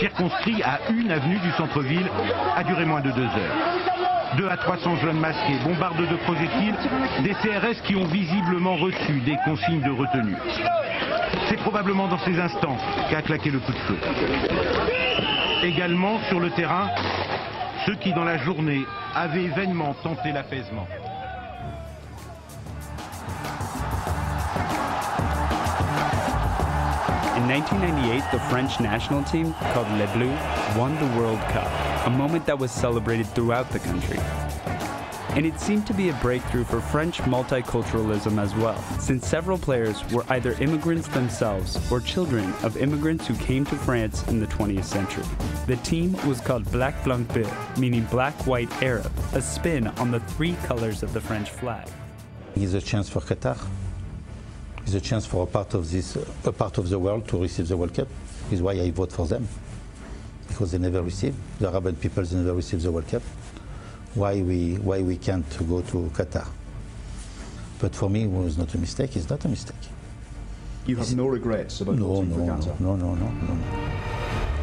Circonscrit à une avenue du centre-ville, a duré moins de deux heures. Deux à 300 jeunes masqués bombardent de projectiles des CRS qui ont visiblement reçu des consignes de retenue. C'est probablement dans ces instants qu'a claqué le coup de feu. Également sur le terrain, ceux qui dans la journée avaient vainement tenté l'apaisement. In 1998, the French national team, called Les Bleus, won the World Cup, a moment that was celebrated throughout the country. And it seemed to be a breakthrough for French multiculturalism as well, since several players were either immigrants themselves or children of immigrants who came to France in the 20th century. The team was called Black Blanc Bleu, meaning black, white, Arab, a spin on the three colors of the French flag. It's a chance for Qatar. It's a chance for a part of this, a part of the world to receive the World Cup. Is why I vote for them because they never receive the Arabian people. They never receive the World Cup. Why we why we can't go to Qatar? But for me, it was not a mistake. It's not a mistake. You have no regrets about No, voting no, for no, Qatar? no, no, no, no.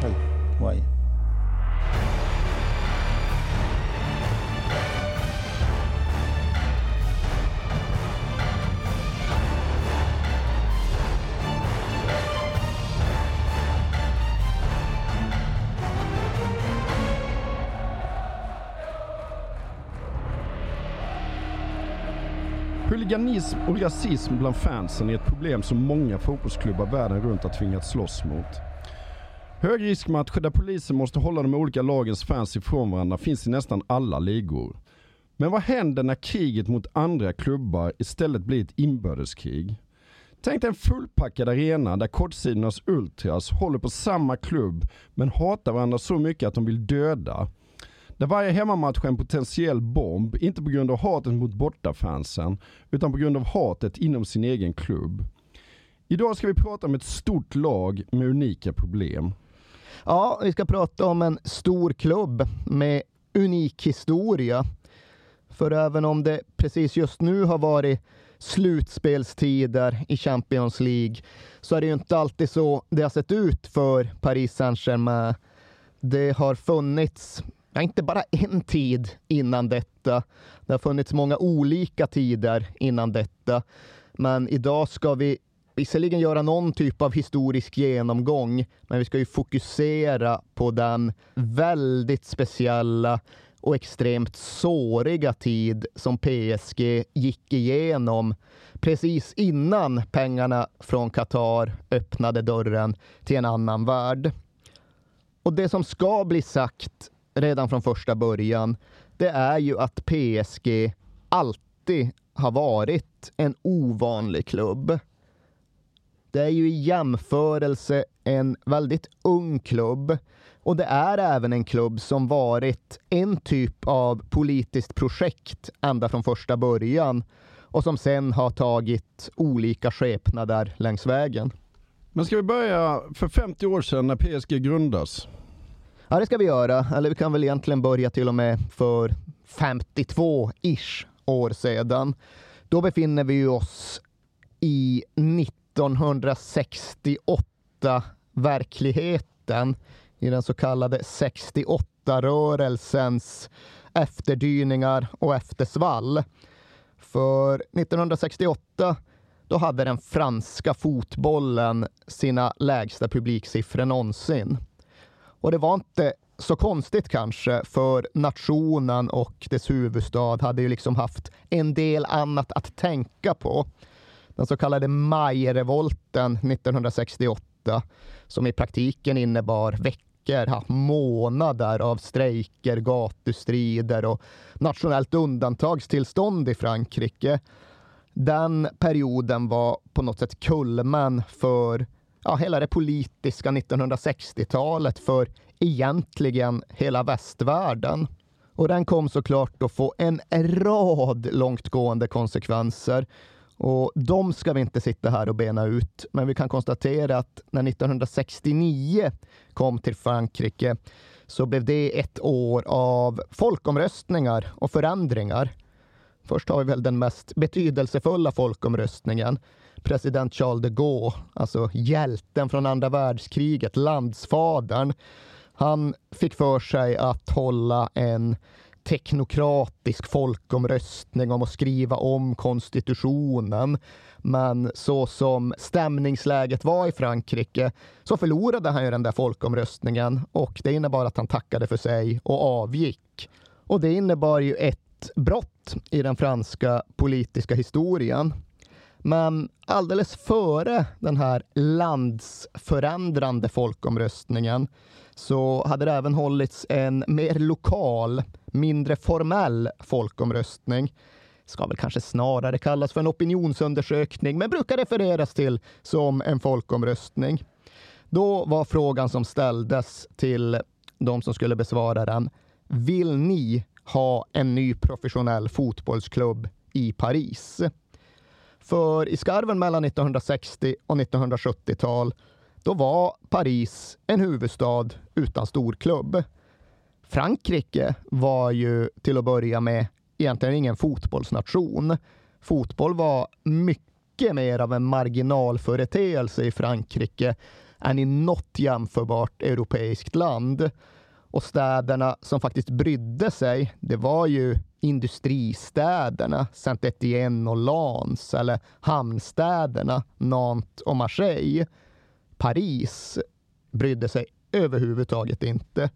Why? Why? Huliganism och rasism bland fansen är ett problem som många fotbollsklubbar världen runt har tvingats slåss mot. Högriskmatcher där polisen måste hålla de olika lagens fans ifrån varandra finns i nästan alla ligor. Men vad händer när kriget mot andra klubbar istället blir ett inbördeskrig? Tänk dig en fullpackad arena där kortsidornas ultras håller på samma klubb men hatar varandra så mycket att de vill döda. Där varje hemmamatch är en potentiell bomb, inte på grund av hatet mot bortafansen, utan på grund av hatet inom sin egen klubb. Idag ska vi prata om ett stort lag med unika problem. Ja, vi ska prata om en stor klubb med unik historia. För även om det precis just nu har varit slutspelstider i Champions League så är det ju inte alltid så det har sett ut för Paris Saint-Germain. Det har funnits, ja, inte bara en tid innan detta. Det har funnits många olika tider innan detta. Men idag ska vi visserligen göra någon typ av historisk genomgång, men vi ska ju fokusera på den väldigt speciella och extremt såriga tid som PSG gick igenom precis innan pengarna från Qatar öppnade dörren till en annan värld. Och det som ska bli sagt redan från första början, det är ju att PSG alltid har varit en ovanlig klubb. Det är ju i jämförelse en väldigt ung klubb och det är även en klubb som varit en typ av politiskt projekt ända från första början och som sen har tagit olika skepnader längs vägen. Men ska vi börja för 50 år sedan när PSG grundas? Ja, det ska vi göra. Eller vi kan väl egentligen börja till och med för 52-ish år sedan. Då befinner vi oss i 1968 verkligheten i den så kallade 68-rörelsens efterdyningar och eftersvall. För 1968 då hade den franska fotbollen sina lägsta publiksiffror någonsin. Och det var inte så konstigt kanske, för nationen och dess huvudstad hade ju liksom haft en del annat att tänka på. Den så kallade majrevolten 1968, som i praktiken innebar veckor, månader av strejker, gatustrider och nationellt undantagstillstånd i Frankrike. Den perioden var på något sätt kulmen för ja, hela det politiska 1960-talet, för egentligen hela västvärlden. Och den kom såklart att få en rad långtgående konsekvenser. Och de ska vi inte sitta här och bena ut, men vi kan konstatera att när 1969 kom till Frankrike så blev det ett år av folkomröstningar och förändringar. Först har vi väl den mest betydelsefulla folkomröstningen. President Charles de Gaulle, alltså hjälten från andra världskriget, landsfadern. Han fick för sig att hålla en teknokratisk folkomröstning om att skriva om konstitutionen. Men så som stämningsläget var i Frankrike så förlorade han ju den där folkomröstningen och det innebar att han tackade för sig och avgick. Och det innebar ju ett brott i den franska politiska historien. Men alldeles före den här landsförändrande folkomröstningen så hade det även hållits en mer lokal, mindre formell folkomröstning. Ska väl kanske snarare kallas för en opinionsundersökning, men brukar refereras till som en folkomröstning. Då var frågan som ställdes till de som skulle besvara den. Vill ni ha en ny professionell fotbollsklubb i Paris? För i skarven mellan 1960 och 1970-tal då var Paris en huvudstad utan storklubb. Frankrike var ju till att börja med egentligen ingen fotbollsnation. Fotboll var mycket mer av en marginalföreteelse i Frankrike än i något jämförbart europeiskt land. Och städerna som faktiskt brydde sig, det var ju industristäderna Saint-Étienne och Lens eller hamnstäderna Nantes och Marseille. Paris brydde sig överhuvudtaget inte.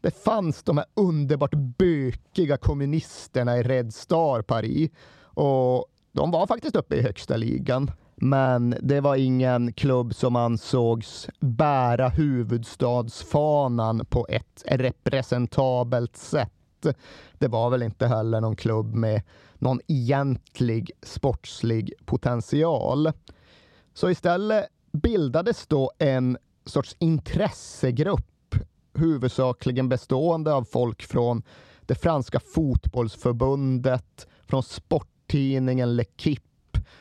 Det fanns de här underbart bökiga kommunisterna i Red Star Paris och de var faktiskt uppe i högsta ligan. Men det var ingen klubb som ansågs bära huvudstadsfanan på ett representabelt sätt. Det var väl inte heller någon klubb med någon egentlig sportslig potential. Så istället bildades då en sorts intressegrupp, huvudsakligen bestående av folk från det franska fotbollsförbundet, från sporttidningen L'Equipe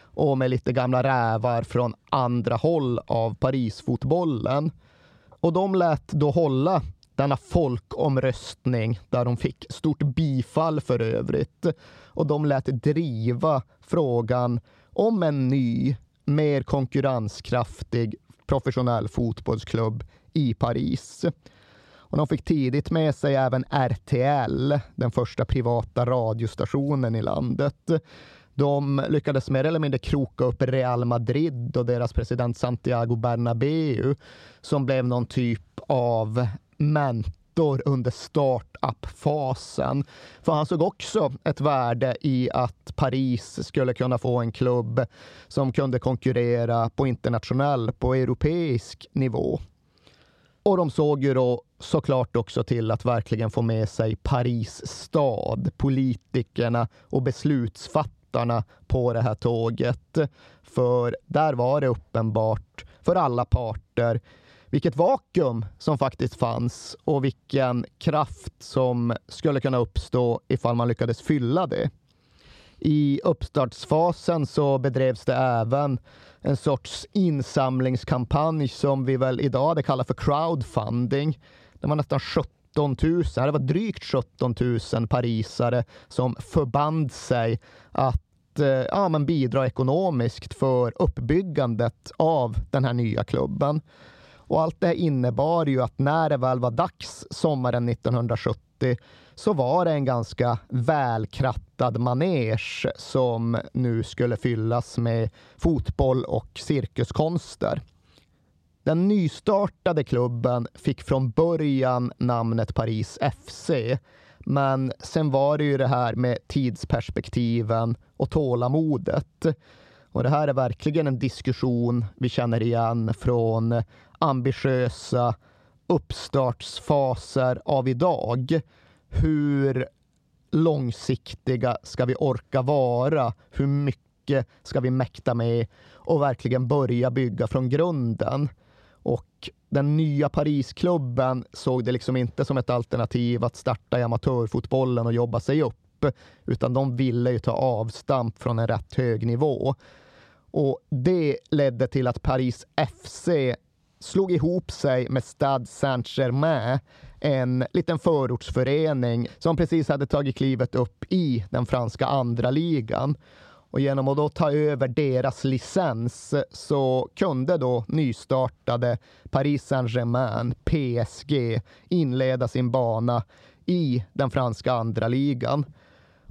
och med lite gamla rävar från andra håll av Parisfotbollen. Och de lät då hålla denna folkomröstning där de fick stort bifall för övrigt. Och de lät driva frågan om en ny mer konkurrenskraftig professionell fotbollsklubb i Paris. Och de fick tidigt med sig även RTL, den första privata radiostationen i landet. De lyckades mer eller mindre kroka upp Real Madrid och deras president Santiago Bernabéu som blev någon typ av mentor under startup-fasen. För han såg också ett värde i att Paris skulle kunna få en klubb som kunde konkurrera på internationell, på europeisk nivå. Och de såg ju då såklart också till att verkligen få med sig Paris stad, politikerna och beslutsfattarna på det här tåget. För där var det uppenbart för alla parter vilket vakuum som faktiskt fanns och vilken kraft som skulle kunna uppstå ifall man lyckades fylla det. I uppstartsfasen så bedrevs det även en sorts insamlingskampanj som vi väl idag hade kallat för crowdfunding. Det var nästan 17 000, det var drygt 17 000 parisare som förband sig att eh, ja, men bidra ekonomiskt för uppbyggandet av den här nya klubben. Och allt det innebar ju att när det väl var dags sommaren 1970 så var det en ganska välkrattad manege som nu skulle fyllas med fotboll och cirkuskonster. Den nystartade klubben fick från början namnet Paris FC, men sen var det ju det här med tidsperspektiven och tålamodet. Och det här är verkligen en diskussion vi känner igen från ambitiösa uppstartsfaser av idag. Hur långsiktiga ska vi orka vara? Hur mycket ska vi mäkta med och verkligen börja bygga från grunden? Och den nya Parisklubben såg det liksom inte som ett alternativ att starta i amatörfotbollen och jobba sig upp, utan de ville ju ta avstamp från en rätt hög nivå. Och det ledde till att Paris FC slog ihop sig med Stade Saint-Germain, en liten förortsförening som precis hade tagit klivet upp i den franska andra ligan. Och genom att då ta över deras licens så kunde då nystartade Paris Saint-Germain, PSG, inleda sin bana i den franska andra ligan.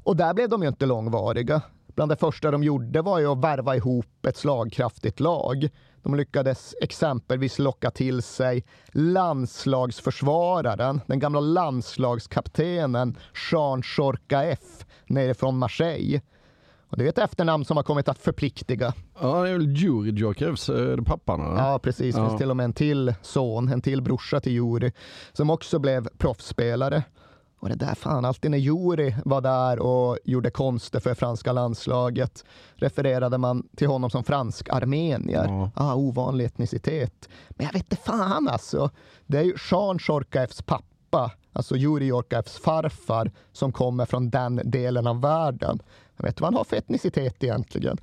Och där blev de ju inte långvariga. Bland det första de gjorde var ju att värva ihop ett slagkraftigt lag. De lyckades exempelvis locka till sig landslagsförsvararen, den gamla landslagskaptenen Jean Chorkaeff nerifrån Marseille. Och det är ett efternamn som har kommit att förpliktiga. Ja, det är väl Juri det pappan? Eller? Ja, precis. Det Ja. finns till och med en till son, en till brorsa till Juri, som också blev proffsspelare. Och det där fan, alltid när Juri var där och gjorde konster för franska landslaget refererade man till honom som fransk-armenier. Ja. Ah, ovanlig etnicitet. Men jag vet inte fan alltså. Det är ju Jean Chorkaevs pappa, alltså Juri Chorkaevs farfar, som kommer från den delen av världen. Jag vet du vad han har för etnicitet egentligen?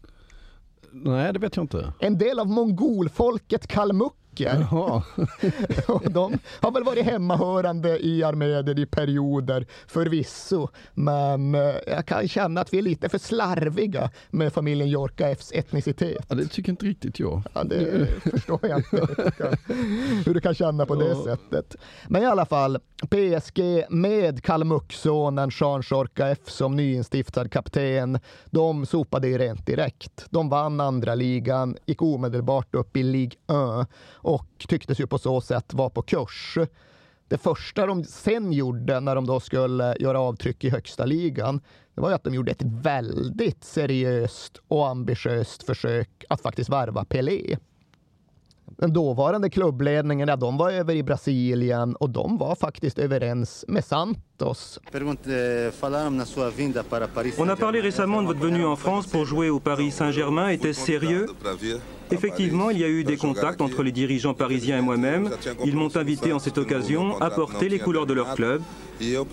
Nej, det vet jag inte. En del av mongolfolket kalmucker. Jaha. Och de har väl varit hemmahörande i Armenien i perioder förvisso. Men eh, jag kan känna att vi är lite för slarviga med familjen Jorkaefs etnicitet. Ja, det tycker inte riktigt jag. Ja, det förstår jag inte hur du kan, hur du kan känna på det Ja. sättet. Men i alla fall, PSG med kalmucksonen Jean Chorkaeff som nyinstiftad kapten, de sopade ju rent direkt. De vann andra ligan, gick omedelbart upp i Ligue 1 och tycktes ju på så sätt vara på kurs. Det första de sen gjorde när de då skulle göra avtryck i högsta ligan, det var ju att de gjorde ett väldigt seriöst och ambitiöst försök att faktiskt värva Pelé. On a parlé récemment de votre venue en France pour jouer au Paris Saint-Germain. Était-ce sérieux? Effectivement, il y a eu des contacts entre les dirigeants parisiens et moi-même. Ils m'ont invité en cette occasion à porter les couleurs de leur club.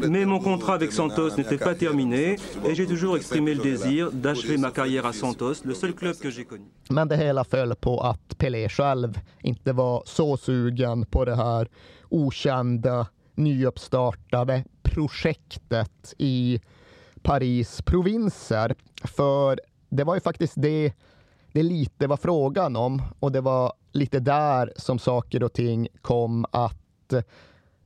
Mais mon contrat avec Santos n'était pas terminé et j'ai toujours exprimé le désir d'achever ma carrière à Santos, le seul club que j'ai connu. Men det hela föll på att Pelé själv inte var så sugen på det här okända, nyuppstartade projektet i Paris provinser. För det var ju faktiskt det det lite var frågan om och det var lite där som saker och ting kom att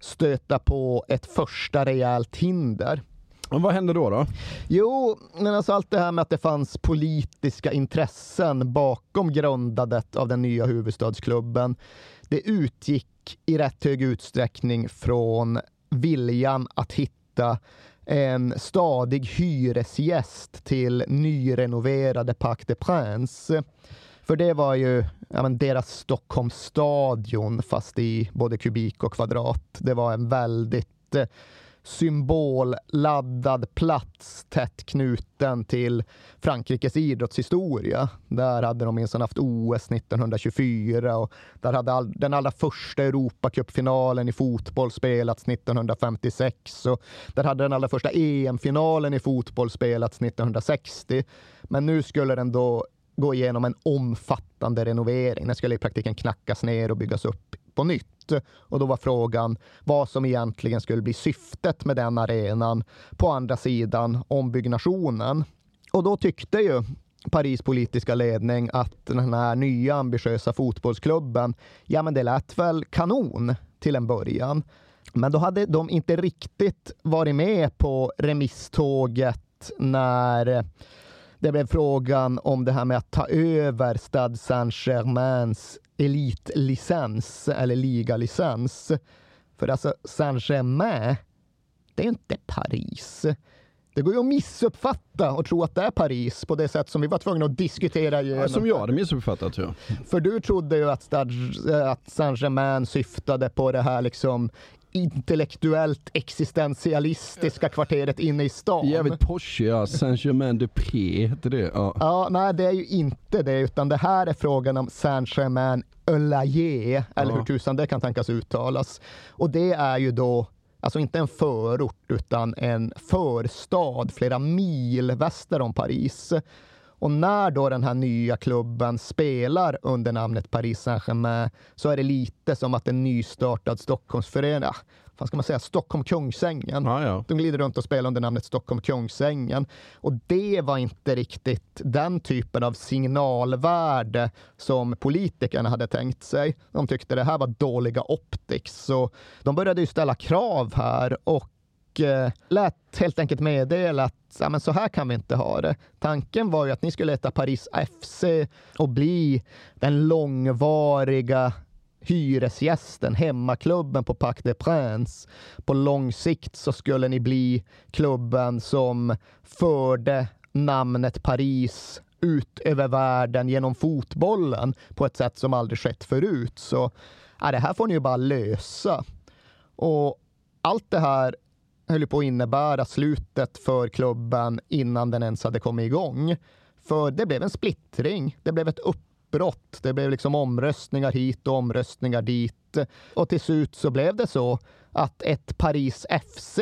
stöta på ett första rejält hinder. Och vad hände då? då? Jo, men alltså allt det här med att det fanns politiska intressen bakom grundandet av den nya huvudstadsklubben. Det utgick i rätt hög utsträckning från viljan att hitta en stadig hyresgäst till nyrenoverade Parc des Princes. För det var ju ja, men deras Stockholmsstadion fast i både kubik och kvadrat. Det var en väldigt eh, symbolladdad plats tätt knuten till Frankrikes idrottshistoria. Där hade de minsann haft OS 1924 och där hade all, den allra första Europacupfinalen i fotboll spelats 1956 och där hade den allra första EM-finalen i fotboll spelats 1960. Men nu skulle den då gå igenom en omfattande renovering. Den skulle i praktiken knackas ner och byggas upp på nytt. Och då var frågan vad som egentligen skulle bli syftet med den arenan på andra sidan ombyggnationen. Och då tyckte ju Paris politiska ledning att den här nya ambitiösa fotbollsklubben, ja men det lät väl kanon till en början. Men då hade de inte riktigt varit med på remisståget när det blev frågan om det här med att ta över Stade Saint-Germains elitlicens eller ligalicens. För alltså Saint-Germain, det är inte Paris. Det går ju att missuppfatta och tro att det är Paris på det sätt som vi var tvungna att diskutera igenom. Ja, som jag hade missuppfattat ja. För du trodde ju att, att Saint-Germain syftade på det här liksom intellektuellt existentialistiska kvarteret inne i stan. Jävligt Porsche ja, Saint-Germain-de-Pré heter det. Ja. ja, nej det är ju inte det, utan det här är frågan om Saint-Germain Eulayer, eller ja. hur tusan det kan tänkas uttalas. Och det är ju då alltså inte en förort utan en förstad flera mil väster om Paris. Och när då den här nya klubben spelar under namnet Paris Saint-Germain så är det lite som att en nystartad Stockholmsförening, vad ska man säga, Stockholm Kungsängen. Ja, ja. De glider runt och spelar under namnet Stockholm Kungsängen. Och det var inte riktigt den typen av signalvärde som politikerna hade tänkt sig. De tyckte det här var dåliga optics, så de började ju ställa krav här och eh, lät helt enkelt meddela att ja, men så här kan vi inte ha det. Tanken var ju att ni skulle heta Paris FC och bli den långvariga hyresgästen, hemmaklubben på Parc des Princes. På lång sikt så skulle ni bli klubben som förde namnet Paris ut över världen genom fotbollen på ett sätt som aldrig skett förut. Så ja, det här får ni ju bara lösa. Och allt det här höll på att innebära slutet för klubben innan den ens hade kommit igång. För det blev en splittring. Det blev ett uppbrott. Det blev liksom omröstningar hit och omröstningar dit. Och till slut så blev det så att ett Paris FC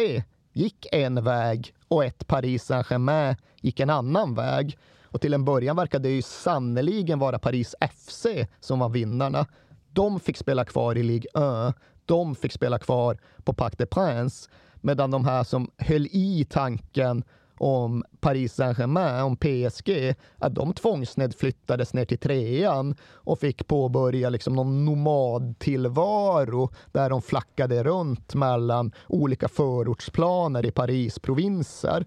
gick en väg och ett Paris Saint-Germain gick en annan väg. Och till en början verkade det ju sannoliken vara Paris FC som var vinnarna. De fick spela kvar i Ligue 1. De fick spela kvar på Parc des Princes. Medan de här som höll i tanken om Paris Saint-Germain, om PSG, att de tvångsnedflyttades ner till trean och fick påbörja liksom någon nomadtillvaro där de flackade runt mellan olika förortsplaner i Paris provinser.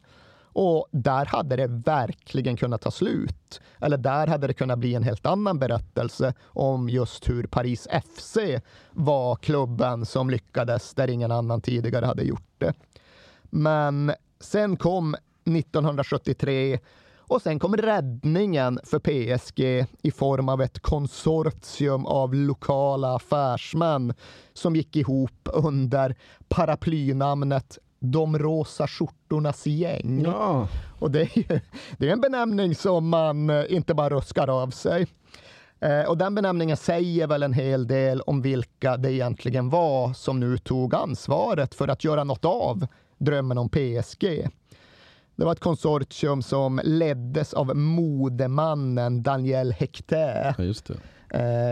Och där hade det verkligen kunnat ta slut. Eller där hade det kunnat bli en helt annan berättelse om just hur Paris FC var klubben som lyckades där ingen annan tidigare hade gjort det. Men sen kom 1973 och sen kom räddningen för PSG i form av ett konsortium av lokala affärsmän som gick ihop under paraplynamnet de rosa skjortornas gäng. Ja. Och det är, ju, det är en benämning som man eh, inte bara ruskar av sig. Eh, och den benämningen säger väl en hel del om vilka det egentligen var som nu tog ansvaret för att göra något av drömmen om PSG. Det var ett konsortium som leddes av modemannen Daniel Hector. Ja,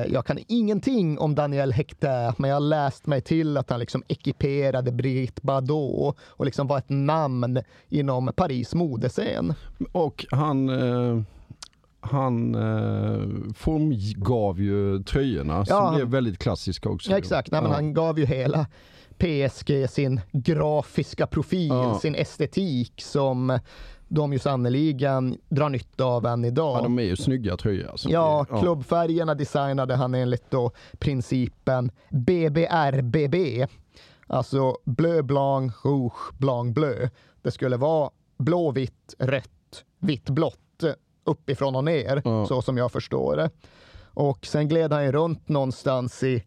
jag kan ingenting om Daniel Hector, men jag har läst mig till att han liksom ekiperade Brigitte Bardot och liksom var ett namn inom Paris modescen. Och han eh han eh, formgav ju tröjorna som blev väldigt klassiska också. Ja, exakt, Nej, men han gav ju hela PSG sin grafiska profil, ja. sin estetik som de ju sannoliken drar nytta av än idag. Ja, de är ju snygga tröjor. Alltså. Ja, ja, klubbfärgerna designade han enligt då principen BBRBB. Alltså bleu, blanc, rouge, blanc, bleu. Det skulle vara blå, vitt, rött, vitt, blått uppifrån och ner, ja. så som jag förstår det. Och sen gled han ju runt någonstans i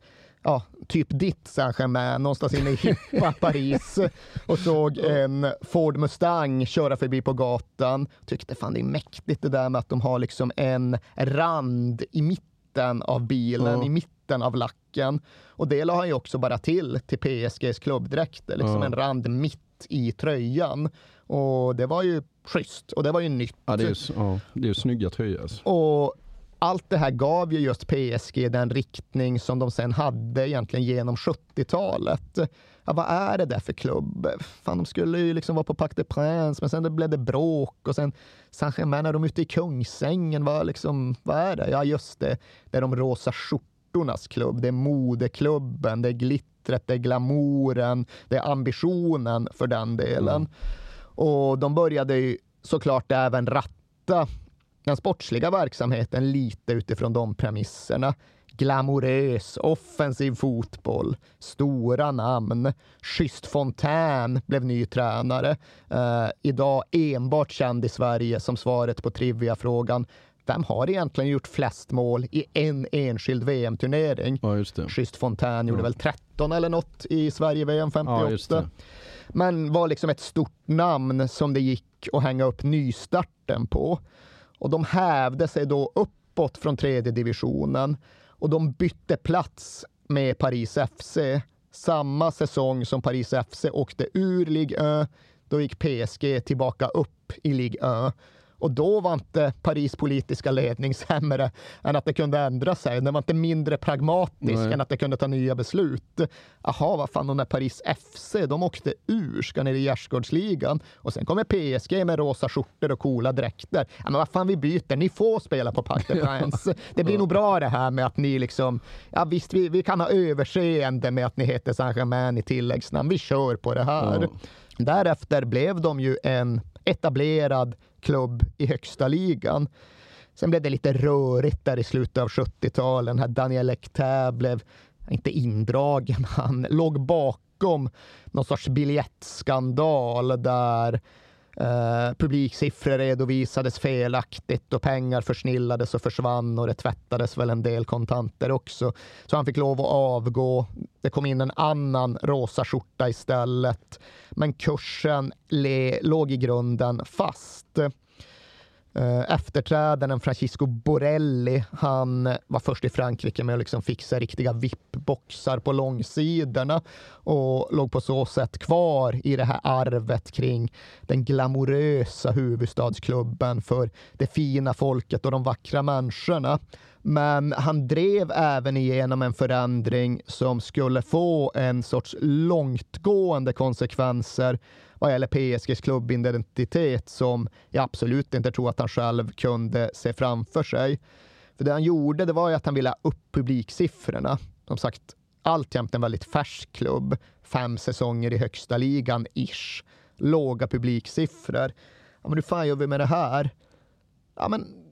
ja, typ ditt Saint-Germain, någonstans inne i hippa Paris och såg en Ford Mustang köra förbi på gatan. Tyckte fan det är mäktigt det där med att de har liksom en rand i mitten av bilen, mm. i mitten av lacken. Och det la han ju också bara till till PSGs klubbdräkt, liksom mm. en rand mitt i tröjan. Och det var ju schysst och det var ju nytt. Ja, det är ju, ja, det är ju snygga tröjor. Alltså. Och allt det här gav ju just PSG den riktning som de sen hade egentligen genom 70-talet. Ja, vad är det där för klubb? Fan, de skulle ju liksom vara på Parc des Princes, men sen blev det bråk och sen Saint-Germain, är de ute i Kungsängen, vad, liksom, vad är det? Ja, just det, det är de rosa skjortornas klubb, det är modeklubben, det är glitter teatret, det är glamouren, det är ambitionen för den delen. Och de började ju såklart även ratta den sportsliga verksamheten lite utifrån de premisserna. Glamorös, offensiv fotboll, stora namn. Schysst Fontän blev ny tränare. Eh, idag enbart känd i Sverige som svaret på trivia-frågan. Vem har egentligen gjort flest mål i en enskild VM-turnering? Ja. Schysst Fontän gjorde Ja. väl 13 eller något i Sverige-VM 58. Ja. Men var liksom ett stort namn som det gick att hänga upp nystarten på. Och de hävde sig då uppåt från tredje divisionen och de bytte plats med Paris FC. Samma säsong som Paris FC åkte ur Ligue 1, då gick PSG tillbaka upp i Ligue 1. Och då var inte Paris politiska ledning sämre än att det kunde ändra sig. Den var inte mindre pragmatisk Nej. än att det kunde ta nya beslut. Jaha, vad fan, de där Paris FC, de åkte ur, ska ner i gärdsgårdsligan. Och sen kommer PSG med rosa skjortor och coola dräkter. Ja, men vad fan, vi byter. Ni får spela på Parc des Princes. Det blir nog bra det här med att ni liksom, ja visst, vi, vi kan ha överseende med att ni heter Saint-Germain i tilläggsnamn. Vi kör på det här. Ja. Därefter blev de ju en etablerad klubb i högsta ligan. Sen blev det lite rörigt där i slutet av 70-talet. Daniel Lecter blev inte indragen, han låg bakom någon sorts biljettskandal där eh, publiksiffror redovisades felaktigt och pengar försnillades och försvann och det tvättades väl en del kontanter också. Så han fick lov att avgå. Det kom in en annan rosa skjorta istället. Men kursen le- låg i grunden fast. Eh, efterträdaren Francisco Borelli, han var först i Frankrike med att liksom fixa riktiga VIP-boxar på långsidorna och låg på så sätt kvar i det här arvet kring den glamorösa huvudstadsklubben för det fina folket och de vackra människorna. Men han drev även igenom en förändring som skulle få en sorts långtgående konsekvenser vad gäller PSGs klubbidentitet som jag absolut inte tror att han själv kunde se framför sig. För det han gjorde det var ju att han ville ha upp publiksiffrorna. Som sagt, alltjämt en väldigt färsk klubb. Fem säsonger i högsta ligan, ish. Låga publiksiffror. Ja, men hur fan gör vi med det här? Ja, men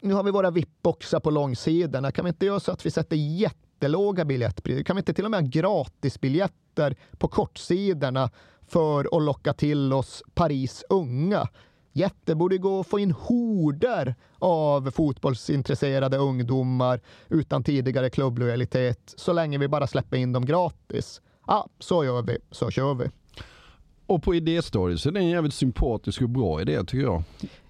nu har vi våra VIP-boxar på långsidorna. Kan vi inte göra så att vi sätter jättelåga biljettpriser? Kan vi inte till och med ha gratisbiljetter på kortsidorna för att locka till oss Paris unga? Jätte borde gå att få in horder av fotbollsintresserade ungdomar utan tidigare klubblojalitet så länge vi bara släpper in dem gratis. Ja, så gör vi. Så kör vi. Och på idéstadiet så är det en jävligt sympatisk och bra idé tycker jag.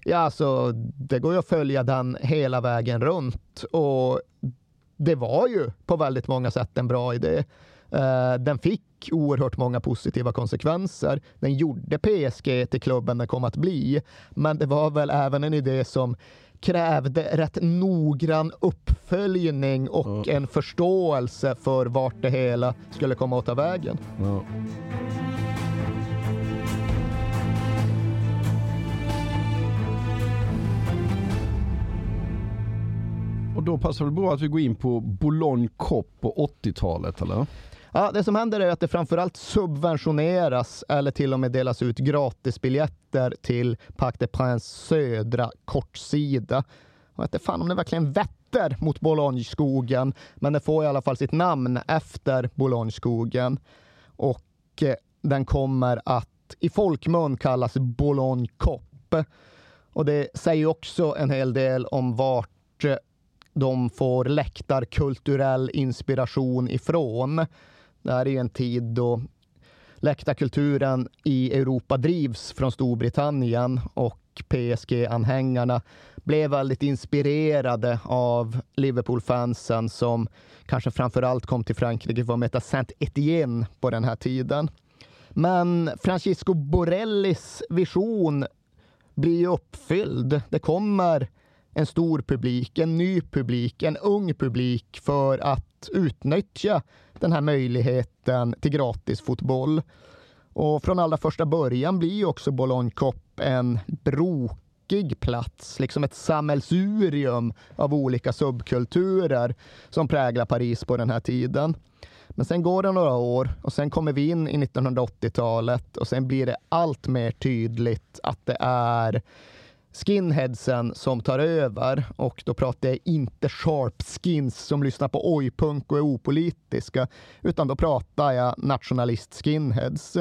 Ja, alltså det går ju att följa den hela vägen runt och det var ju på väldigt många sätt en bra idé. Eh, Den fick oerhört många positiva konsekvenser. Den gjorde PSG till klubben den kom att bli, men det var väl även en idé som krävde rätt noggrann uppföljning och en förståelse för vart det hela skulle komma att ta vägen. Ja. Och då passar det bra att vi går in på Boulogne Cop på 80-talet eller? Ja, det som händer är att det framförallt subventioneras eller till och med delas ut gratisbiljetter till Parc des Princes södra kortsida. Jag vet inte fan om det verkligen vetter mot Boulogneskogen, men det får i alla fall sitt namn efter Boulogneskogen. Och eh, den kommer att i folkmun kallas Boulogne Cop. Och det säger också en hel del om vart eh, de får läktarkulturell inspiration ifrån. Det här är ju en tid då läktarkulturen i Europa drivs från Storbritannien och PSG-anhängarna blev väldigt inspirerade av Liverpool-fansen som kanske framför allt kom till Frankrike för att möta Saint-Étienne på den här tiden. Men Francisco Borellis vision blir ju uppfylld. Det kommer en stor publik, en ny publik, en ung publik för att utnyttja den här möjligheten till gratisfotboll. Och från allra första början blir ju också Boulogne Cop en brokig plats, liksom ett sammelsurium av olika subkulturer som präglar Paris på den här tiden. Men sen går det några år och sen kommer vi in i 1980-talet och sen blir det allt mer tydligt att det är skinheadsen som tar över och då pratar jag inte sharp skins som lyssnar på oj-punk och är opolitiska, utan då pratar jag nationalist skinheads.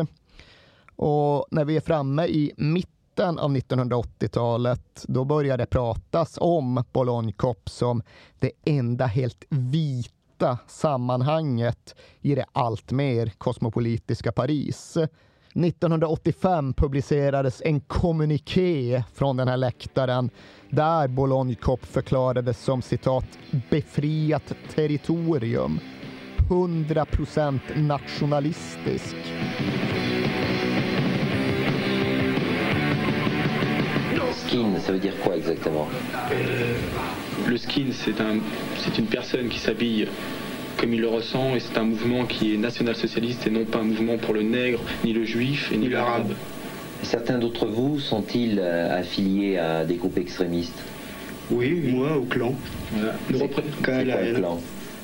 Och när vi är framme i mitten av 1980-talet, då börjar det pratas om Bologne Cop som det enda helt vita sammanhanget i det allt mer kosmopolitiska Paris. 1985 publicerades en kommuniké från den här läktaren där Boulogne Cop förklarades som citat befriat territorium. 100% nationalistisk. Skin, ça veut dire quoi exactement euh, Le skin, c'est un, une personne qui s'habille comme il le ressent et c'est un mouvement qui est national-socialiste et non pas un mouvement pour le nègre, ni le juif, et ni l'arabe. Certains d'entre vous sont-ils euh, affiliés à des groupes extrémistes? Oui, moi au clan. Voilà.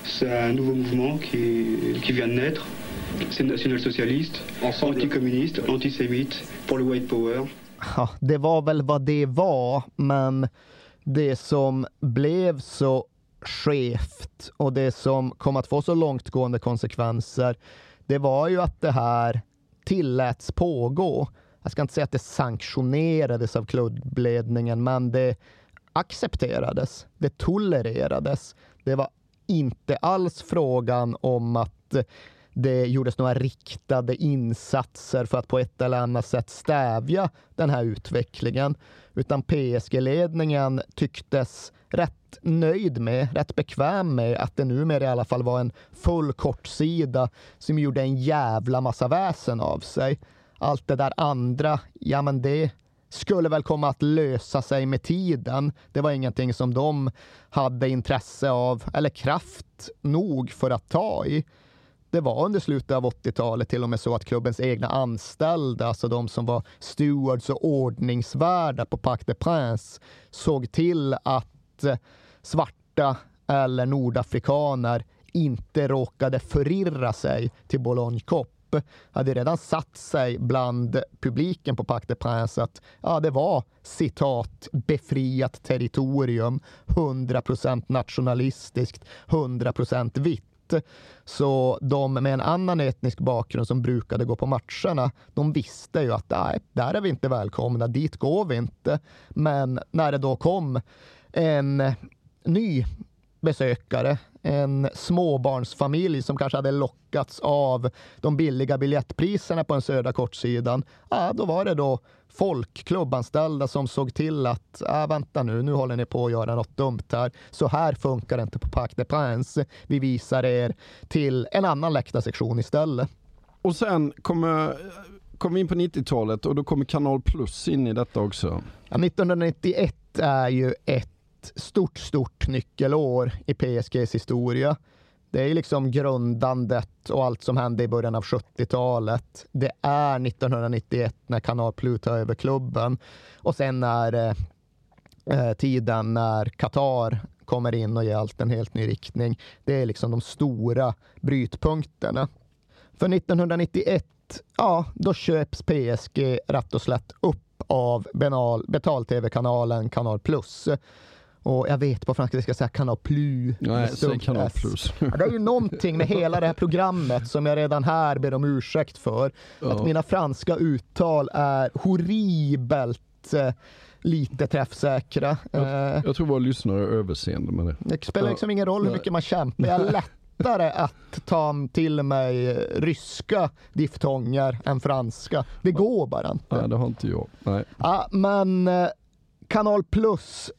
C'est un nouveau mouvement qui, qui vient de naître. C'est national-socialiste, anticommuniste, antisémite, pour le white power. Ja, det var väl vad det var, men det som blev så skevt och det som kom att få så långtgående konsekvenser, det var ju att det här tilläts pågå. Jag ska inte säga att det sanktionerades av klubbledningen, men det accepterades. Det tolererades. Det var inte alls frågan om att det gjordes några riktade insatser för att på ett eller annat sätt stävja den här utvecklingen, utan PSG-ledningen tycktes rätt nöjd med, rätt bekväm med att det numera i alla fall var en full kortsida som gjorde en jävla massa väsen av sig. Allt det där andra, ja men det skulle väl komma att lösa sig med tiden. Det var ingenting som de hade intresse av eller kraft nog för att ta i. Det var under slutet av 80-talet till och med så att klubbens egna anställda, alltså de som var stewards och ordningsvärdar på Parc des Princes, såg till att Eh, svarta eller nordafrikaner inte råkade förirra sig till Boulogne Cop hade redan satt sig bland publiken på Pac des Princes att ja, det var citat befriat territorium, 100% nationalistiskt, 100% vitt. Så de med en annan etnisk bakgrund som brukade gå på matcherna, de visste ju att nej, där är vi inte välkomna, dit går vi inte. Men när det då kom en ny besökare, en småbarnsfamilj som kanske hade lockats av de billiga biljettpriserna på den södra kortsidan. Ja, då var det då folk, klubbanställda som såg till att äh, vänta nu, nu håller ni på att göra något dumt här. Så här funkar det inte på Parc des Princes. Vi visar er till en annan läktarsektion istället. Och sen kommer kom vi in på 90-talet och då kommer Kanal Plus in i detta också. Ja, 1991 är ju ett stort, stort nyckelår i PSGs historia. Det är liksom grundandet och allt som hände i början av 70-talet. Det är 1991 när Kanal Plus tar över klubben och sen är eh, eh, tiden när Qatar kommer in och ger allt en helt ny riktning. Det är liksom de stora brytpunkterna. För 1991, ja, då köps PSG rätt och slätt upp av betal-tv-kanalen Kanal Plus. Och jag vet på franska ska säga Canal Plus. Nej, säg Canal Plus. det är ju någonting med hela det här programmet som jag redan här ber om ursäkt för. Ja. Att mina franska uttal är horribelt eh, lite träffsäkra. Jag, eh, jag tror våra lyssnare är överseende med det. Det spelar liksom ingen roll hur mycket man kämpar. Jag är lättare att ta till mig ryska diftonger än franska. Det går bara inte. Nej, det har inte jag. Nej. Ja, men eh, Kanal Plus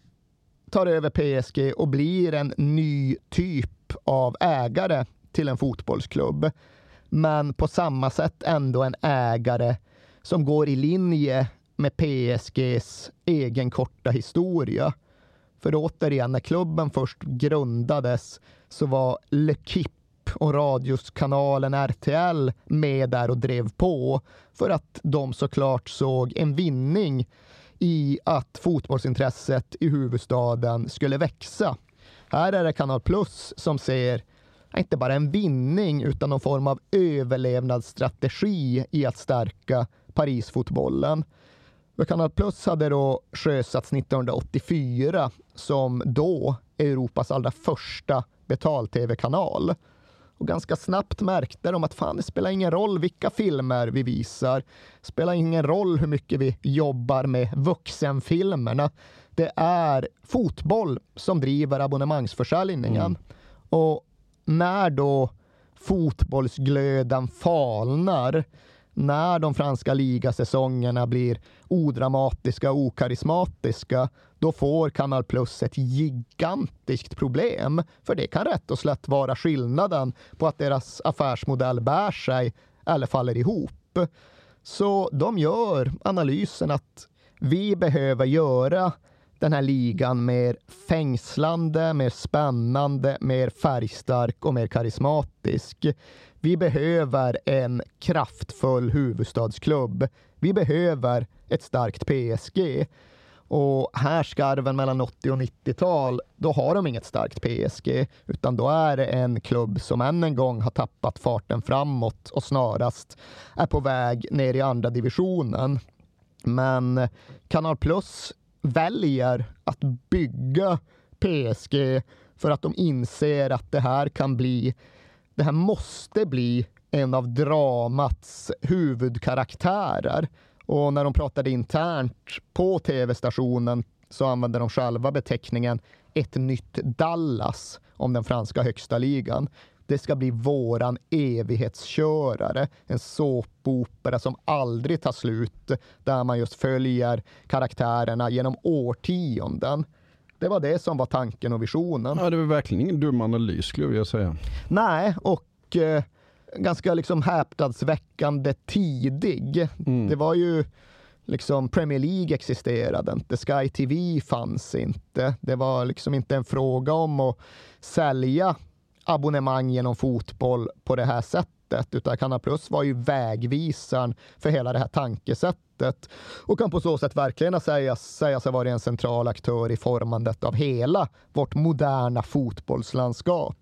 tar över PSG och blir en ny typ av ägare till en fotbollsklubb. Men på samma sätt ändå en ägare som går i linje med PSGs egen korta historia. För återigen, när klubben först grundades så var L'Equipe och radioskanalen RTL med där och drev på för att de såklart såg en vinning i att fotbollsintresset i huvudstaden skulle växa. Här är det Kanal Plus som ser inte bara en vinning utan någon form av överlevnadsstrategi i att stärka Parisfotbollen. Kanal Plus hade då sjösatts 1984 som då Europas allra första betal-tv-kanal. Och ganska snabbt märkte de att fan, det spelar ingen roll vilka filmer vi visar. Det spelar ingen roll hur mycket vi jobbar med vuxenfilmerna. Det är fotboll som driver abonnemangsförsäljningen. Mm. Och när då fotbollsglöden falnar, när de franska ligasäsongerna blir odramatiska och okarismatiska, då får Kanal Plus ett gigantiskt problem. För det kan rätt och slätt vara skillnaden på att deras affärsmodell bär sig eller faller ihop. Så de gör analysen att vi behöver göra den här ligan mer fängslande, mer spännande, mer färgstark och mer karismatisk. Vi behöver en kraftfull huvudstadsklubb. Vi behöver ett starkt PSG. Och här skarven mellan 80 och 90-tal, då har de inget starkt PSG, utan då är det en klubb som än en gång har tappat farten framåt och snarast är på väg ner i andra divisionen. Men Kanal Plus väljer att bygga PSG för att de inser att det här kan bli, det här måste bli en av dramats huvudkaraktärer. Och när de pratade internt på tv-stationen så använde de själva beteckningen ett nytt Dallas om den franska högsta ligan. Det ska bli våran evighetskörare, en såpopera som aldrig tar slut, där man just följer karaktärerna genom årtionden. Det var det som var tanken och visionen. Ja, det var verkligen ingen dum analys skulle jag säga. Nej, och eh, ganska liksom häpnadsväckande tidig. Mm. Det var ju liksom Premier League existerade inte, Sky TV fanns inte. Det var liksom inte en fråga om att sälja abonnemang genom fotboll på det här sättet, utan Canal Plus var ju vägvisaren för hela det här tankesättet och kan på så sätt verkligen säga, säga sig vara en central aktör i formandet av hela vårt moderna fotbollslandskap.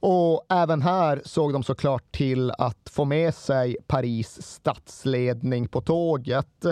Och även här såg de såklart till att få med sig Paris statsledning på tåget.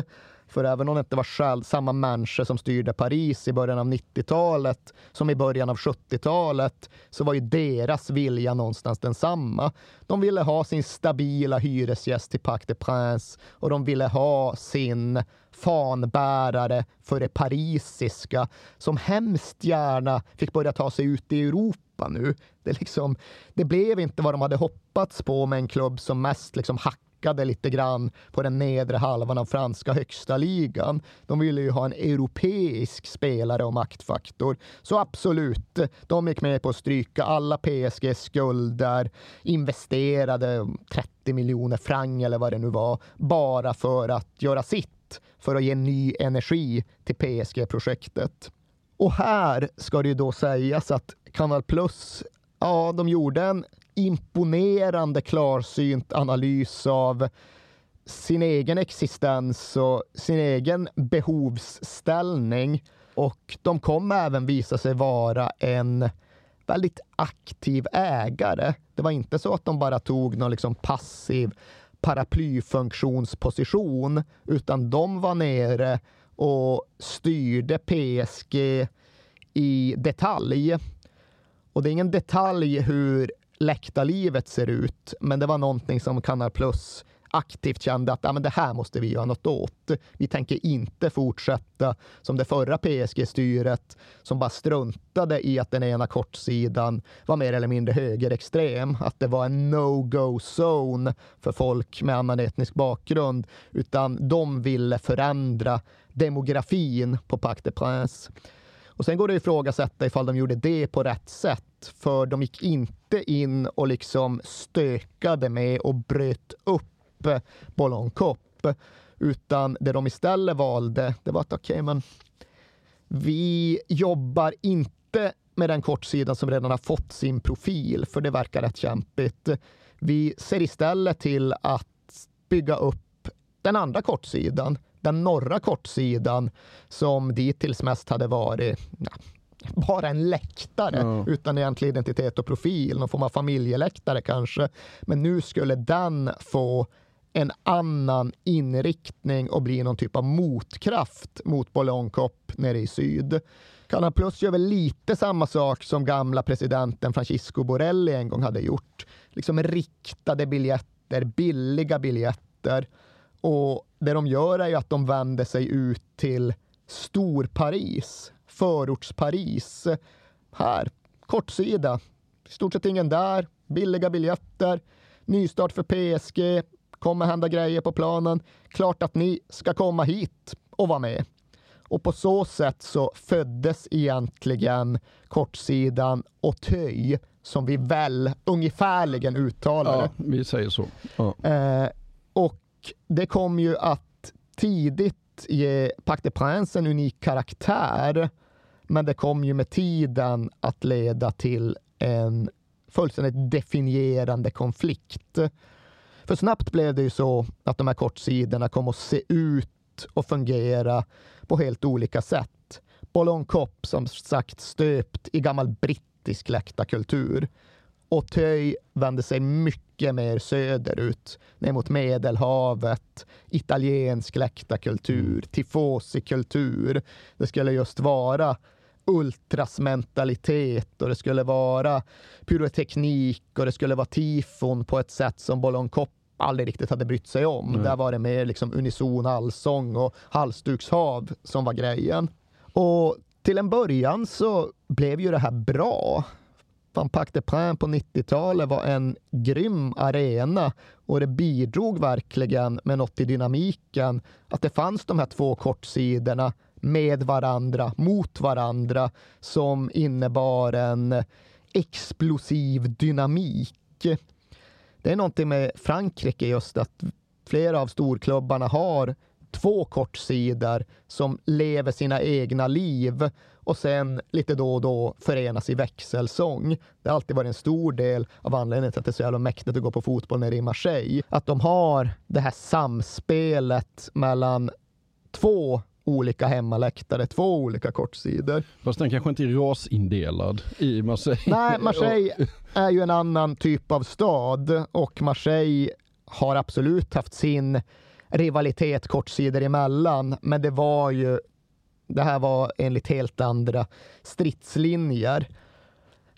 För även om det inte var själv, samma människor som styrde Paris i början av 90-talet som i början av 70-talet så var ju deras vilja någonstans densamma. De ville ha sin stabila hyresgäst i Parc des Princes och de ville ha sin fanbärare för det parisiska som hemskt gärna fick börja ta sig ut i Europa nu. Det, liksom, det blev inte vad de hade hoppats på med en klubb som mest liksom hackade lite grann på den nedre halvan av franska högsta ligan. De ville ju ha en europeisk spelare och maktfaktor. Så absolut, de gick med på att stryka alla PSG-skulder, investerade 30 miljoner franc eller vad det nu var, bara för att göra sitt, för att ge ny energi till PSG-projektet. Och här ska det ju då sägas att Kanal Plus Ja, de gjorde en imponerande klarsynt analys av sin egen existens och sin egen behovsställning. Och de kommer även visa sig vara en väldigt aktiv ägare. Det var inte så att de bara tog någon liksom passiv paraplyfunktionsposition, utan de var nere och styrde PSG i detalj. Och det är ingen detalj hur läktarlivet ser ut, men det var någonting som Kanal Plus aktivt kände att ja, men det här måste vi göra något åt. Vi tänker inte fortsätta som det förra PSG-styret som bara struntade i att den ena kortsidan var mer eller mindre högerextrem, att det var en no-go zone för folk med annan etnisk bakgrund, utan de ville förändra demografin på Parc des Princes. Och sen går det att ifrågasätta ifall de gjorde det på rätt sätt, för de gick inte in och liksom stökade med och bröt upp Boulogne Cup, utan det de istället valde, det var att okej, okay, men vi jobbar inte med den kortsidan som redan har fått sin profil, för det verkar rätt kämpigt. Vi ser istället till att bygga upp den andra kortsidan den norra kortsidan som dittills mest hade varit ja, bara en läktare Ja. utan egentlig identitet och profil, någon form av familjeläktare kanske. Men nu skulle den få en annan inriktning och bli någon typ av motkraft mot Boulogne Cup nere i syd. Canal Plus gör väl lite samma sak som gamla presidenten Francisco Borelli en gång hade gjort. Liksom riktade biljetter, billiga biljetter. Och det de gör är ju att de vänder sig ut till Stor-Paris, förorts-Paris. Här, kortsida, i stort sett ingen där, billiga biljetter, nystart för PSG, kommer hända grejer på planen. Klart att ni ska komma hit och vara med. Och på så sätt så föddes egentligen kortsidan Auteuil, som vi väl ungefärligen uttalar det. Ja, vi säger så. Ja. Eh, och det kom ju att tidigt ge Parc des Princes en unik karaktär. Men det kom ju med tiden att leda till en fullständigt definierande konflikt. För snabbt blev det ju så att de här kortsidorna kom att se ut och fungera på helt olika sätt. Ballongkopp, som sagt stöpt i gammal brittisk läktarkultur. Auteuil vände sig mycket mer söderut, ner mot Medelhavet, italiensk läktarkultur, tifosikultur. Det skulle just vara ultras mentalitet och det skulle vara pyroteknik och det skulle vara tifon på ett sätt som Boulogne Cup aldrig riktigt hade brytt sig om. Nej. Där var det mer liksom unison allsång och halsdukshav som var grejen. Och till en början så blev ju det här bra. Fan, Parc des Princes på 90-talet var en grym arena och det bidrog verkligen med något i dynamiken. Att det fanns de här två kortsidorna med varandra, mot varandra, som innebar en explosiv dynamik. Det är någonting med Frankrike just att flera av storklubbarna har två kortsidor som lever sina egna liv och sen lite då och då förenas i växelsång. Det har alltid varit en stor del av anledningen till att det är så jävla mäktigt att gå på fotboll nere i Marseille. Att de har det här samspelet mellan två olika hemmaläktare, två olika kortsidor. Fast den kanske inte är rasindelad i Marseille. Nej, Marseille är ju en annan typ av stad och Marseille har absolut haft sin rivalitet kortsidor emellan, men det var ju det här var enligt helt andra stridslinjer.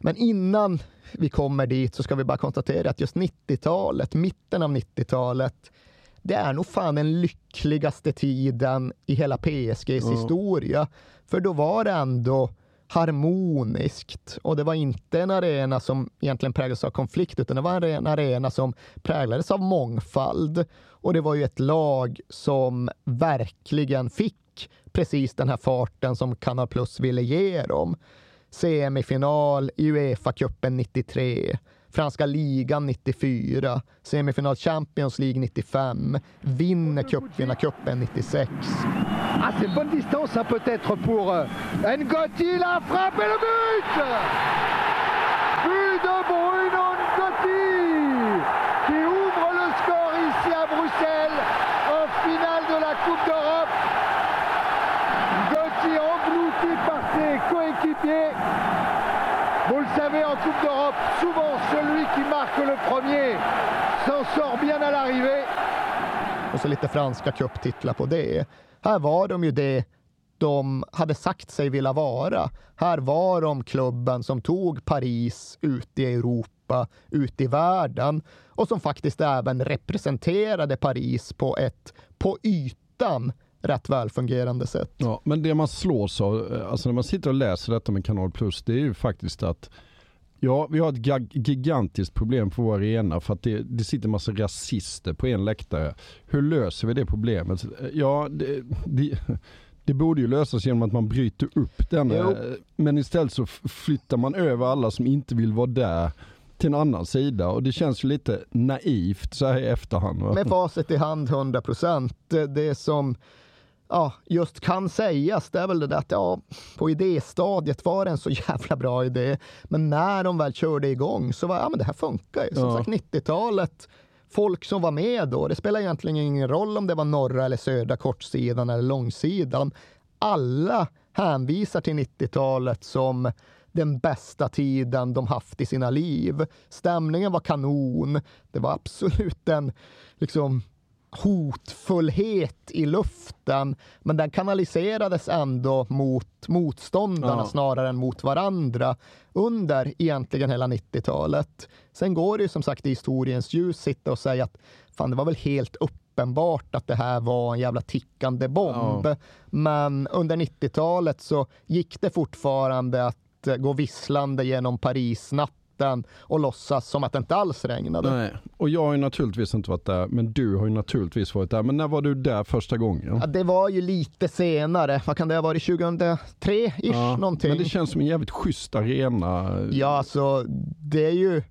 Men innan vi kommer dit så ska vi bara konstatera att just 90-talet, mitten av 90-talet, det är nog fan den lyckligaste tiden i hela PSGs Ja. historia. För då var det ändå harmoniskt och det var inte en arena som egentligen präglades av konflikt utan det var en arena som präglades av mångfald. Och det var ju ett lag som verkligen fick precis den här farten som Canal Plus ville ge dem. Semifinal i Uefa-cupen 93, franska ligan 94, semifinal Champions League 95, vinner cupvinnarcupen 96. Ah, c'est une bonne distance hein, peut-être pour euh, Ngoti, la frappe et le but But de Bruno Ngoti qui ouvre le score ici à Bruxelles en finale de la Coupe d'Europe. Ngoti englouti par ses coéquipiers. Vous le savez, en Coupe d'Europe, souvent celui qui marque le premier s'en sort bien à l'arrivée. och så lite franska cuptitlar på det. Här var de ju det de hade sagt sig vilja vara. Här var de klubben som tog Paris ut i Europa, ut i världen och som faktiskt även representerade Paris på ett på ytan rätt välfungerande sätt. Ja, men det man slås av, eh, alltså när man sitter och läser detta med Kanal Plus, det är ju faktiskt att Ja, vi har ett gigantiskt problem på vår arena för att det, det sitter massa rasister på en läktare. Hur löser vi det problemet? Ja, det, det, det borde ju lösas genom att man bryter upp den. Jo. eh, Men istället så flyttar man över alla som inte vill vara där till en annan sida och det känns ju lite naivt så här i efterhand. va? Med facit i hand 100 procent. Det, det som ja, just kan sägas, det är väl det där att ja, på idéstadiet var det en så jävla bra idé. Men när de väl körde igång så var ja, men det här funkar ju. Som Ja. sagt, 90-talet, folk som var med då, det spelar egentligen ingen roll om det var norra eller södra kortsidan eller långsidan. Alla hänvisar till 90-talet som den bästa tiden de haft i sina liv. Stämningen var kanon. Det var absolut en liksom, hotfullhet i luften, men den kanaliserades ändå mot motståndarna Ja. snarare än mot varandra under egentligen hela 90-talet. Sen går det ju som sagt i historiens ljus sitta och säga att fan, det var väl helt uppenbart att det här var en jävla tickande bomb. Ja. Men under 90-talet så gick det fortfarande att gå visslande genom Parisnatten och låtsas som att det inte alls regnade. Nej, och jag har ju naturligtvis inte varit där, men du har ju naturligtvis varit där. Men när var du där första gången? Ja, det var ju lite senare. Vad kan det ha varit? 2003-ish Ja, någonting. Men det känns som en jävligt schysst arena. Ja, alltså det är ju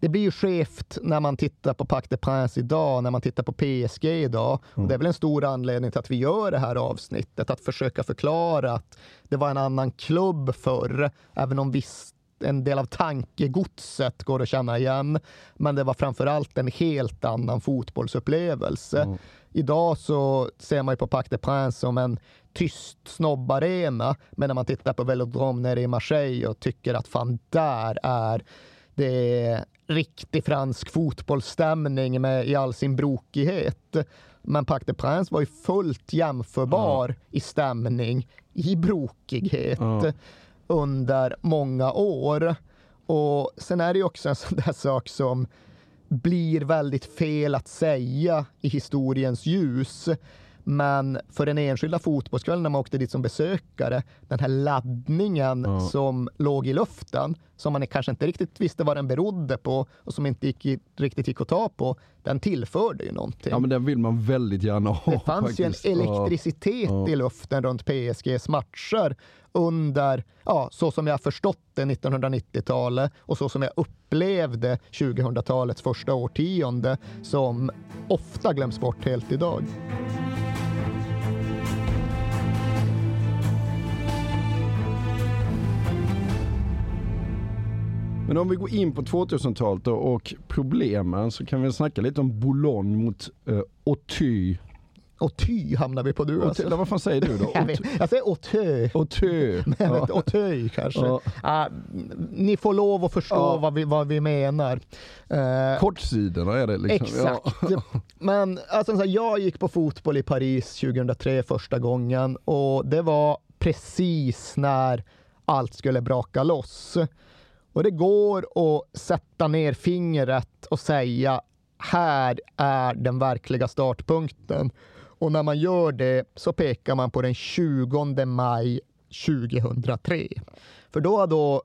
det blir ju skevt när man tittar på Pac de Prince idag, när man tittar på PSG idag. Mm. Och det är väl en stor anledning till att vi gör det här avsnittet, att försöka förklara att det var en annan klubb förr, även om viss en del av tankegodset går att känna igen. Men det var framförallt en helt annan fotbollsupplevelse. Idag så ser man ju på Pac de Prince som en tyst snobbarena. Men när man tittar på Velodrome nere i Marseille och tycker att fan, där är det riktig fransk fotbollsstämning med, i all sin brokighet. Men Pac de Prince var ju fullt jämförbar i stämning, i brokighet Ja. Under många år. Och sen är det ju också en sån där sak som blir väldigt fel att säga i historiens ljus. Men för den enskilda fotbollskvällen när man åkte dit som besökare, den här laddningen Ja. som låg i luften, som man kanske inte riktigt visste vad den berodde på och som inte gick, riktigt gick att ta på, den tillförde ju någonting. Ja men den vill man väldigt gärna ha. Det fanns faktiskt. ju en elektricitet Ja. i luften runt PSGs matcher under, ja, så som jag förstått det 1990-talet och så som jag upplevde 2000-talets första årtionde som ofta glöms bort helt idag. Men om vi går in på 2000-talet och problemen så kan vi snacka lite om Boulogne mot eh, Auteuil. Och ty hamnar vi på du Auteuil, alltså. eller vad fan säger du då? Jag, vet, jag säger. Men jag vet, Auteuil kanske. Ja. Ah, ni får lov att förstå Ja. vad, vi, vad vi menar. Eh, Kortsidorna är det liksom. Exakt. Ja. Men alltså, så här, jag gick på fotboll i Paris 2003 första gången och det var precis när allt skulle braka loss. Och det går att sätta ner fingret och säga här är den verkliga startpunkten. Och när man gör det så pekar man på den 20 maj 2003. För då har då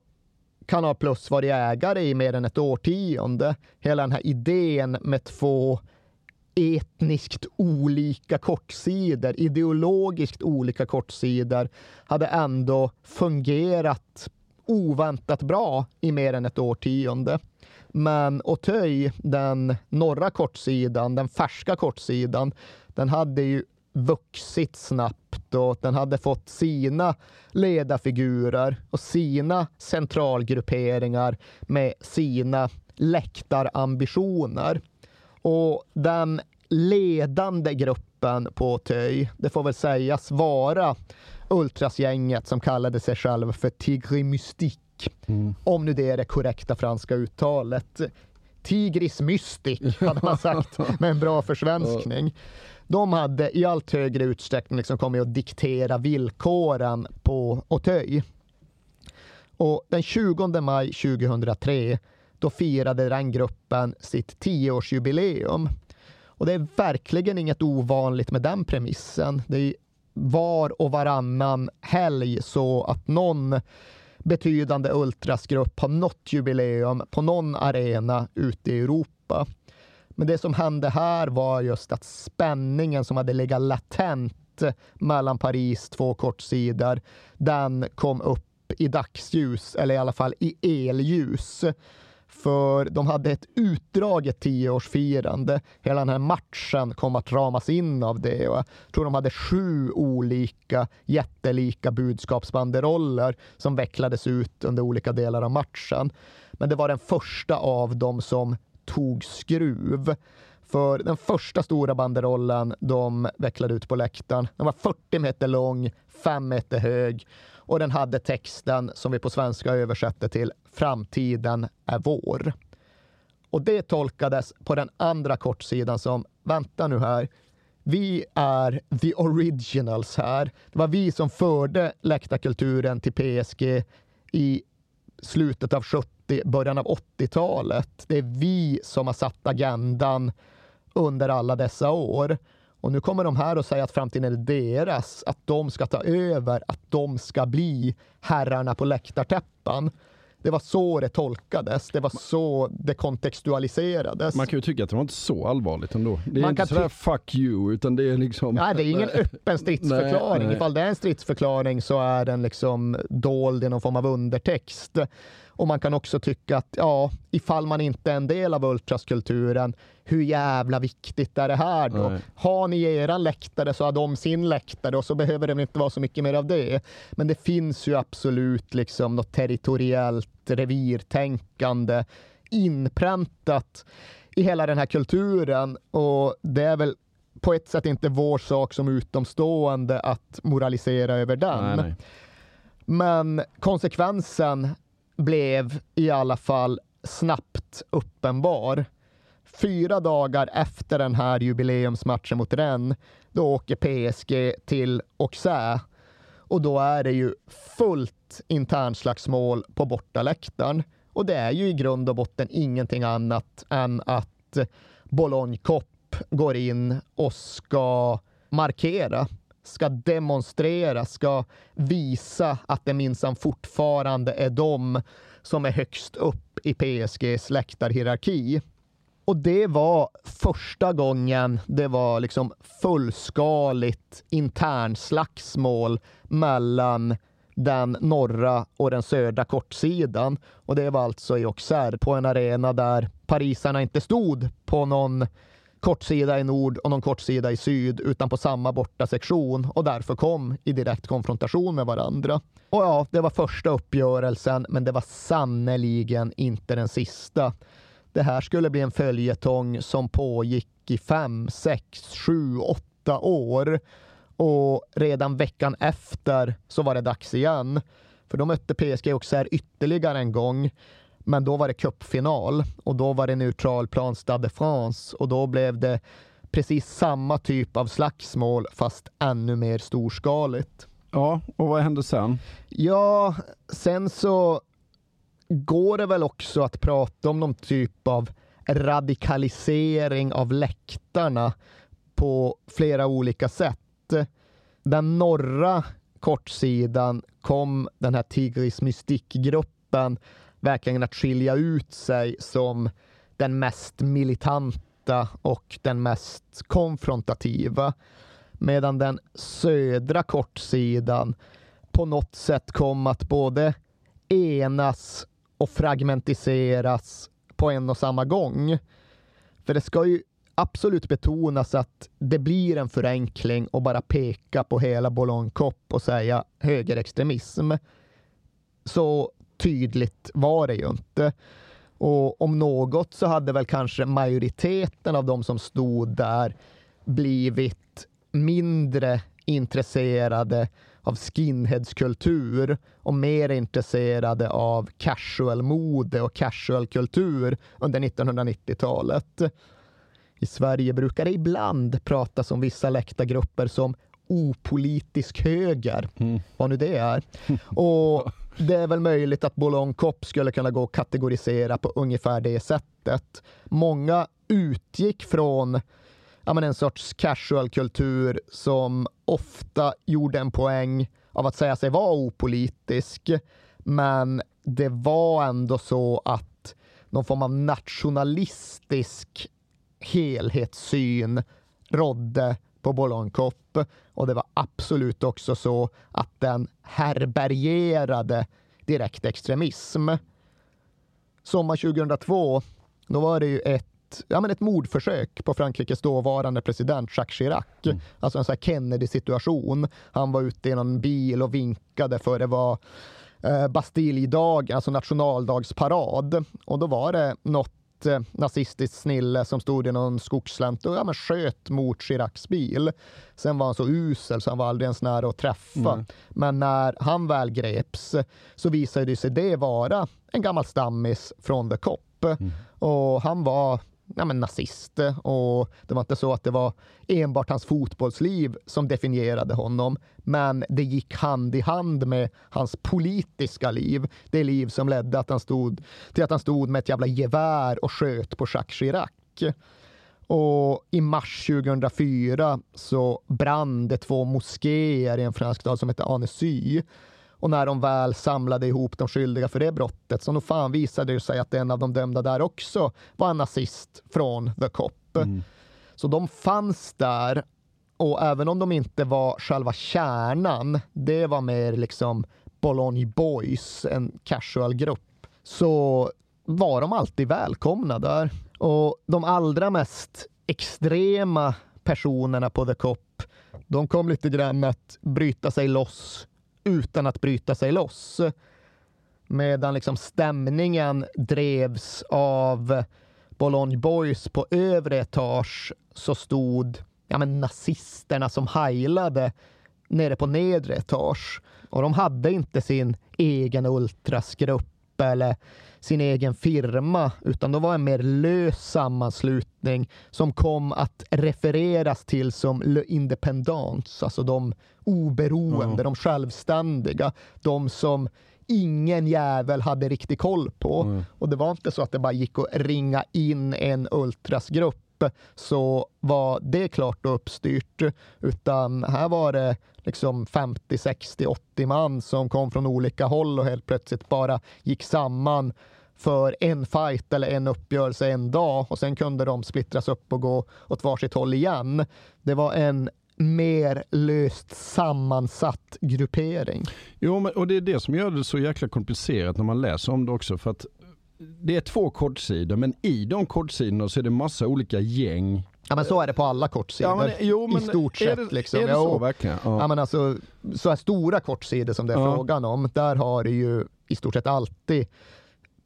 Kanal Plus varit ägare i mer än ett årtionde. Hela den här idén med två etniskt olika kortsidor, ideologiskt olika kortsidor, hade ändå fungerat oväntat bra i mer än ett årtionde. Men Otöj, den norra kortsidan, den färska kortsidan, den hade ju vuxit snabbt och den hade fått sina ledarfigurer och sina centralgrupperingar med sina läktarambitioner. Och den ledande gruppen på Töj, det får väl sägas vara ultrasgänget som kallade sig själv för Tigre Mystique. Om nu det är det korrekta franska uttalet. Tigris Mystic hade man sagt med en bra försvenskning. De hade i allt högre utsträckning liksom kommit att diktera villkoren på Auteuil. Och den 20 maj 2003 då firade den gruppen sitt tioårsjubileum. Och det är verkligen inget ovanligt med den premissen. Det är var och varannan helg så att någon betydande ultrasgrupp har nått jubileum på någon arena ute i Europa. Men det som hände här var just att spänningen som hade legat latent mellan Paris två kortsidor, den kom upp i dagsljus, eller i alla fall i elljus. För de hade ett utdraget tioårsfirande. Hela den här matchen kom att ramas in av det. Och jag tror de hade sju olika jättelika budskapsbanderoller som vecklades ut under olika delar av matchen. Men det var den första av dem som tog skruv. För den första stora banderollen de vecklade ut på läktaren, den var 40 meter lång, 5 meter hög och den hade texten som vi på svenska översätter till Framtiden är vår. Och det tolkades på den andra kortsidan som, vänta nu här, vi är the originals här. Det var vi som förde läktarkulturen till PSG i slutet av 70, början av 80-talet. Det är vi som har satt agendan under alla dessa år. Och nu kommer de här och säger att framtiden är deras, att de ska ta över, att de ska bli herrarna på läktartäppan. Det var så det tolkades, det var så det kontextualiserades. Man kan ju tycka att det var inte så allvarligt ändå. Det är Man inte sådär fuck you, utan det är liksom... Nej, det är ingen öppen stridsförklaring. Nej, nej. Ifall det är en stridsförklaring så är den liksom dold i någon form av undertext. Och man kan också tycka att ja, ifall man inte är en del av ultraskulturen, hur jävla viktigt är det här då? Nej. Har ni eran läktare så har de sin läktare och så behöver det inte vara så mycket mer av det. Men det finns ju absolut liksom något territoriellt revirtänkande inpräntat i hela den här kulturen och det är väl på ett sätt inte vår sak som utomstående att moralisera över den. Nej, nej. Men konsekvensen blev i alla fall snabbt uppenbar. Fyra dagar efter den här jubileumsmatchen mot Rennes, då åker PSG till Auxerre och då är det ju fullt internslagsmål på bortaläktaren. Och det är ju i grund och botten ingenting annat än att Boulogne Cop går in och ska markera, ska demonstrera, ska visa att det minsann fortfarande är de som är högst upp i PSGs läktarhierarki. Och det var första gången det var liksom fullskaligt internslagsmål mellan den norra och den södra kortsidan. Och det var alltså i Auxerre på en arena där parisarna inte stod på någon kortsida i nord och någon kortsida i syd utan på samma borta sektion och därför kom i direkt konfrontation med varandra. Och ja, det var första uppgörelsen, men det var sannoliken inte den sista. Det här skulle bli en följetong som pågick i fem, sex, sju, åtta år. Och redan veckan efter så var det dags igen. För då mötte PSG Auxerre ytterligare en gång. Men då var det cupfinal och då var det neutralplan Stade de France och då blev det precis samma typ av slagsmål fast ännu mer storskaligt. Ja, och vad hände sen? Ja, sen så går det väl också att prata om någon typ av radikalisering av läktarna på flera olika sätt. Den norra kortsidan kom den här Tigris Mystik-gruppen verkligen att skilja ut sig som den mest militanta och den mest konfrontativa. Medan den södra kortsidan på något sätt kom att både enas och fragmentiseras på en och samma gång. För det ska ju absolut betonas att det blir en förenkling och bara peka på hela Boulogne och säga högerextremism. Så tydligt var det ju inte. Och om något så hade väl kanske majoriteten av de som stod där blivit mindre intresserade av skinheadskultur och mer intresserade av casual-mode och casual-kultur under 1990-talet. I Sverige brukar det ibland pratas om vissa läktargrupper som opolitisk höger, vad nu det är. Och det är väl möjligt att Boulogne Cop skulle kunna gå att kategorisera på ungefär det sättet. Många utgick från ja, men en sorts casual-kultur som ofta gjorde en poäng av att säga sig vara opolitisk. Men det var ändå så att någon form av nationalistisk helhetssyn rådde på Boulogne Cop och det var absolut också så att den härbärgerade direkt extremism. Sommar 2002, då var det ju ett, ja, men ett mordförsök på Frankrikes dåvarande president Jacques Chirac. Mm. Alltså en sån Kennedy-situation. Han var ute i någon bil och vinkade för det var eh, Bastilledag, alltså nationaldagsparad. Och då var det något eh, nazistiskt snille som stod i någon skogsslänt och ja, men sköt mot Chiracs bil. Sen var han så usel så han var aldrig ens nära att träffa. Mm. Men när han väl greps så visade det sig det vara en gammal stammis från The Cop. Och han var ja, men nazist och det var inte så att det var enbart hans fotbollsliv som definierade honom, men det gick hand i hand med hans politiska liv. Det liv som ledde att han stod, till att han stod med ett jävla gevär och sköt på Jacques Chirac. Och i mars 2004 så brann det två moskéer i en fransk stad som heter Annecy. Och när de väl samlade ihop de skyldiga för det brottet så nog fan visade det sig att en av de dömda där också var en nazist från The Cop. Så de fanns där och även om de inte var själva kärnan, det var mer liksom Bologna Boys, en casual-grupp, så var de alltid välkomna där. Och de allra mest extrema personerna på The Cop, de kom lite grann att bryta sig loss utan att bryta sig loss. Medan liksom stämningen drevs av Bologna Boys på övre etage så stod ja, men nazisterna som heilade nere på nedre etage. Och de hade inte sin egen ultrasgrupp eller sin egen firma, utan de var en mer lös sammanslutning som kom att refereras till som Le Independants, alltså de oberoende, Ja. de självständiga, de som ingen jävel hade riktig koll på. Och det var inte så att det bara gick att ringa in en ultrasgrupp så var det klart och uppstyrt, utan här var det liksom 50, 60, 80 man som kom från olika håll och helt plötsligt bara gick samman för en fight eller en uppgörelse en dag och sen kunde de splittras upp och gå åt varsitt håll igen. Det var en mer löst sammansatt gruppering. Jo, men, och det är det som gör det så jäkla komplicerat när man läser om det också. För att det är två kortsidor, men i de kortsidorna så är det massa olika gäng. Ja men så är det på alla kortsidor. Ja, men- jo, men I stort är sett. det- liksom. är det så verkligen? Ja. Ja. men alltså, så här stora kortsidor som det är Ja. frågan om, där har det ju i stort sett alltid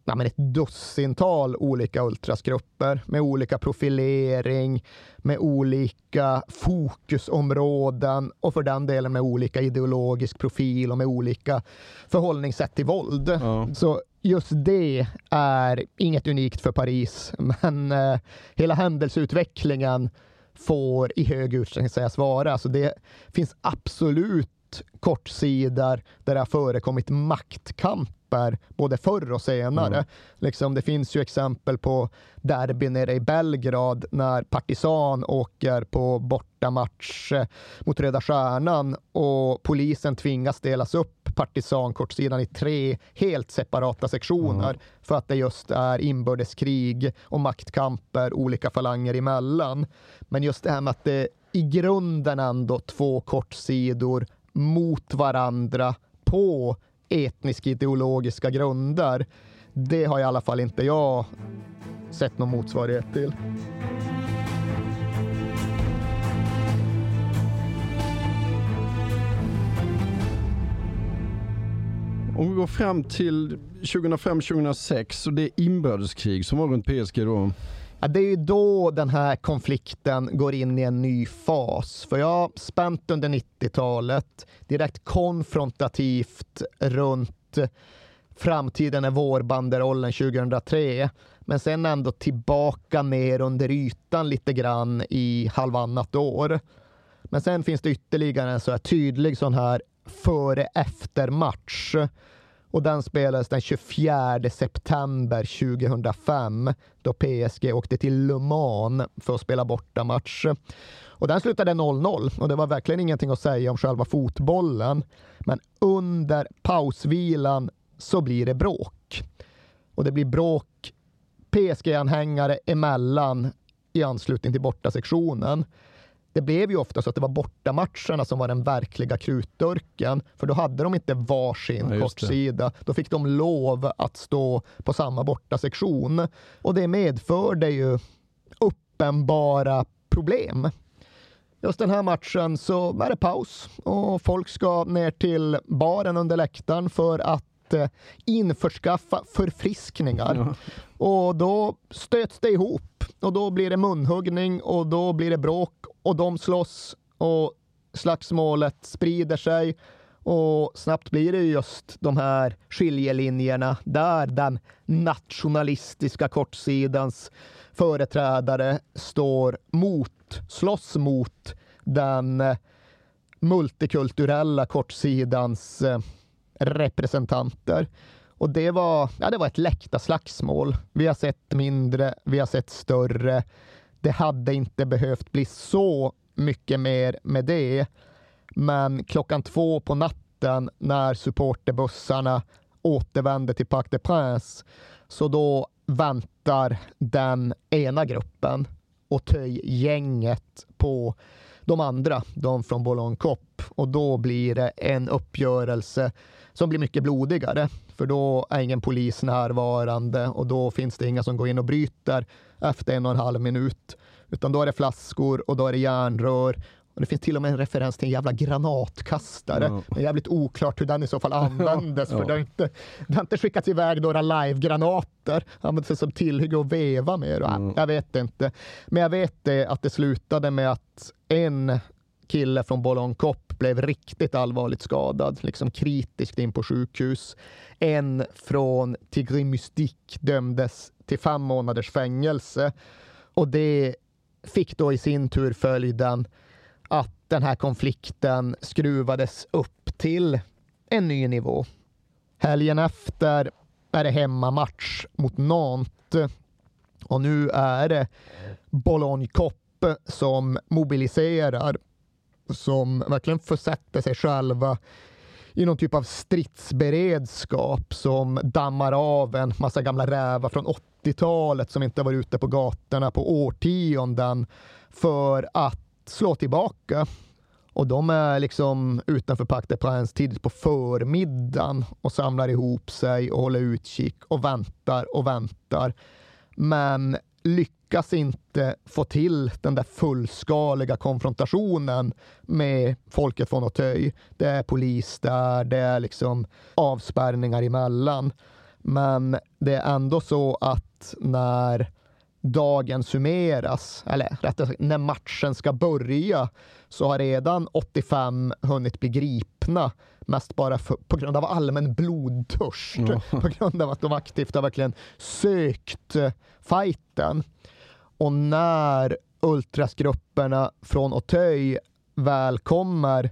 ja, men ett dussintal olika ultrasgrupper med olika profilering, med olika fokusområden och för den delen med olika ideologisk profil och med olika förhållningssätt till våld. Så just det är inget unikt för Paris, men eh, hela händelseutvecklingen får i hög utsträckning sägas vara. Så det finns absolut kortsidor där det har förekommit maktkamper både förr och senare. Mm. Liksom, det finns ju exempel på derby nere i Belgrad när Partisan åker på bortamatch eh, mot Röda Stjärnan och polisen tvingas delas upp Partisan-kortsidan i tre helt separata sektioner för att det just är inbördeskrig och maktkamper olika falanger emellan. Men just det här med att det i grunden ändå två kortsidor mot varandra på etnisk ideologiska grunder. Det har i alla fall inte jag sett någon motsvarighet till. Om vi går fram till 2005-2006 och det inbördeskrig som var runt PSG då. Ja, det är ju då den här konflikten går in i en ny fas. För jag har spänt under 90-talet, direkt konfrontativt runt framtiden är vårbanderollen 2003. Men sen ändå tillbaka ner under ytan lite grann i halvannat år. Men sen finns det ytterligare en så här tydlig sån här före-efter match. Och den spelades den 24 september 2005 då PSG åkte till Le Mans för att spela bortamatch. Och den slutade 0-0 och det var verkligen ingenting att säga om själva fotbollen. Men under pausvilan så blir det bråk. Och det blir bråk PSG-anhängare emellan i anslutning till bortasektionen. Det blev ju ofta så att det var bortamatcherna som var den verkliga krutdurken, för då hade de inte varsin Ja, kortsida. Då fick de lov att stå på samma bortasektion och det medförde ju uppenbara problem. Just den här matchen så är det paus och folk ska ner till baren under läktaren för att eh, införskaffa förfriskningar. Ja. Och då stöts det ihop. Och då blir det munhuggning och då blir det bråk. Och de slåss. Och slagsmålet sprider sig. Och snabbt blir det just de här skiljelinjerna där den nationalistiska kortsidans företrädare står mot, slåss mot den eh, multikulturella kortsidans eh, representanter. Och det var, ja, det var ett läkta slagsmål. Vi har sett mindre, vi har sett större. Det hade inte behövt bli så mycket mer med det. Men klockan två på natten när supporterbussarna återvände till Parc des Princes, så då väntar den ena gruppen och töj-gänget på de andra, de från Boulogne Cop. Och då blir det en uppgörelse som blir mycket blodigare. För då är ingen polis närvarande och då finns det inga som går in och bryter efter en och en halv minut. Utan då är det flaskor och då är det järnrör. Och det finns till och med en referens till en jävla granatkastare. Ja. Det är jävligt oklart hur den i så fall användes. Ja. För det har, inte, det har inte skickats iväg några live-granater. Används som tillhygge att veva med. Mm. Jag vet inte. Men jag vet det att det slutade med att en kille från Boulogne Cop blev riktigt allvarligt skadad, liksom kritiskt in på sjukhus. En från Tigri Mystique dömdes till fem månaders fängelse och det fick då i sin tur följden att den här konflikten skruvades upp till en ny nivå. Helgen efter är det hemmamatch mot Nantes och nu är det Boulogne Cop som mobiliserar, som verkligen försätter sig själva i någon typ av stridsberedskap som dammar av en massa gamla rävar från 80-talet som inte varit ute på gatorna på årtionden för att slå tillbaka. Och de är liksom utanför Parc des Princes tidigt på förmiddagen och samlar ihop sig och håller utkik och väntar och väntar. Men lyckas inte få till den där fullskaliga konfrontationen med folket från Auteuil. Det är polis där, det är liksom avspärrningar emellan. Men det är ändå så att när dagen summeras, eller rättare sagt när matchen ska börja, så har redan 85 hunnit bli gripna. Mest bara för, på grund av allmän blodtörst. Ja. På grund av att de aktivt har verkligen sökt eh, fighten. Och när ultrasgrupperna från Auteuil väl kommer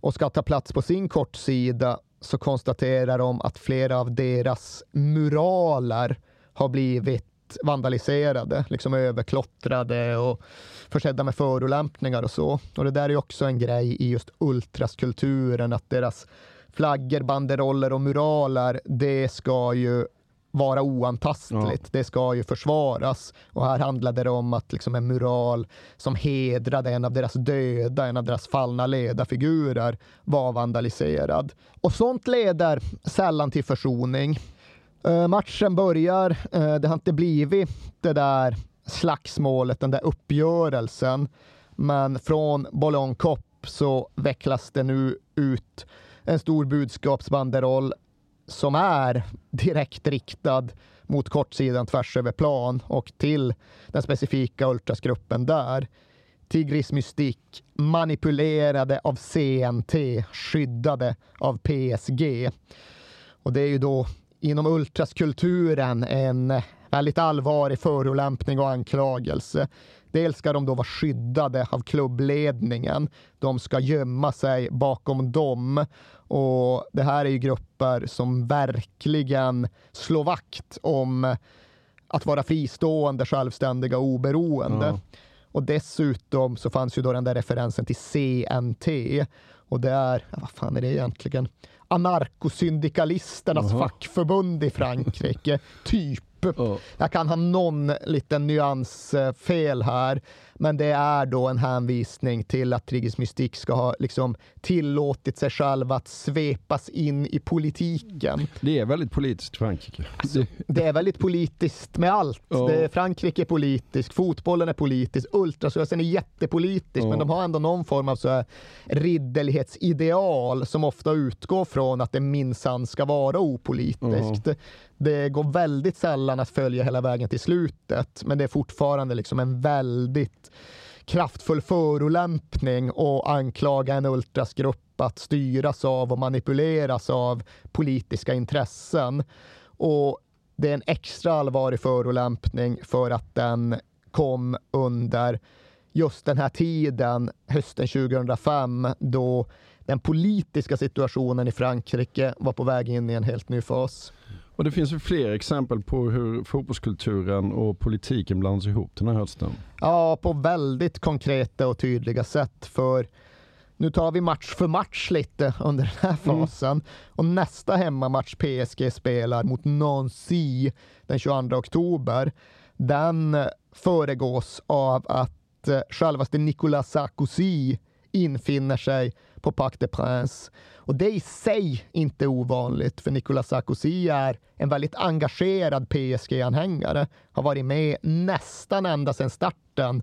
och ska ta plats på sin kortsida så konstaterar de att flera av deras muraler har blivit vandaliserade, liksom överklottrade och försedda med förolämpningar och så. Och det där är också en grej i just ultraskulturen, att deras flaggor, banderoller och muraler, det ska ju vara oantastligt. Det ska ju försvaras. Och här handlade det om att liksom en mural som hedrade en av deras döda, en av deras fallna ledarfigurer, var vandaliserad. Och sånt leder sällan till försoning. Eh, matchen börjar, eh, det har inte blivit det där slagsmålet, den där uppgörelsen. Men från Boulogne Cop så vecklas det nu ut en stor budskapsbanderoll som är direkt riktad mot kortsidan tvärs över plan och till den specifika ultrasgruppen där. Tigris Mystik manipulerade av CNT, skyddade av PSG. Och det är ju då inom ultraskulturen en väldigt allvarlig förolämpning och anklagelse. Dels ska de då vara skyddade av klubbledningen. De ska gömma sig bakom dem. Och det här är ju grupper som verkligen slår vakt om att vara fristående, självständiga och oberoende. Ja. Och dessutom så fanns ju då den där referensen till CNT. Och det är, vad fan är det egentligen? Anarkosyndikalisternas Jaha. fackförbund i Frankrike, typ. Jag kan ha någon liten nyans eh, fel här, Men det är då en hänvisning till att Trigis Mystik ska ha liksom tillåtit sig själv att svepas in i politiken. Det är väldigt politiskt Frankrike. Alltså, det är väldigt politiskt med allt. Ja. Det är Frankrike är politisk, fotbollen är politisk, ultrasrörelsen är jättepolitisk, Ja. men de har ändå någon form av så här ridderlighetsideal som ofta utgår från att det minsann ska vara opolitiskt. Det går väldigt sällan att följa hela vägen till slutet, men det är fortfarande liksom en väldigt kraftfull förolämpning och anklaga en ultrasgrupp att styras av och manipuleras av politiska intressen. Och det är en extra allvarlig förolämpning för att den kom under just den här tiden, hösten 2005, då den politiska situationen i Frankrike var på väg in i en helt ny fas. Och det finns ju fler exempel på hur fotbollskulturen och politiken blandas ihop den här hösten. Ja, på väldigt konkreta och tydliga sätt. För nu tar vi match för match lite under den här fasen. Och nästa hemmamatch PSG spelar mot Nancy den 22 oktober, den föregås av att eh, självaste Nicolas Sarkozy infinner sig på Parc des Princes. Och det är i sig inte ovanligt, för Nicolas Sarkozy är en väldigt engagerad PSG-anhängare. Har varit med nästan ända sedan starten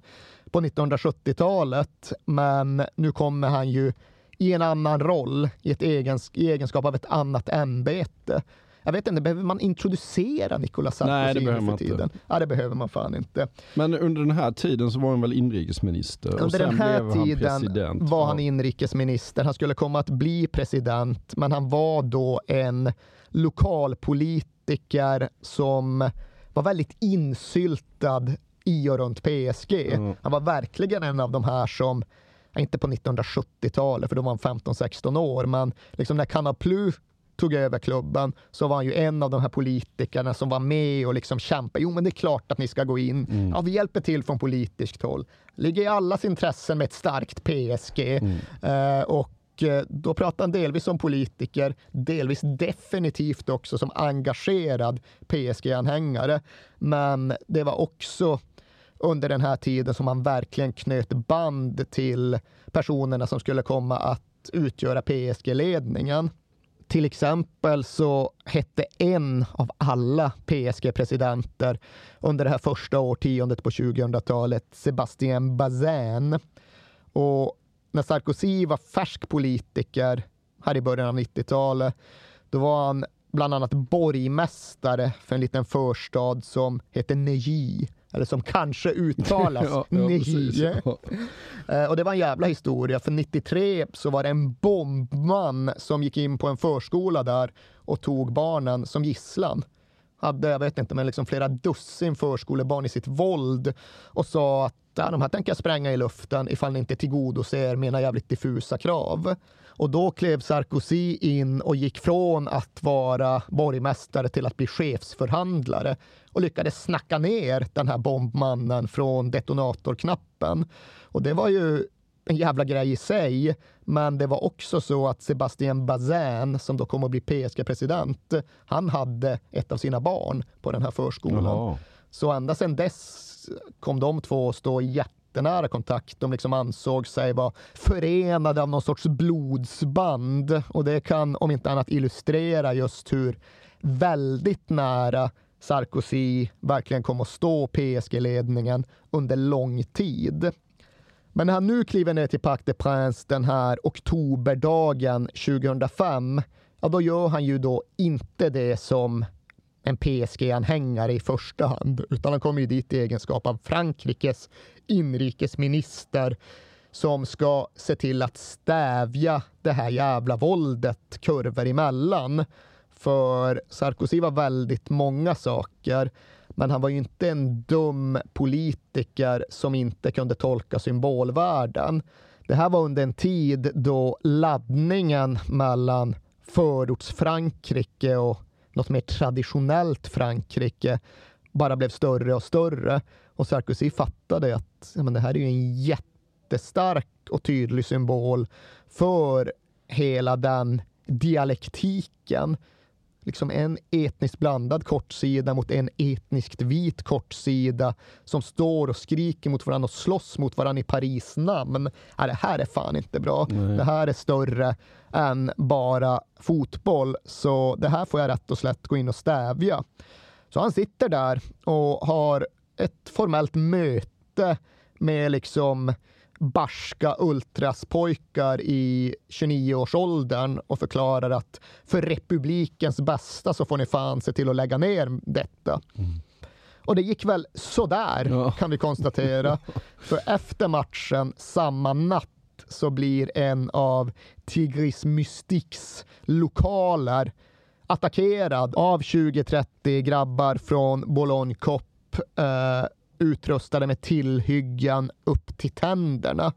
på 1970-talet, men nu kommer han ju i en annan roll, i, ett egens, i egenskap av ett annat ämbete. Jag vet inte, behöver man introducera Nicolas Sarkozy Nej, det för man inte. tiden? Ja, det behöver man fan inte. Men under den här tiden så var han väl inrikesminister och Under sen den här blev han tiden president. var han inrikesminister. Han skulle komma att bli president, men han var då en lokalpolitiker som var väldigt insyltad i och runt PSG. Mm. Han var verkligen en av de här som, inte på 1970-talet, för då var han 15-16 år, men liksom när Canal Plus tog över klubben så var han ju en av de här politikerna som var med och liksom kämpade. Jo, men det är klart att ni ska gå in. Mm. Ja, vi hjälper till från politiskt håll. Ligger i allas intressen med ett starkt PSG. Eh, och eh, då pratar han delvis som politiker, delvis definitivt också som engagerad PSG-anhängare. Men det var också under den här tiden som han verkligen knöt band till personerna som skulle komma att utgöra PSG-ledningen. Till exempel så hette en av alla PSG-presidenter under det här första årtiondet på 2000-talet Sébastien Bazin. Och när Sarkozy var färsk politiker här i början av 90-talet, då var han bland annat borgmästare för en liten förstad som heter Neuilly, eller som kanske uttalas Ja, ja, Neuilly. ja. Eh, Och det var en jävla historia, för 93 så var det en bombman som gick in på en förskola där och tog barnen som gisslan. Hade, jag vet inte, men liksom flera dussin förskolebarn i sitt våld och sa att "Ja, de här tänker jag spränga i luften ifall ni inte tillgodoser mina jävligt diffusa krav. Och då klev Sarkozy in och gick från att vara borgmästare till att bli chefsförhandlare och lyckades snacka ner den här bombmannen från detonatorknappen. Och det var ju en jävla grej i sig, men det var också så att Sébastien Bazin, som då kom att bli PSG-president, han hade ett av sina barn på den här förskolan. Jaha. Så ända sedan dess kom de två att stå i jättenära kontakt. De liksom ansåg sig vara förenade av någon sorts blodsband. Och det kan om inte annat illustrera just hur väldigt nära Sarkozy verkligen kom att stå PSG-ledningen under lång tid. Men när han nu kliver ner till Parc des Princes den här oktoberdagen 2005, ja då gör han ju då inte det som en PSG-anhängare i första hand, utan han kommer ju dit i egenskap av Frankrikes inrikesminister som ska se till att stävja det här jävla våldet kurvor emellan. För Sarkozy var väldigt många saker, men han var ju inte en dum politiker som inte kunde tolka symbolvärden. Det här var under en tid då laddningen mellan förorts-Frankrike och något mer traditionellt Frankrike bara blev större och större. Och Sarkozy fattade att ja, men det här är ju en jättestark och tydlig symbol för hela den dialektiken. liksom en etniskt blandad kortsida mot en etniskt vit kortsida som står och skriker mot varandra och slåss mot varandra i Paris namn. Ja, det här är fan inte bra. Nej. Det här är större än bara fotboll, så det här får jag rätt och slätt gå in och stävja. Så han sitter där och har ett formellt möte med liksom barska ultraspojkar i 29-årsåldern och förklarar att för republikens bästa så får ni fan se till att lägga ner detta. Och det gick väl sådär kan vi konstatera. För efter matchen samma natt så blir en av Tigris Mystics lokaler attackerad av 20-30 grabbar från Boulogne Cop eh, utrustade med tillhyggen upp till tänderna.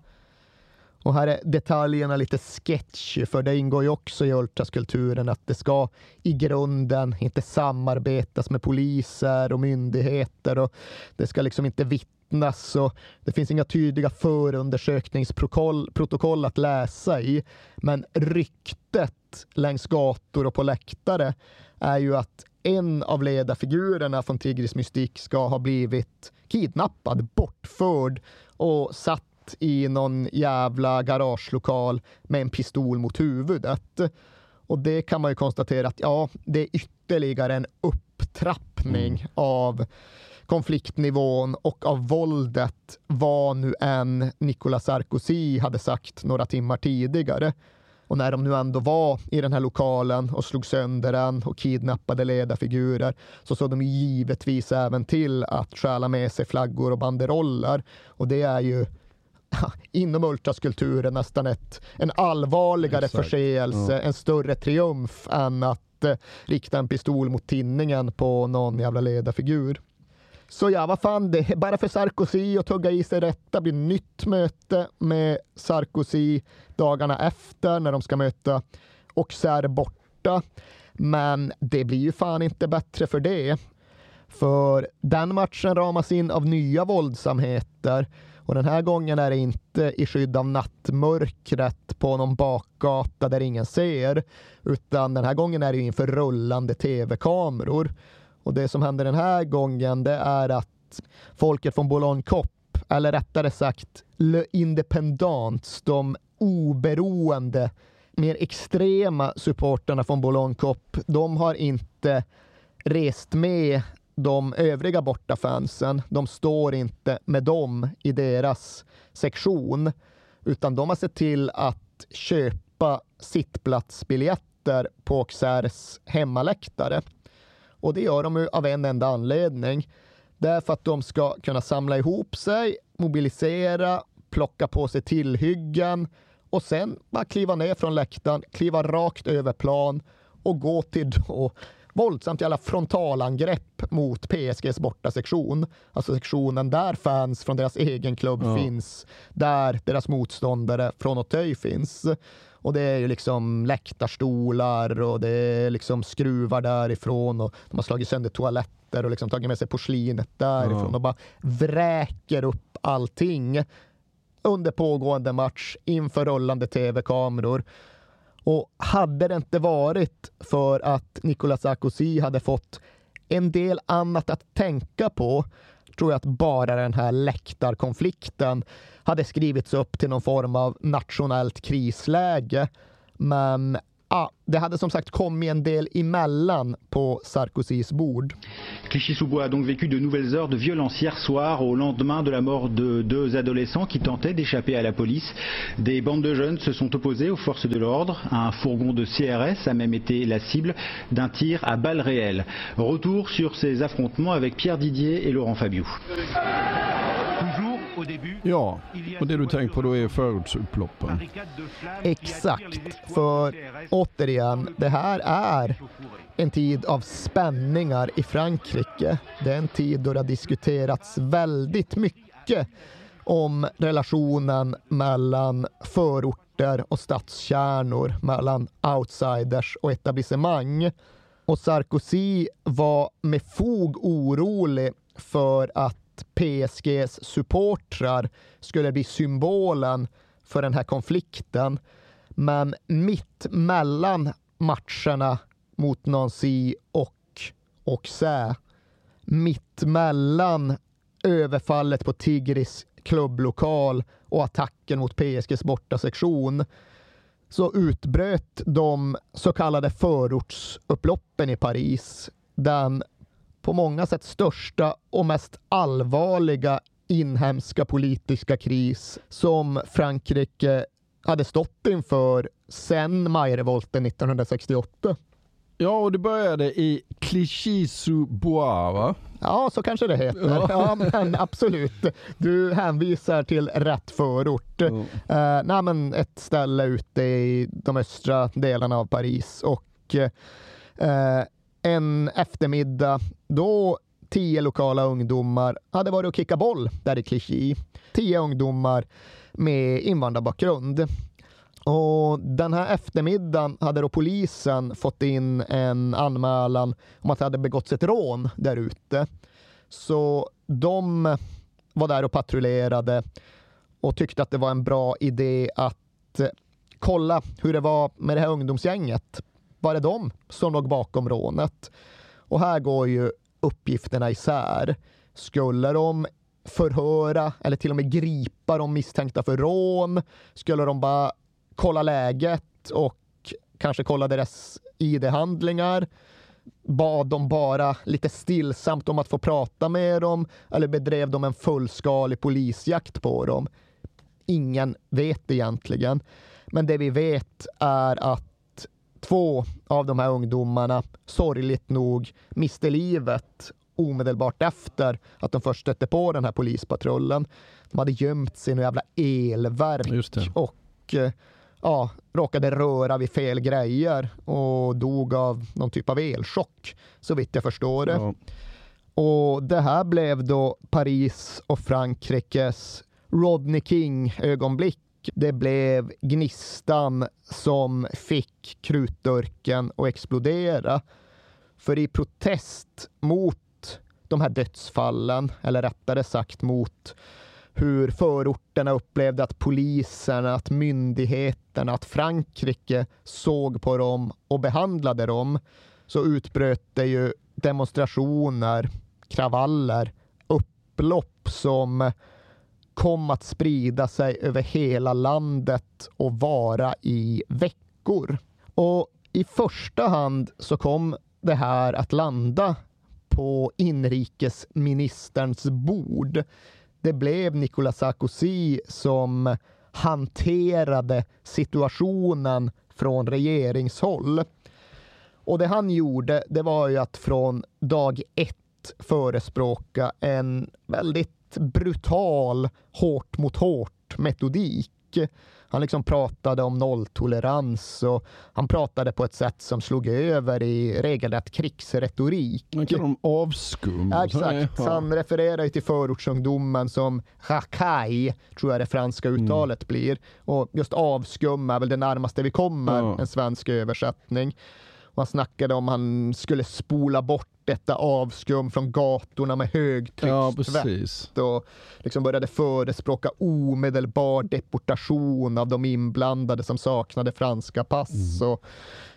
Och här är detaljerna lite sketchy, för det ingår ju också i ultraskulturen att det ska i grunden inte samarbetas med poliser och myndigheter och det ska liksom inte vittna vittnas och det finns inga tydliga förundersökningsprotokoll att läsa i. Men ryktet längs gator och på läktare är ju att en av ledarfigurerna från Tigris mystik ska ha blivit kidnappad, bortförd och satt i någon jävla garagelokal med en pistol mot huvudet. Och det kan man ju konstatera att ja, det är ytterligare en upptrappning av konfliktnivån och av våldet vad nu än Nicolas Sarkozy hade sagt några timmar tidigare. Och när de nu ändå var i den här lokalen och slog sönder den och kidnappade ledarfigurer så såg de givetvis även till att stjäla med sig flaggor och banderoller. Och det är ju inom ultraskulturen nästan ett, en allvarligare Exakt. förseelse, Ja. en större triumf än att eh, rikta en pistol mot tinningen på någon jävla ledarfigur. Så ja, vad fan, det är bara för Sarkozy att tugga i sig detta blir nytt möte med Sarkozy dagarna efter när de ska möta Auxerre borta. Men det blir ju fan inte bättre för det. För den matchen ramas in av nya våldsamheter och den här gången är det inte i skydd av nattmörkret på någon bakgata där ingen ser, utan den här gången är det inför rullande tv-kameror. Och det som händer den här gången det är att folket från Boulogne Cop, eller rättare sagt Le Independants, de oberoende, mer extrema supporterna från Boulogne Cop, de har inte rest med de övriga bortafansen. De står inte med dem i deras sektion, utan de har sett till att köpa sittplatsbiljetter på Auxerres hemmaläktare. Och det gör de ju av en enda anledning. Det är för att de ska kunna samla ihop sig, mobilisera, plocka på sig tillhyggen och sen bara kliva ner från läktaren, kliva rakt över plan och gå till då våldsamt jävla frontalangrepp mot PSGs bortasektion. Alltså sektionen där fans från deras egen klubb Ja. finns, där deras motståndare från Auteuil finns. Och det är ju liksom läktarstolar och det är liksom skruvar därifrån och de har slagit sönder toaletter och liksom tagit med sig porslinet därifrån Ja. och bara vräker upp allting under pågående match inför rullande tv-kameror. Och hade det inte varit för att Nicolas Sarkozy hade fått en del annat att tänka på tror jag att bara den här läktarkonflikten hade skrivits upp till någon form av nationellt krisläge. Men ja, det hade som sagt kommit en del emellan på Sarkozys bord. Clichy-sous-Bois a donc vécu de nouvelles heures de violence hier soir au lendemain de la mort de deux adolescents qui tentaient d'échapper à la police. Des bandes de jeunes se sont opposées aux forces de l'ordre. Un fourgon de CRS a même été la cible d'un tir à balles réelles. Retour sur ces affrontements avec Pierre Didier et Laurent Fabiou. Ja, och det du tänker på då är förortsupploppen. Exakt, för återigen, det här är en tid av spänningar i Frankrike. Det är en tid då det har diskuterats väldigt mycket om relationen mellan förorter och stadskärnor, mellan outsiders och etablissemang. Och Sarkozy var med fog orolig för att att PSGs supportrar skulle bli symbolen för den här konflikten. Men mitt mellan matcherna mot Nancy och Auxerre. Mittmellan överfallet på Tigris klubblokal och attacken mot PSGs bortasektion så utbröt de så kallade förortsupploppen i Paris. Den på många sätt största och mest allvarliga inhemska politiska kris som Frankrike hade stått inför sedan majrevolten 1968. Ja, och det började i Clichy-sous-Bois, va? Ja, så kanske det heter. Ja. ja. men absolut. Du hänvisar till rätt förort. Mm. Uh, nej, men ett ställe ute i de östra delarna av Paris. Och uh, en eftermiddag då tio lokala ungdomar hade varit och kickat boll där i Clichy. Tio ungdomar med invandrarbakgrund. Och den här eftermiddagen hade då polisen fått in en anmälan om att det hade begåtts ett rån där ute. Så de var där och patrullerade och tyckte att det var en bra idé att kolla hur det var med det här ungdomsgänget. Var det de som låg bakom rånet? Och här går ju uppgifterna isär. Skulle de förhöra eller till och med gripa de misstänkta för rån? Skulle de bara kolla läget och kanske kolla deras ID-handlingar? Bad de bara lite stillsamt om att få prata med dem eller bedrev de en fullskalig polisjakt på dem? Ingen vet egentligen. Men det vi vet är att två av de här ungdomarna sorgligt nog miste livet omedelbart efter att de först stötte på den här polispatrullen. De hade gömt sig i jävla elverk och eh, ja, råkade röra vid fel grejer och dog av någon typ av elchock, så vitt jag förstår det. Ja. Och det här blev då Paris och Frankrikes Rodney King-ögonblick. Det blev gnistan som fick krutdurken att explodera. För i protest mot de här dödsfallen, eller rättare sagt mot hur förorterna upplevde att polisen, att myndigheterna, att Frankrike såg på dem och behandlade dem, så utbröt det ju demonstrationer, kravaller, upplopp som kom att sprida sig över hela landet och vara i veckor. Och i första hand så kom det här att landa på inrikesministerns bord. Det blev Nicolas Sarkozy som hanterade situationen från regeringshåll. Och det han gjorde, det var ju att från dag ett förespråka en väldigt brutal hårt mot hårt metodik. Han liksom pratade om nolltolerans och han pratade på ett sätt som slog över i regelrätt krigsretorik. Man kallar dem avskum. Ja, exakt. Ja. Han refererar till förortsungdomen som rakai, tror jag det franska mm. uttalet mm. blir. Och just avskum är väl det närmaste vi kommer ja. en svensk översättning. Han snackade om han skulle spola bort detta avskum från gatorna med högtryckstvätt ja, och liksom började förespråka omedelbar deportation av de inblandade som saknade franska pass. Mm. Och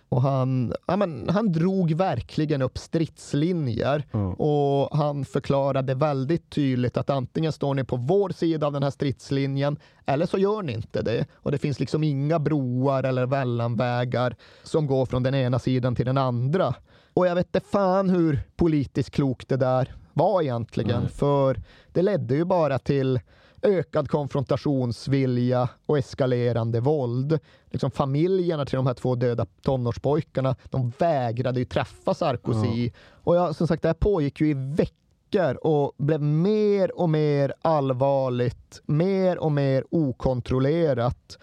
och han, ja, men, han drog verkligen upp stridslinjer mm. och han förklarade väldigt tydligt att antingen står ni på vår sida av den här stridslinjen eller så gör ni inte det. Och det finns liksom inga broar eller mellanvägar som går från den ena sidan till den andra. Och jag vet inte fan hur politiskt klokt det där var egentligen, mm. för det ledde ju bara till ökad konfrontationsvilja och eskalerande våld. Liksom familjerna till de här två döda tonårspojkarna, de vägrade ju träffa Sarkozy. Ja. Och ja, som sagt, det här pågick ju i veckor och blev mer och mer allvarligt, mer och mer okontrollerat.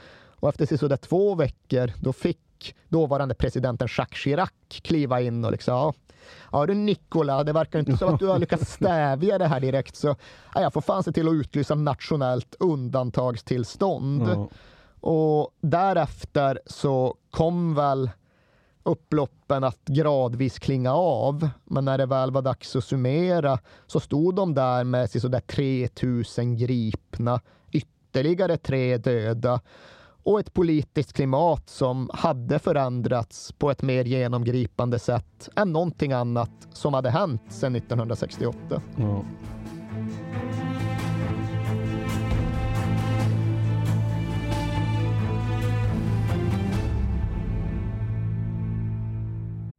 Och efter sådär två veckor, då fick dåvarande presidenten Jacques Chirac kliva in och liksom, ja, Ja du Nikola, det verkar inte som att du har lyckats stävja det här direkt så ja, jag får fan se till att utlysa nationellt undantagstillstånd. Mm. Och därefter så kom väl upploppen att gradvis klinga av. Men när det väl var dags att summera så stod de där med sådär 3000 gripna, ytterligare tre döda och ett politiskt klimat som hade förändrats på ett mer genomgripande sätt än någonting annat som hade hänt sedan 1968. Ja.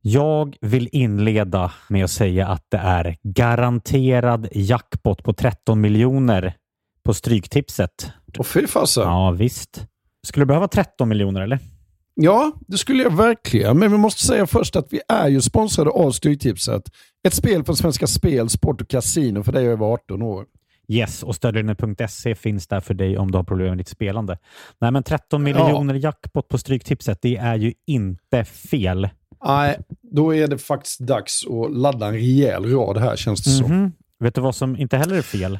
Jag vill inleda med att säga att det är garanterad jackpot på 13 miljoner på Stryktipset. Och fy fasen. Ja, visst. Skulle du behöva 13 miljoner eller? Ja, det skulle jag verkligen. Men vi måste säga först att vi är ju sponsrade av Stryktipset. Ett spel från Svenska Spel, Sport och Casino för dig över 18 år. Yes, och stödlinjen.se finns där för dig om du har problem med ditt spelande. Nej, men 13 miljoner jackpot på Stryktipset, det är ju inte fel. Nej, då är det faktiskt dags att ladda en rejäl rad här känns det som. Mhm. Vet du vad som inte heller är fel?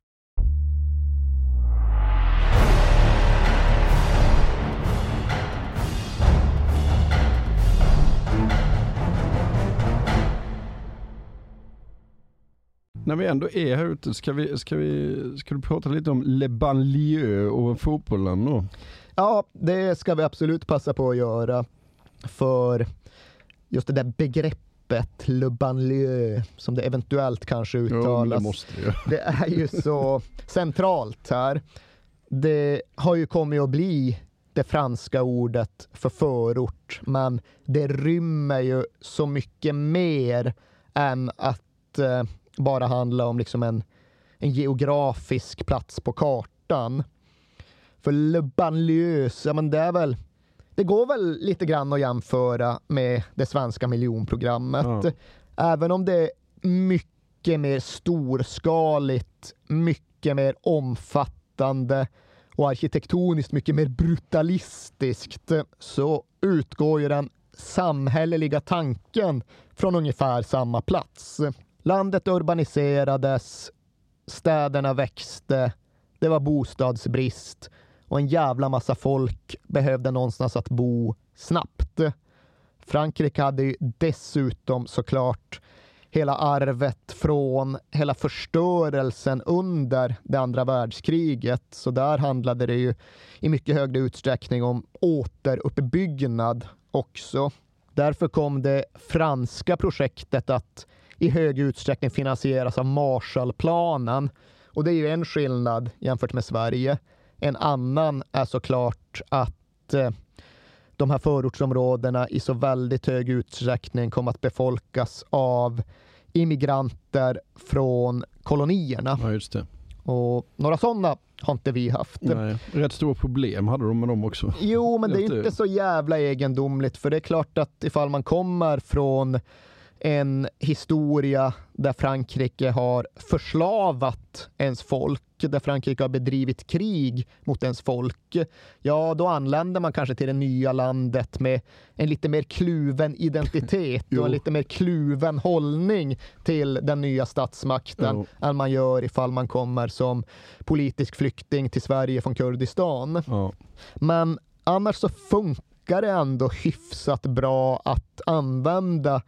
När vi ändå är här ute, ska, vi, ska, vi, ska du prata lite om Le Banlieue och fotbollen då? Ja, det ska vi absolut passa på att göra. För just det där begreppet Le Banlieue, som det eventuellt kanske Jo, uttalas. det måste det det är ju så centralt här. Det har ju kommit att bli det franska ordet för förort, men det rymmer ju så mycket mer än att eh, bara handla om liksom en, en geografisk plats på kartan. För Le Banlieue, ja men det är väl det går väl lite grann att jämföra med det svenska miljonprogrammet. Ja. Även om det är mycket mer storskaligt, mycket mer omfattande och arkitektoniskt mycket mer brutalistiskt så utgår ju den samhälleliga tanken från ungefär samma plats. Landet urbaniserades, städerna växte, det var bostadsbrist och en jävla massa folk behövde någonstans att bo snabbt. Frankrike hade ju dessutom såklart hela arvet från hela förstörelsen under det andra världskriget. Så där handlade det ju i mycket högre utsträckning om återuppbyggnad också. Därför kom det franska projektet att i hög utsträckning finansieras av Marshallplanen. Och det är ju en skillnad jämfört med Sverige. En annan är såklart att eh, de här förortsområdena i så väldigt hög utsträckning kom att befolkas av immigranter från kolonierna. Ja, just det. Och några sådana har inte vi haft. Nej, rätt stora problem hade de med dem också. Jo, men det är inte så jävla egendomligt för det är klart att ifall man kommer från en historia där Frankrike har förslavat ens folk, där Frankrike har bedrivit krig mot ens folk, ja då anländer man kanske till det nya landet med en lite mer kluven identitet och Jo. en lite mer kluven hållning till den nya statsmakten Jo. än man gör ifall man kommer som politisk flykting till Sverige från Kurdistan. Ja. Men annars så funkar det ändå hyfsat bra att använda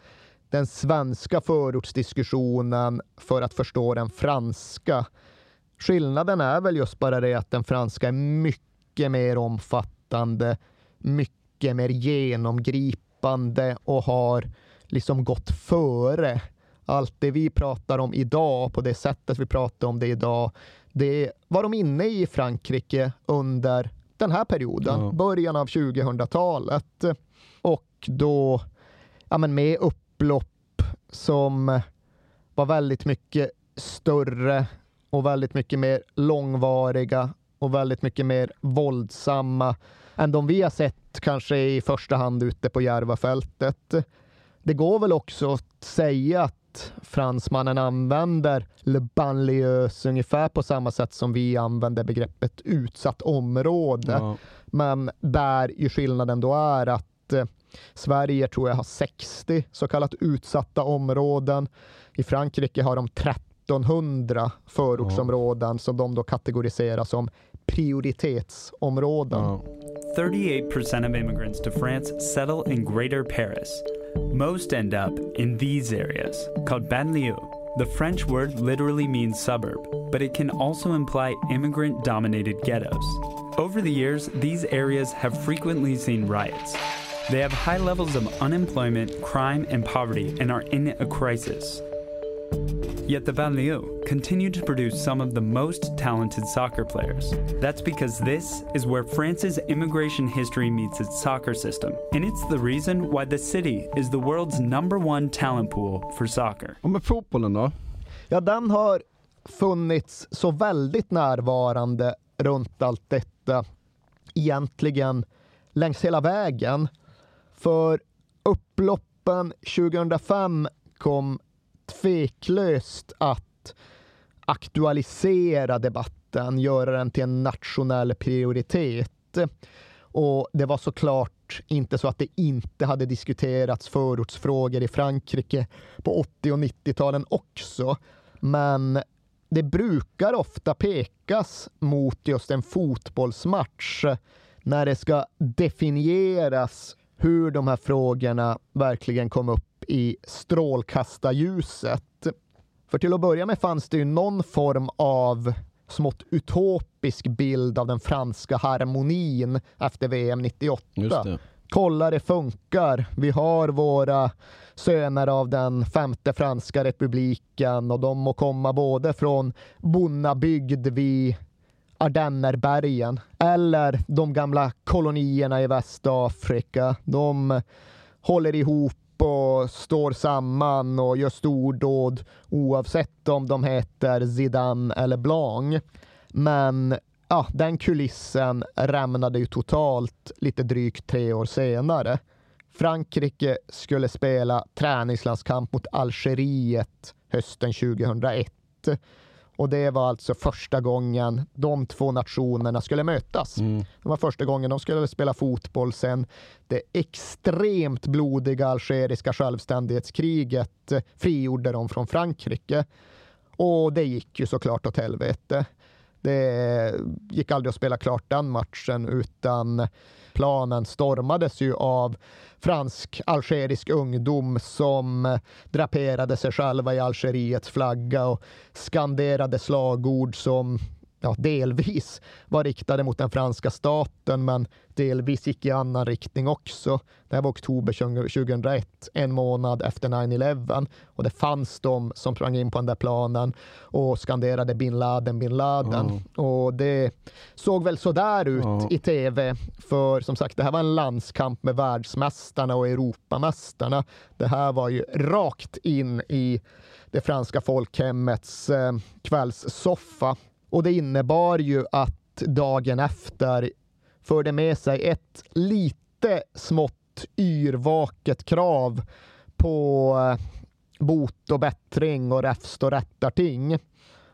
den svenska förortsdiskussionen för att förstå den franska. Skillnaden är väl just bara det att den franska är mycket mer omfattande, mycket mer genomgripande och har liksom gått före allt det vi pratar om idag på det sättet vi pratar om det idag. Det var de inne i Frankrike under den här perioden, ja. början av 2000-talet. Och då, ja men med upplopp som var väldigt mycket större och väldigt mycket mer långvariga och väldigt mycket mer våldsamma än de vi har sett kanske i första hand ute på Järvafältet. Det går väl också att säga att fransmannen använder Le banlieuse ungefär på samma sätt som vi använder begreppet utsatt område. Ja. Men där ju skillnaden då är att eh, Sverige tror jag har 60 så kallat utsatta områden. I Frankrike har de 1300 förortsområden ja. som de då kategoriserar som prioritetsområden. Ja. 38% of immigrants to France settle in Greater Paris. Most end up in these areas, called banlieue. The French word literally means suburb, but it can also imply immigrant dominated ghettos. Over the years, these areas have frequently seen riots. They have high levels of unemployment, crime, and poverty and are in a crisis. Yet the banlieue continue to produce some of the most talented soccer players. That's because this is where France's immigration history meets its soccer system, and it's the reason why the city is the world's number one talent pool for soccer. Och med fotbollen då? Ja, den har funnits så väldigt närvarande runt allt detta egentligen längs hela vägen. För upploppen 2005 kom tveklöst att aktualisera debatten, göra den till en nationell prioritet. Och det var såklart inte så att det inte hade diskuterats förortsfrågor i Frankrike på 80 och 90-talen också. Men det brukar ofta pekas mot just en fotbollsmatch när det ska definieras hur de här frågorna verkligen kom upp i strålkastarljuset. För till att börja med fanns det ju någon form av smått utopisk bild av den franska harmonin efter VM 98. Kolla det funkar. Vi har våra söner av den femte franska republiken och de må komma både från bonnabygd vid Ardennerbergen eller de gamla kolonierna i Västafrika. De håller ihop och står samman och gör stordåd oavsett om de heter Zidane eller Blanc. Men ja, den kulissen rämnade ju totalt lite drygt tre år senare. Frankrike skulle spela träningslandskamp mot Algeriet hösten 2001 och det var alltså första gången de två nationerna skulle mötas. Mm. Det var första gången de skulle spela fotboll sen det extremt blodiga algeriska självständighetskriget frigjorde dem från Frankrike. Och det gick ju såklart åt helvete. Det gick aldrig att spela klart den matchen utan planen stormades ju av fransk-algerisk ungdom som draperade sig själva i Algeriets flagga och skanderade slagord som ja, delvis var riktade mot den franska staten, men delvis gick i annan riktning också. Det här var oktober 2001, en månad efter 9-11 och det fanns de som sprang in på den där planen och skanderade bin Laden, bin Laden. Mm. Och det såg väl sådär ut mm. i tv, för som sagt, det här var en landskamp med världsmästarna och Europamästarna. Det här var ju rakt in i det franska folkhemmets eh, kvällssoffa och det innebar ju att dagen efter förde med sig ett lite smått yrvaket krav på eh, bot och bättring och räfst och rättarting.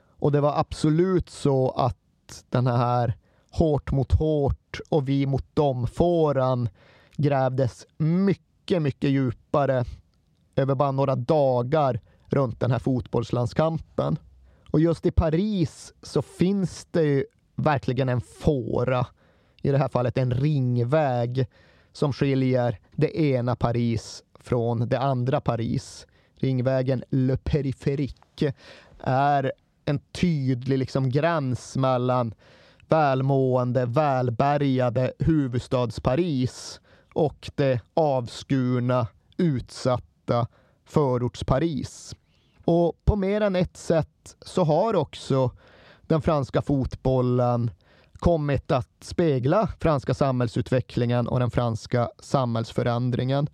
Och det var absolut så att den här hårt mot hårt och vi mot dem-fåran grävdes mycket, mycket djupare över bara några dagar runt den här fotbollslandskampen. Och just i Paris så finns det ju verkligen en fåra, i det här fallet en ringväg, som skiljer det ena Paris från det andra Paris. Ringvägen Le Périphérique är en tydlig liksom gräns mellan välmående, välbärgade huvudstads-Paris och det avskurna, utsatta förorts-Paris. Och på mer än ett sätt så har också den franska fotbollen kommit att spegla franska samhällsutvecklingen och den franska samhällsförändringen.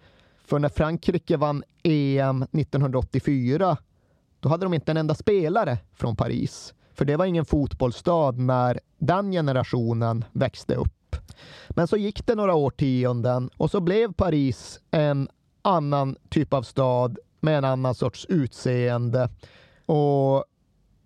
För när Frankrike vann EM 1984, då hade de inte en enda spelare från Paris. För det var ingen fotbollsstad när den generationen växte upp. Men så gick det några årtionden och så blev Paris en annan typ av stad med en annan sorts utseende. Och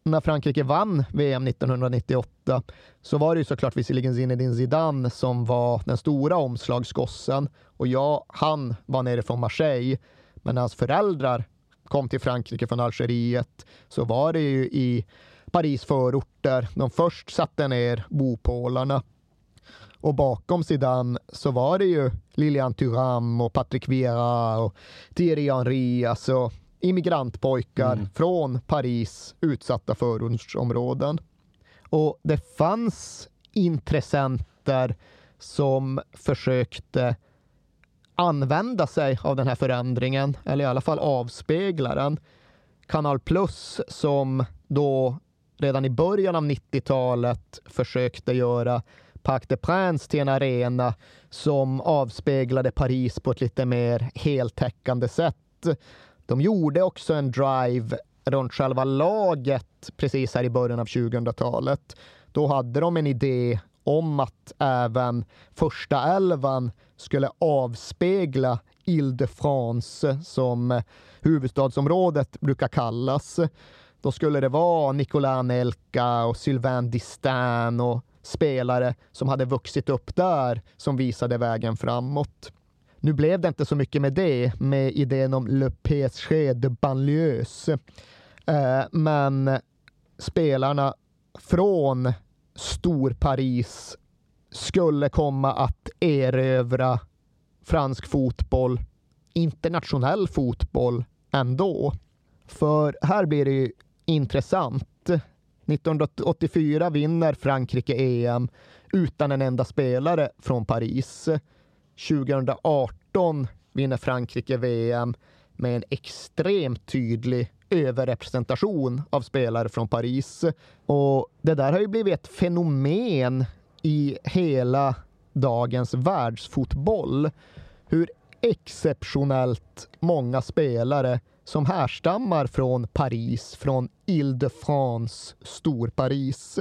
när Frankrike vann VM 1998 så var det ju såklart visserligen Zinedine Zidane som var den stora omslagsgossen och ja, han var nere från Marseille. Men när hans föräldrar kom till Frankrike från Algeriet så var det ju i Paris förorter de först satte ner bopålarna. Och bakom Zidane så var det ju Lilian Thuram och Patrick Vieira och Thierry Henry, alltså immigrantpojkar mm. från Paris utsatta förortsområden. Och det fanns intressenter som försökte använda sig av den här förändringen, eller i alla fall avspegla den. Kanal Plus som då redan i början av 90-talet försökte göra Parc des Princes till en arena som avspeglade Paris på ett lite mer heltäckande sätt. De gjorde också en drive runt själva laget precis här i början av 2000-talet. Då hade de en idé om att även första elvan skulle avspegla Ile-de-France som huvudstadsområdet brukar kallas. Då skulle det vara Nicolas Nelka och Sylvain Distin och spelare som hade vuxit upp där som visade vägen framåt. Nu blev det inte så mycket med det, med idén om Le PSG de banlieus. Eh, men spelarna från Stor-Paris skulle komma att erövra fransk fotboll, internationell fotboll ändå. För här blir det ju intressant. 1984 vinner Frankrike EM utan en enda spelare från Paris. 2018 vinner Frankrike VM med en extremt tydlig överrepresentation av spelare från Paris. Och det där har ju blivit ett fenomen i hela dagens världsfotboll. Hur exceptionellt många spelare som härstammar från Paris, från Ile-de-France, Stor-Paris.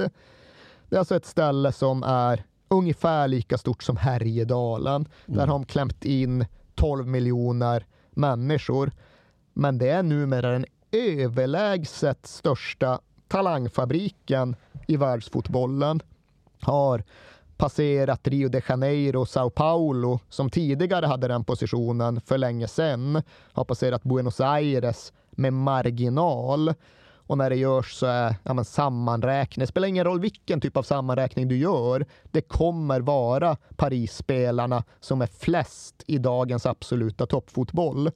Det är alltså ett ställe som är ungefär lika stort som Härjedalen. Mm. Där har de klämt in 12 miljoner människor. Men det är numera den överlägset största talangfabriken i världsfotbollen. Har passerat Rio de Janeiro och Sao Paulo som tidigare hade den positionen för länge sedan. Har passerat Buenos Aires med marginal. Och när det görs så är ja, men sammanräkning, det spelar ingen roll vilken typ av sammanräkning du gör, det kommer vara Paris-spelarna som är flest i dagens absoluta toppfotboll. Det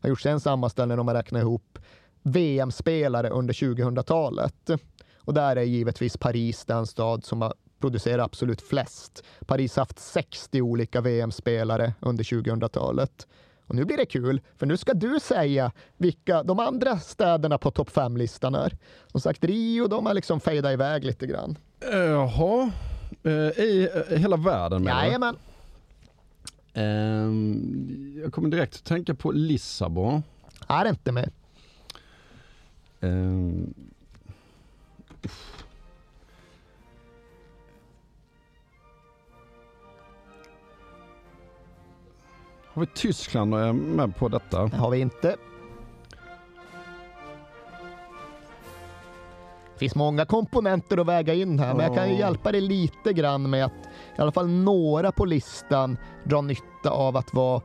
har gjorts en sammanställning om man räknar ihop VM-spelare under 2000-talet. Och där är givetvis Paris den stad som har producerat absolut flest. Paris har haft 60 olika VM-spelare under 2000-talet. Och nu blir det kul, för nu ska du säga vilka de andra städerna på topp 5-listan är. Som sagt, Rio, de har liksom fejdat iväg lite grann. Jaha, uh, i uh, hela världen menar Jajamän. Uh, jag kommer direkt att tänka på Lissabon. Är inte med. Uh, Har vi Tyskland med på detta? Det har vi inte. Det finns många komponenter att väga in här, men jag kan ju hjälpa dig lite grann med att i alla fall några på listan drar nytta av att vara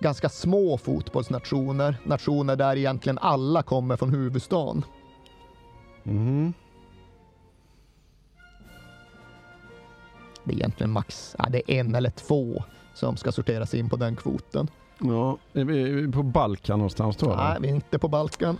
ganska små fotbollsnationer. Nationer där egentligen alla kommer från huvudstaden. Mm. Det är egentligen max, ja, det är en eller två som ska sorteras in på den kvoten. Ja, är vi, på Balkan någonstans då? Nej, vi är inte på Balkan.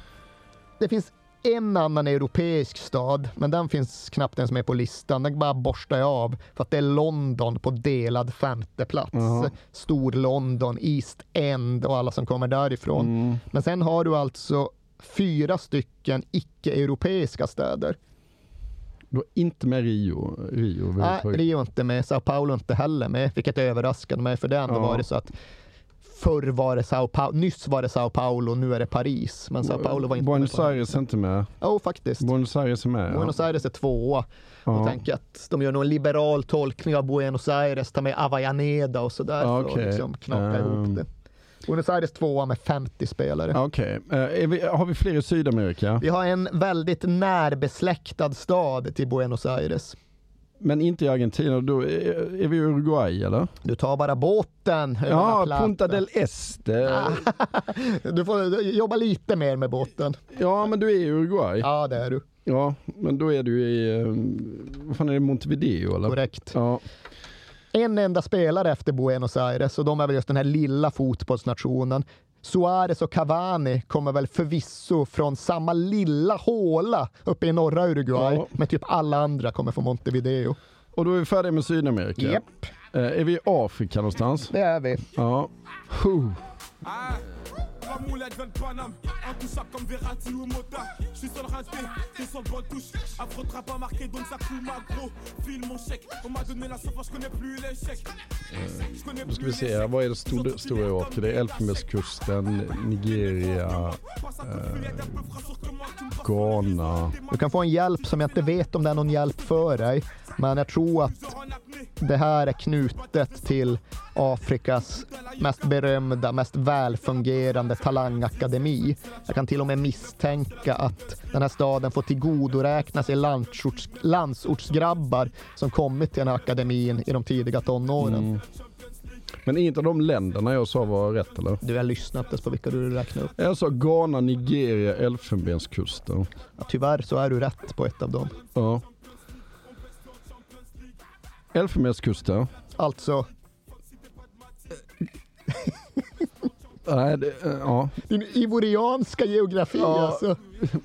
Det finns en annan europeisk stad, men den finns knappt ens med på listan. Den bara borstar jag av för att det är London på delad femte plats. Jaha. Stor London, East End och alla som kommer därifrån. Mm. Men sen har du alltså fyra stycken icke-europeiska städer. Du har inte med Rio? Rio Nej. Rio inte med, Sao Paulo inte heller med, vilket överraskade mig för det ändå Ja. varit så att förr var det Sao Paulo, nyss var det Sao Paulo, nu är det Paris. Men Sao Paulo var inte Buenos med Aires är inte med? Jo, oh, faktiskt. Buenos Aires är med? Buenos Aires är tvåa. Ja. Och tänker att de gör nog en liberal tolkning av Buenos Aires, tar med Avellaneda och sådär Ja, för okej. att liksom knaka Ehm. ihop det. Buenos Aires tvåa med 50 spelare. Okej. Eh, är vi, har vi fler i Sydamerika? Vi har en väldigt närbesläktad stad till Buenos Aires. Men inte i Argentina, då är, är vi i Uruguay eller? Du tar bara båten Ja. Punta del Este. Du får jobba lite mer med båten. Ja, men du är i Uruguay. Ja, det är du. Ja, men då är du i, eh, vad fan är det, Montevideo eller? Korrekt. Ja. En enda spelare efter Buenos Aires och de är väl just den här lilla fotbollsnationen. Suarez och Cavani kommer väl förvisso från samma lilla håla uppe i norra Uruguay, Ja. men typ alla andra kommer från Montevideo. Och då är vi färdiga med Sydamerika. Japp. Eh, är vi i Afrika någonstans? Det är vi. Ja. Huh. Trois moulettes veulent Paname, intouchable comme Verratti ou Mota. Je suis sur le raté, t'es sur le de touche. Afro trap pas marqué donc ça coule ma gros. File mon chèque, on m'a donné la sauce, je connais plus l'échec. Connais Då ska vi se här, vad är det stora, stora i Afrika? Det är Elfenbenskusten, Nigeria, eh, Ghana. Du kan få en hjälp som jag inte vet om det är någon hjälp för dig, men jag tror att det här är knutet till Afrikas mest berömda, mest välfungerande talangakademi. Jag kan till och med misstänka att den här staden får tillgodoräkna sig landsorts, landsortsgrabbar som kommit till den här akademin i de tidiga tonåren. Mm. Men inte de länderna jag sa var rätt eller? Du har lyssnat ens på vilka du räknar upp. Jag sa Ghana, Nigeria, Elfenbenskusten. Ja, tyvärr så är du rätt på ett av dem. Ja. Elfenbenskusten? Alltså, Nej, det, eh, ja. din ivorianska geografi Ja, alltså.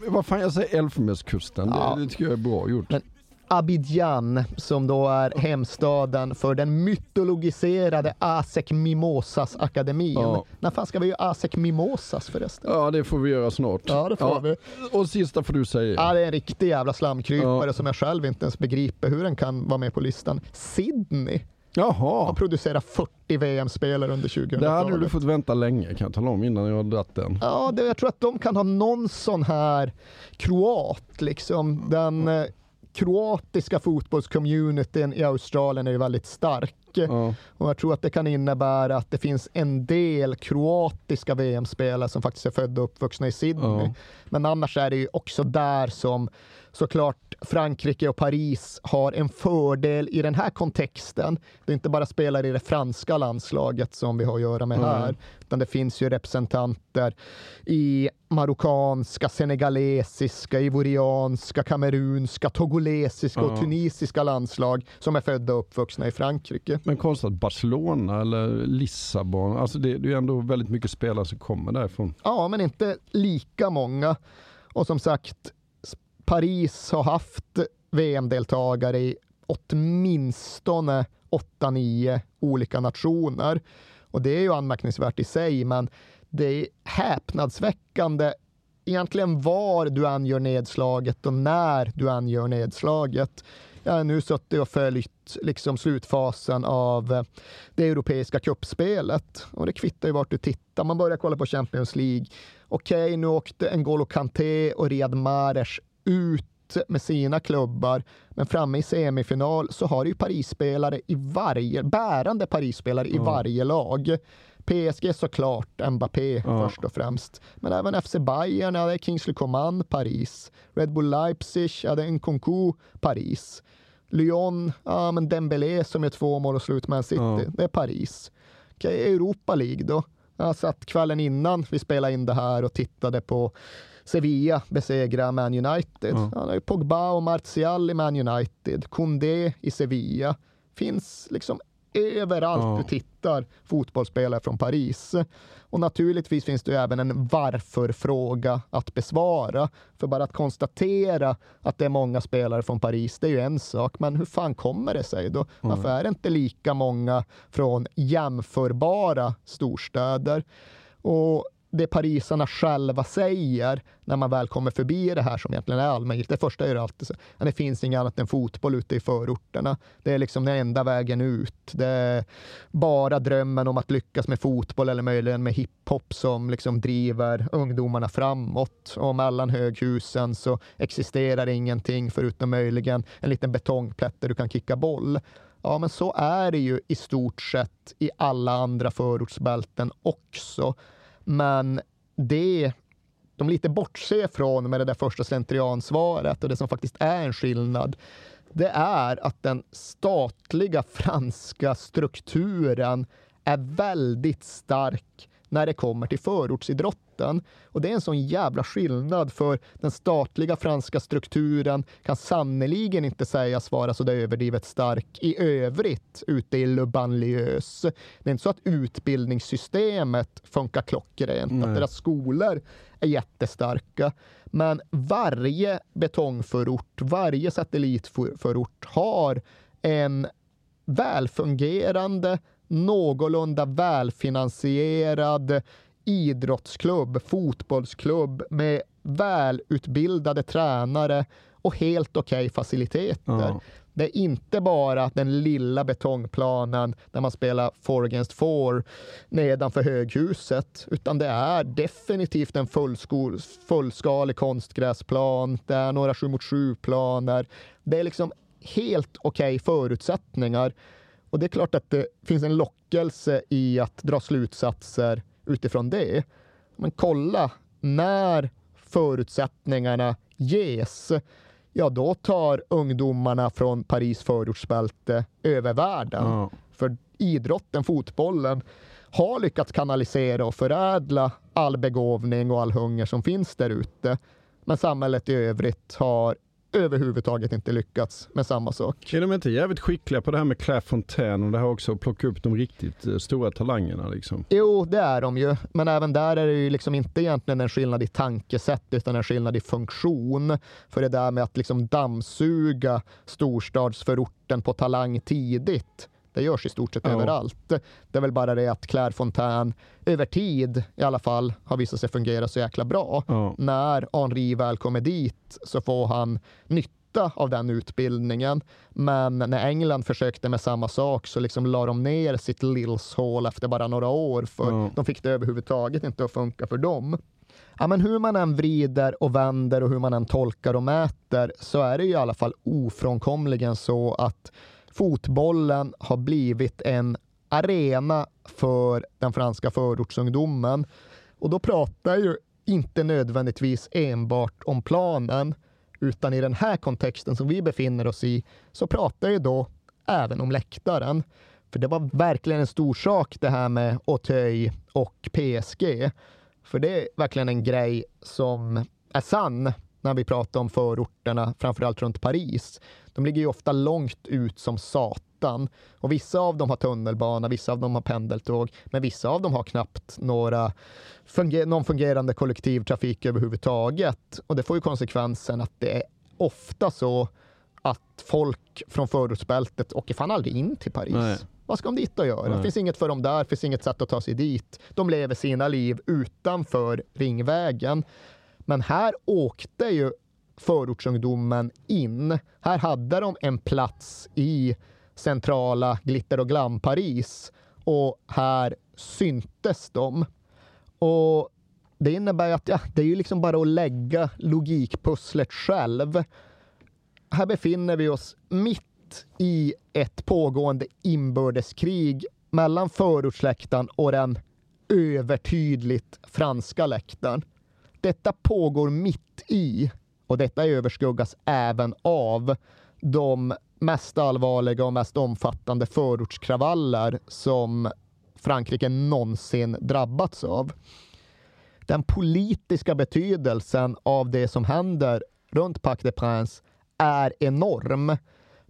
Vad fan jag säger Elfenbenskusten, Ja. det, det tycker jag är bra gjort. Men Abidjan, som då är hemstaden för den mytologiserade Asek Mimosas akademin. Ja. När fan ska vi göra Asek Mimosas förresten? Ja, det får vi göra snart. Ja, det får vi. Och sista får du säga. Ja, det är en riktig jävla slamkrypare Ja. som jag själv inte ens begriper hur den kan vara med på listan. Sydney Jaha. har producerat 40 VM-spelare under 2000-talet. Det hade du fått vänta länge kan jag tala om innan jag har dratt den. Ja, det, jag tror att de kan ha någon sån här kroat, liksom. Den eh, kroatiska fotbollscommunityn i Australien är ju väldigt stark. Och jag tror att det kan innebära att det finns en del kroatiska VM-spelare som faktiskt är födda och uppvuxna i Sydney. Ja. Men annars är det ju också där som såklart Frankrike och Paris har en fördel i den här kontexten. Det är inte bara spelare i det franska landslaget som vi har att göra med Nej. här, utan det finns ju representanter i marockanska, senegalesiska, ivorianska, kamerunska, togolesiska och tunisiska landslag som är födda och uppvuxna i Frankrike. Men konstigt att Barcelona eller Lissabon, alltså det, det är ju ändå väldigt mycket spelare som kommer därifrån. Ja, men inte lika många. Och som sagt, Paris har haft VM-deltagare i åtminstone 8-9 olika nationer. Och det är ju anmärkningsvärt i sig, men det är häpnadsväckande egentligen var du än gör nedslaget och när du än gör nedslaget. Jag har nu suttit och följt liksom slutfasen av det europeiska kuppspelet och det kvittar ju vart du tittar. Man börjar kolla på Champions League. Okej, nu åkte N'Golo Kanté och Riyad Mahrez ut med sina klubbar, men framme i semifinal så har du ju Paris-spelare i varje, bärande Paris-spelare i varje lag. PSG såklart, Mbappé Ja. först och främst. Men även FC Bayern, ja, det är Kingsley Coman, Paris. Red Bull Leipzig, ja, det är Nkunku, Paris. Lyon, ja men Dembélé som är två mål och slut med City, Ja. det är Paris. Okej, Europa League då? Jag satt kvällen innan vi spelade in det här och tittade på Sevilla besegra Man United. Ja. Han har ju Pogba och Martial i Man United, Koundé i Sevilla. Finns liksom överallt Ja. du tittar fotbollsspelare från Paris. Och naturligtvis finns det även en varför-fråga att besvara. För bara att konstatera att det är många spelare från Paris, det är ju en sak. Men hur fan kommer det sig då? Varför är det inte lika många från jämförbara storstäder? Och det parisarna själva säger när man väl kommer förbi det här som egentligen är allmängiltigt. Det första är det alltid så att det finns inget annat än fotboll ute i förorterna. Det är liksom den enda vägen ut. Det är bara drömmen om att lyckas med fotboll eller möjligen med hiphop som liksom driver ungdomarna framåt. Och mellan höghusen så existerar ingenting förutom möjligen en liten betongplätt där du kan kicka boll. Ja, men så är det ju i stort sett i alla andra förortsbälten också. Men det de lite bortser från med det där första slentriansvaret och det som faktiskt är en skillnad, det är att den statliga franska strukturen är väldigt stark när det kommer till förortsidrotten. Och det är en sån jävla skillnad för den statliga franska strukturen kan sannoliken inte sägas vara så där överdrivet stark i övrigt ute i Le Banlieuse. Det är inte så att utbildningssystemet funkar klockrent, Nej. att deras skolor är jättestarka. Men varje betongförort, varje satellitförort har en välfungerande, någorlunda välfinansierad idrottsklubb, fotbollsklubb med välutbildade tränare och helt okej faciliteter. Ja. Det är inte bara den lilla betongplanen där man spelar four against four nedanför höghuset, utan det är definitivt en fullskol, fullskalig konstgräsplan. Det är några 7 mot 7-planer. Det är liksom helt okej förutsättningar. Och det är klart att det finns en lockelse i att dra slutsatser utifrån det. Men kolla, när förutsättningarna ges, ja då tar ungdomarna från Paris förortsbälte över världen. Ja. För idrotten, fotbollen, har lyckats kanalisera och förädla all begåvning och all hunger som finns där ute. Men samhället i övrigt har överhuvudtaget inte lyckats med samma sak. Är de inte jävligt skickliga på det här med Clairefontaine och det här också att plocka upp de riktigt eh, stora talangerna liksom? Jo, det är de ju. Men även där är det ju liksom inte egentligen en skillnad i tankesätt utan en skillnad i funktion. För det där med att liksom dammsuga storstadsförorten på talang tidigt, det görs i stort sett Ja. överallt. Det är väl bara det att Clairefontaine över tid i alla fall har visat sig fungera så jäkla bra. Ja. När Henri väl kommer dit så får han nytta av den utbildningen. Men när England försökte med samma sak så liksom la de ner sitt Lills-hål efter bara några år för Ja. de fick det överhuvudtaget inte att funka för dem. Ja, men hur man än vrider och vänder och hur man än tolkar och mäter så är det ju i alla fall ofrånkomligen så att fotbollen har blivit en arena för den franska förortsungdomen. Och då pratar jag ju inte nödvändigtvis enbart om planen, utan i den här kontexten som vi befinner oss i så pratar jag då även om läktaren. För det var verkligen en stor sak det här med Auteuil och PSG. För det är verkligen en grej som är sann när vi pratar om förorterna, framförallt runt Paris. De ligger ju ofta långt ut som satan. Och vissa av dem har tunnelbana, vissa av dem har pendeltåg, men vissa av dem har knappt några funger- någon fungerande kollektivtrafik överhuvudtaget. Och det får ju konsekvensen att det är ofta så att folk från förortsbältet åker fan aldrig in till Paris. Nej. Vad ska de dit och göra? Det finns inget för dem där, finns inget sätt att ta sig dit. De lever sina liv utanför Ringvägen. Men här åkte ju förortsungdomen in. Här hade de en plats i centrala glitter och glam-Paris och här syntes de. Och det innebär att ja, det är ju liksom bara att lägga logikpusslet själv. Här befinner vi oss mitt i ett pågående inbördeskrig mellan förortsläktaren och den övertydligt franska läktaren. Detta pågår mitt i och detta överskuggas även av de mest allvarliga och mest omfattande förortskravaller som Frankrike någonsin drabbats av. Den politiska betydelsen av det som händer runt Parc des Princes är enorm.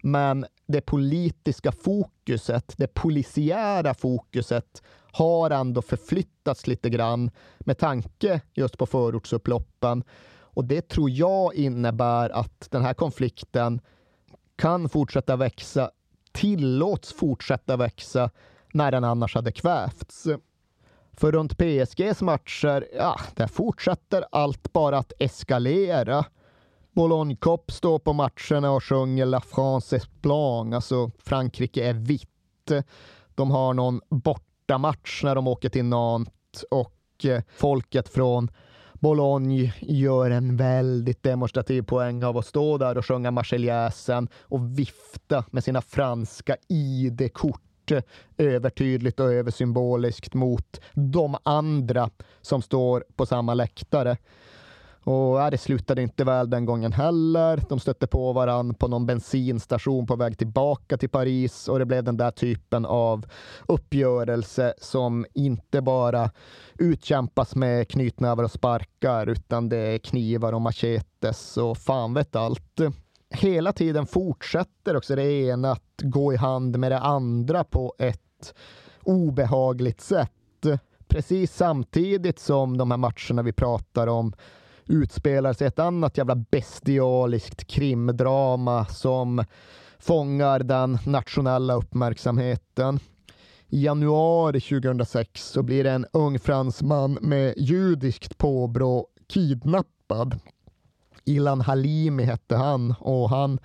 Men det politiska fokuset, det polisiära fokuset har ändå förflyttats lite grann med tanke just på förortsupploppen. Och det tror jag innebär att den här konflikten kan fortsätta växa, tillåts fortsätta växa när den annars hade kvävts. För runt PSGs matcher, ja, där fortsätter allt bara att eskalera. Boulogne Cop står på matcherna och sjunger La France est blanc, alltså Frankrike är vitt. De har någon bortamatch när de åker till Nantes och eh, folket från Boulogne gör en väldigt demonstrativ poäng av att stå där och sjunga Marseljäsen och vifta med sina franska ID-kort eh, övertydligt och översymboliskt mot de andra som står på samma läktare. Och äh, det slutade inte väl den gången heller. De stötte på varann på någon bensinstation på väg tillbaka till Paris och det blev den där typen av uppgörelse som inte bara utkämpas med knytnävar och sparkar utan det är knivar och machetes och fan vet allt. Hela tiden fortsätter också det ena att gå i hand med det andra på ett obehagligt sätt. Precis samtidigt som de här matcherna vi pratar om utspelar sig ett annat jävla bestialiskt krimdrama som fångar den nationella uppmärksamheten. I januari 2006 så blir en ung fransman med judiskt påbrå kidnappad. Ilan Halimi hette han och han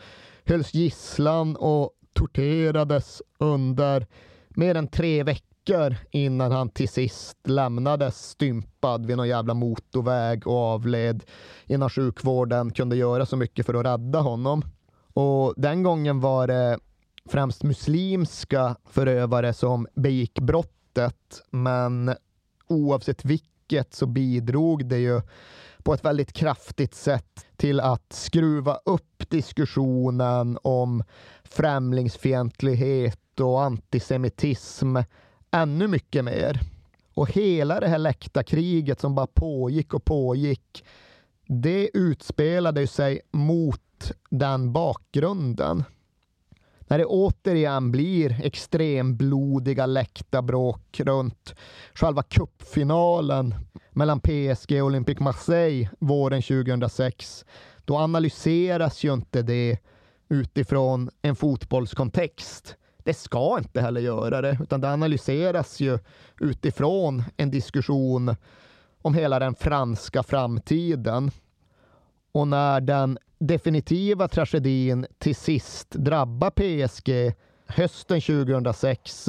hölls gisslan och torterades under mer än tre veckor veckor innan han till sist lämnades stympad vid någon jävla motorväg och avled innan sjukvården kunde göra så mycket för att rädda honom. Och den gången var det främst muslimska förövare som begick brottet, men oavsett vilket så bidrog det ju på ett väldigt kraftigt sätt till att skruva upp diskussionen om främlingsfientlighet och antisemitism ännu mycket mer. Och hela det här läktarkriget som bara pågick och pågick, det utspelade sig mot den bakgrunden. När det återigen blir extremblodiga läktarbråk runt själva cupfinalen mellan PSG och Olympique Marseille våren 2006, då analyseras ju inte det utifrån en fotbollskontext det ska inte heller göra det, utan det analyseras ju utifrån en diskussion om hela den franska framtiden. Och när den definitiva tragedin till sist drabbar PSG hösten 2006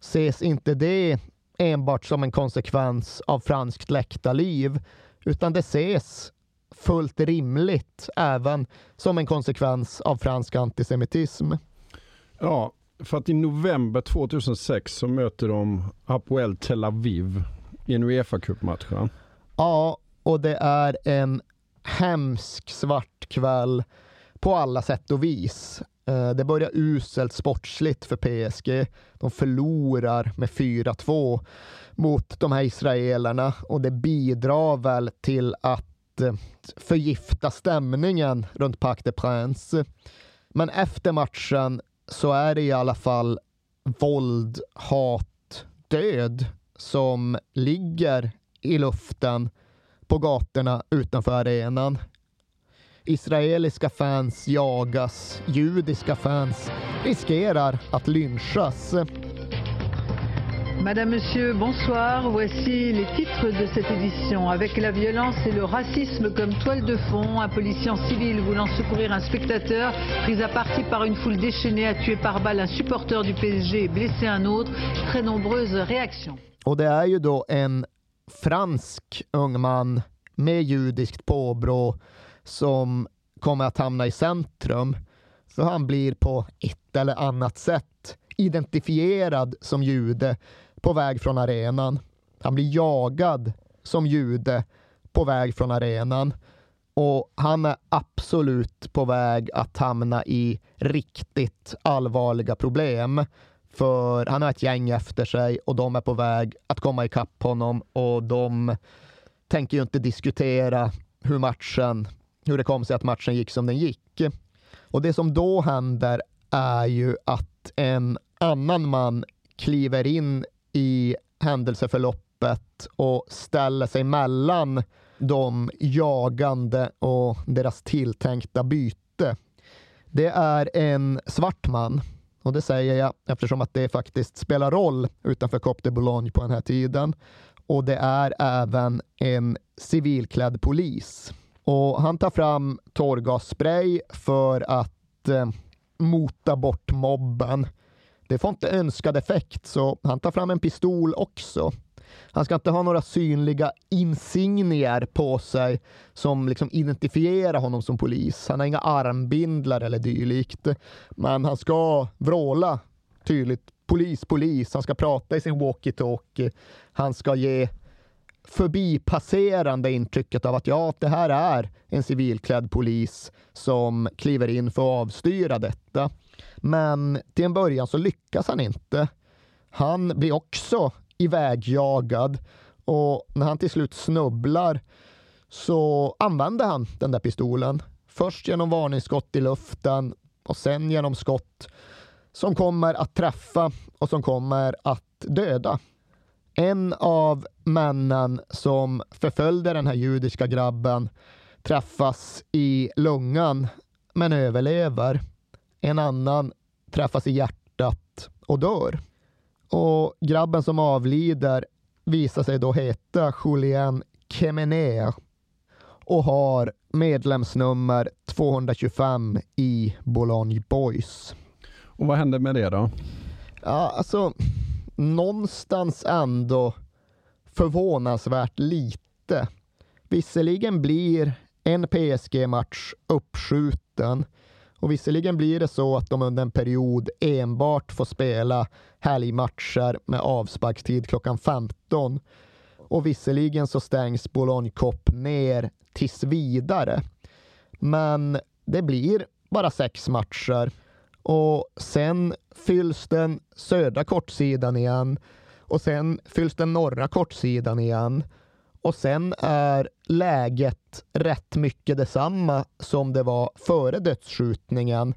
ses inte det enbart som en konsekvens av franskt läktarliv, utan det ses fullt rimligt även som en konsekvens av fransk antisemitism. Ja, för att i november 2006 så möter de Apoel Tel Aviv i en uefa cupmatch Ja, och det är en hemsk svart kväll på alla sätt och vis. Eh, det börjar uselt sportsligt för PSG. De förlorar med 4-2 mot de här israelerna och det bidrar väl till att eh, förgifta stämningen runt Parc des Princes. Men efter matchen så är det i alla fall våld, hat, död som ligger i luften på gatorna utanför arenan. Israeliska fans jagas, judiska fans riskerar att lynchas. Madame, Monsieur, bonsoir. Voici les titres de cette édition. Avec la violence et le racisme comme toile de fond, un policier en civil voulant secourir un spectateur, pris à partie par une foule déchaînée, a tué par balle un supporter du PSG et blessé un autre. Très nombreuses réactions. Och det är ju då en fransk ung man med judiskt påbrå som kommer att hamna i centrum. För han blir på ett eller annat sätt identifierad som jude på väg från arenan. Han blir jagad som jude på väg från arenan. Och han är absolut på väg att hamna i riktigt allvarliga problem. För han har ett gäng efter sig och de är på väg att komma ikapp honom och de tänker ju inte diskutera hur matchen, hur det kom sig att matchen gick som den gick. Och det som då händer är ju att en annan man kliver in i händelseförloppet och ställer sig mellan de jagande och deras tilltänkta byte. Det är en svart man och det säger jag eftersom att det faktiskt spelar roll utanför Cop de Boulogne på den här tiden. Och det är även en civilklädd polis. Och han tar fram tårgasspray för att eh, mota bort mobben. Det får inte önskad effekt, så han tar fram en pistol också. Han ska inte ha några synliga insignier på sig som liksom identifierar honom som polis. Han har inga armbindlar eller dylikt. Men han ska vråla tydligt polis, polis. Han ska prata i sin walkie-talkie. Han ska ge förbipasserande intrycket av att ja, det här är en civilklädd polis som kliver in för att avstyra detta. Men till en början så lyckas han inte. Han blir också ivägjagad och när han till slut snubblar så använder han den där pistolen. Först genom varningsskott i luften och sen genom skott som kommer att träffa och som kommer att döda. En av männen som förföljde den här judiska grabben träffas i lungan men överlever. En annan träffas i hjärtat och dör. Och grabben som avlider visar sig då heta Julien Kemener och har medlemsnummer 225 i Boulogne Boys. Och vad hände med det då? Ja, alltså någonstans ändå förvånansvärt lite. Visserligen blir en PSG-match uppskjuten och visserligen blir det så att de under en period enbart får spela helgmatcher med avsparkstid klockan 15. Och visserligen så stängs Boulogne Cup ner tills vidare. Men det blir bara sex matcher och sen fylls den södra kortsidan igen och sen fylls den norra kortsidan igen. Och sen är läget rätt mycket detsamma som det var före dödsskjutningen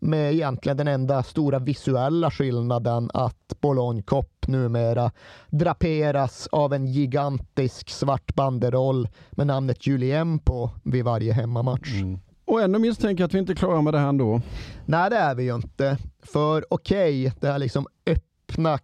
med egentligen den enda stora visuella skillnaden att Boulogne Cop numera draperas av en gigantisk svart banderoll med namnet Julien på vid varje hemmamatch. Mm. Och ändå misstänker jag att vi inte klarar med det här ändå. Nej, det är vi ju inte. För okej, okay, det här liksom öppna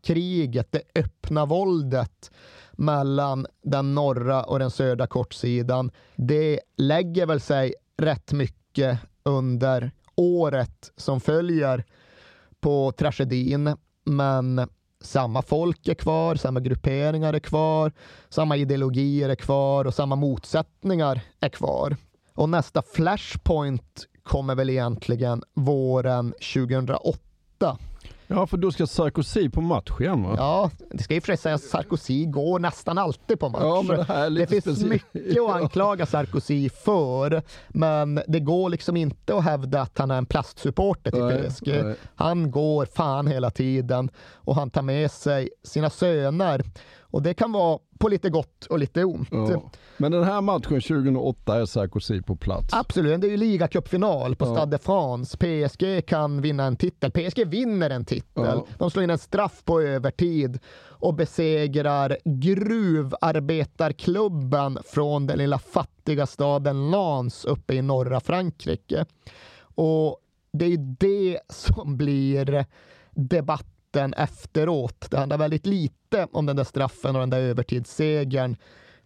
kriget, det öppna våldet mellan den norra och den södra kortsidan, det lägger väl sig rätt mycket under året som följer på tragedin. Men samma folk är kvar, samma grupperingar är kvar, samma ideologier är kvar och samma motsättningar är kvar. Och nästa flashpoint kommer väl egentligen våren 2008 Ja, för då ska Sarkozy på match igen va? Ja, det ska ju för säga att Sarkozy går nästan alltid på match. Ja, men det, här det finns speciellt. mycket att anklaga Sarkozy för, men det går liksom inte att hävda att han är en plastsupporter till nej, PSG. Nej. Han går fan hela tiden och han tar med sig sina söner. Och det kan vara på lite gott och lite ont. Ja. Men den här matchen 2008 är Sarkozy på plats. Absolut, det är ju ligacupfinal på ja. Stade de France. PSG kan vinna en titel. PSG vinner en titel. Ja. De slår in en straff på övertid och besegrar gruvarbetarklubben från den lilla fattiga staden Lens uppe i norra Frankrike. Och det är ju det som blir debatten efteråt. Det handlar väldigt lite om den där straffen och den där övertidssegern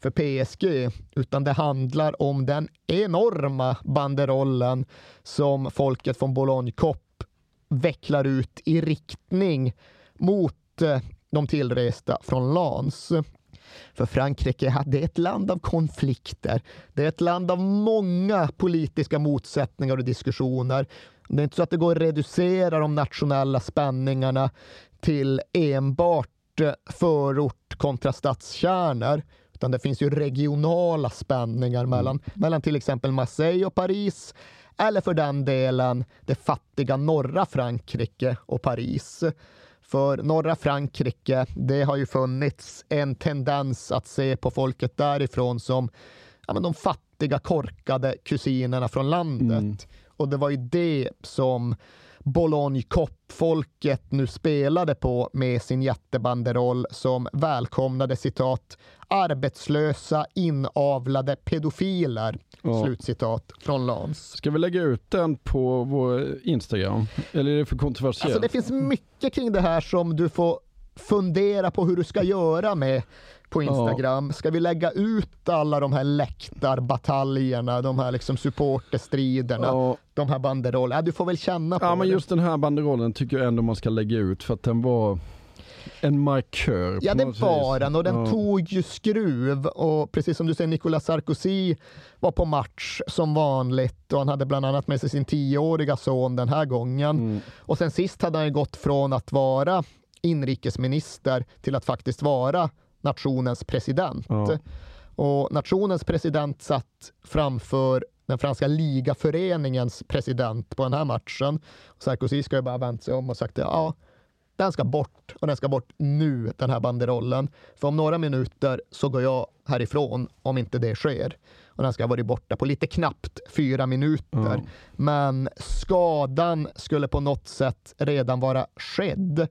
för PSG, utan det handlar om den enorma banderollen som folket från Boulogne Cop vecklar ut i riktning mot eh, de tillresta från Lans. För Frankrike det är ett land av konflikter. Det är ett land av många politiska motsättningar och diskussioner. Det är inte så att det går att reducera de nationella spänningarna till enbart eh, förort kontra stadskärnor, utan det finns ju regionala spänningar mm. mellan, mellan till exempel Marseille och Paris, eller för den delen det fattiga norra Frankrike och Paris. För norra Frankrike, det har ju funnits en tendens att se på folket därifrån som ja, men de fattiga korkade kusinerna från landet. Mm. och det var ju det som Bologna Cop-folket nu spelade på med sin jättebanderoll som välkomnade citat arbetslösa inavlade pedofiler. Ja. Slutcitat från Lans. Ska vi lägga ut den på vår Instagram? Eller är det för kontroversiellt? Alltså det finns mycket kring det här som du får fundera på hur du ska göra med på Instagram. Ska vi lägga ut alla de här läktarbataljerna, de här liksom supporterstriderna, Ja. de här banderollerna? Ja, du får väl känna på Ja men det. just den här banderollen tycker jag ändå man ska lägga ut för att den var en markör. Ja, det var den och den Ja. tog ju skruv och precis som du säger, Nicolas Sarkozy var på match som vanligt och han hade bland annat med sig sin tioåriga son den här gången. Mm. Och sen sist hade han ju gått från att vara inrikesminister till att faktiskt vara nationens president. Ja. Och nationens president satt framför den franska ligaföreningens president på den här matchen. Sarkozy ska ju bara vänt sig om och sagt ja, den ska bort och den ska bort nu, den här banderollen. För om några minuter så går jag härifrån om inte det sker. Och den ska ha varit borta på lite knappt fyra minuter. Men skadan skulle på något sätt redan vara skedd.